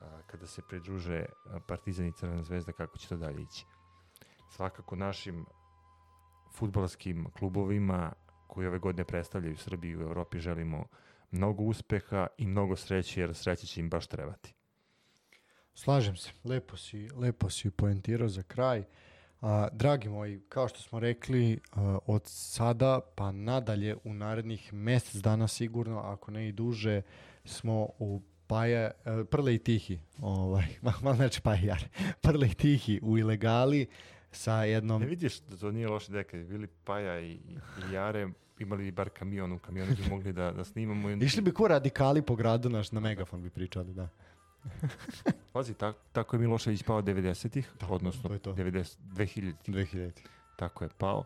a, kada se pridruže a, Partizan i Crvena zvezda kako će to dalje ići. Svakako našim futbalskim klubovima koji ove godine predstavljaju Srbiju u Evropi želimo mnogo uspeha i mnogo sreće jer sreće će im baš trebati. Slažem se, lepo si, lepo si poentirao za kraj. A, dragi moji, kao što smo rekli, a, od sada pa nadalje u narednih mesec dana sigurno, ako ne i duže, smo u Paja, e, Prle i Tihi, ovaj, malo neče Paja Jar, Prle i Tihi u ilegali sa jednom... Ne vidiš da to nije loše deka, bili Paja i, i, Jare, imali bar kamion, u kamionu bi mogli da, da snimamo. Išli bi ko radikali po gradu naš, na megafon bi pričali, da. Pazi, tak, tako je Milošević pao 90-ih, Tako, odnosno to je to. 90, 2000 2000. tako je pao.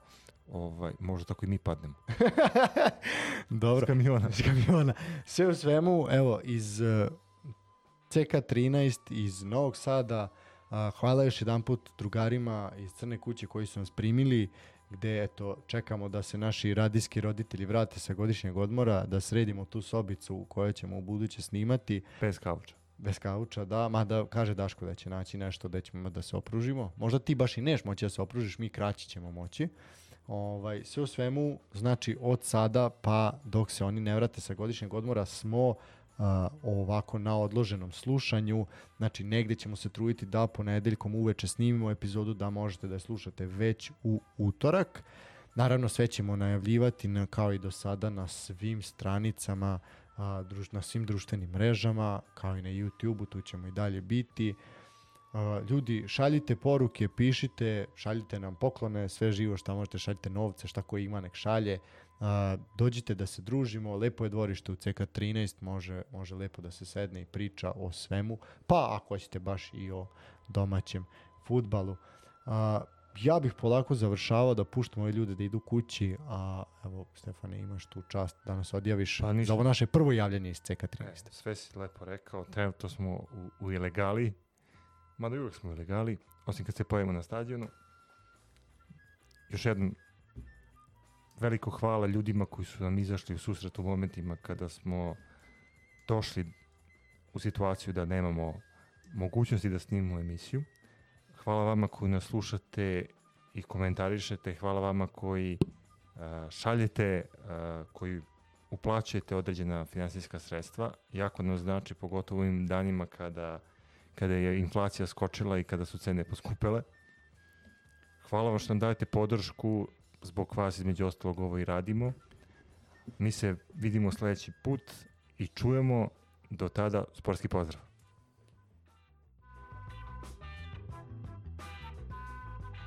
Ovaj, možda tako i mi padnemo. Dobro. S kamiona. iz kamiona. Sve u svemu, evo, iz uh, CK13, iz Novog Sada, uh, hvala još jedan put drugarima iz Crne kuće koji su nas primili, gde eto, čekamo da se naši radijski roditelji vrate sa godišnjeg odmora, da sredimo tu sobicu u kojoj ćemo u buduće snimati, Bez kauča. bez kauča, da, mada kaže Daško da će naći nešto da ćemo da se opružimo. Možda ti baš i neš moći da se opružiš, mi kraći ćemo moći. Ovaj, sve u svemu, znači od sada pa dok se oni ne vrate sa godišnjeg odmora smo a, ovako na odloženom slušanju, znači negde ćemo se truditi da ponedeljkom uveče snimimo epizodu da možete da je slušate već u utorak. Naravno sve ćemo najavljivati na, kao i do sada na svim stranicama, a, druž, na svim društvenim mrežama, kao i na YouTube-u, tu ćemo i dalje biti. A, ljudi, šaljite poruke, pišite, šaljite nam poklone, sve živo šta možete, šaljite novce, šta ko ima nek šalje. A, dođite da se družimo, lepo je dvorište u CK13, može, može lepo da se sedne i priča o svemu, pa ako hoćete baš i o domaćem futbalu. A, ja bih polako završavao da puštam ove ljude da idu kući, a evo Stefane imaš tu čast da nas odjaviš Pa ništa. za ovo naše prvo javljanje iz CK13. E, sve si lepo rekao, trenutno smo u, u ilegali, mada uvijek smo u ilegali, osim kad se pojavimo na stadionu. Još jednom, veliko hvala ljudima koji su nam izašli u susret u momentima kada smo došli u situaciju da nemamo mogućnosti da snimimo emisiju. Hvala vama koji nas slušate i komentarišete, hvala vama koji a, šaljete, a, koji uplaćujete određena finansijska sredstva. Jako nam znači, pogotovo u ovim danima kada, kada je inflacija skočila i kada su cene poskupele. hvala vam što nam dajete podršku, zbog vas između ostalog ovo i radimo. Mi se vidimo sledeći put i čujemo do tada sportski pozdrav.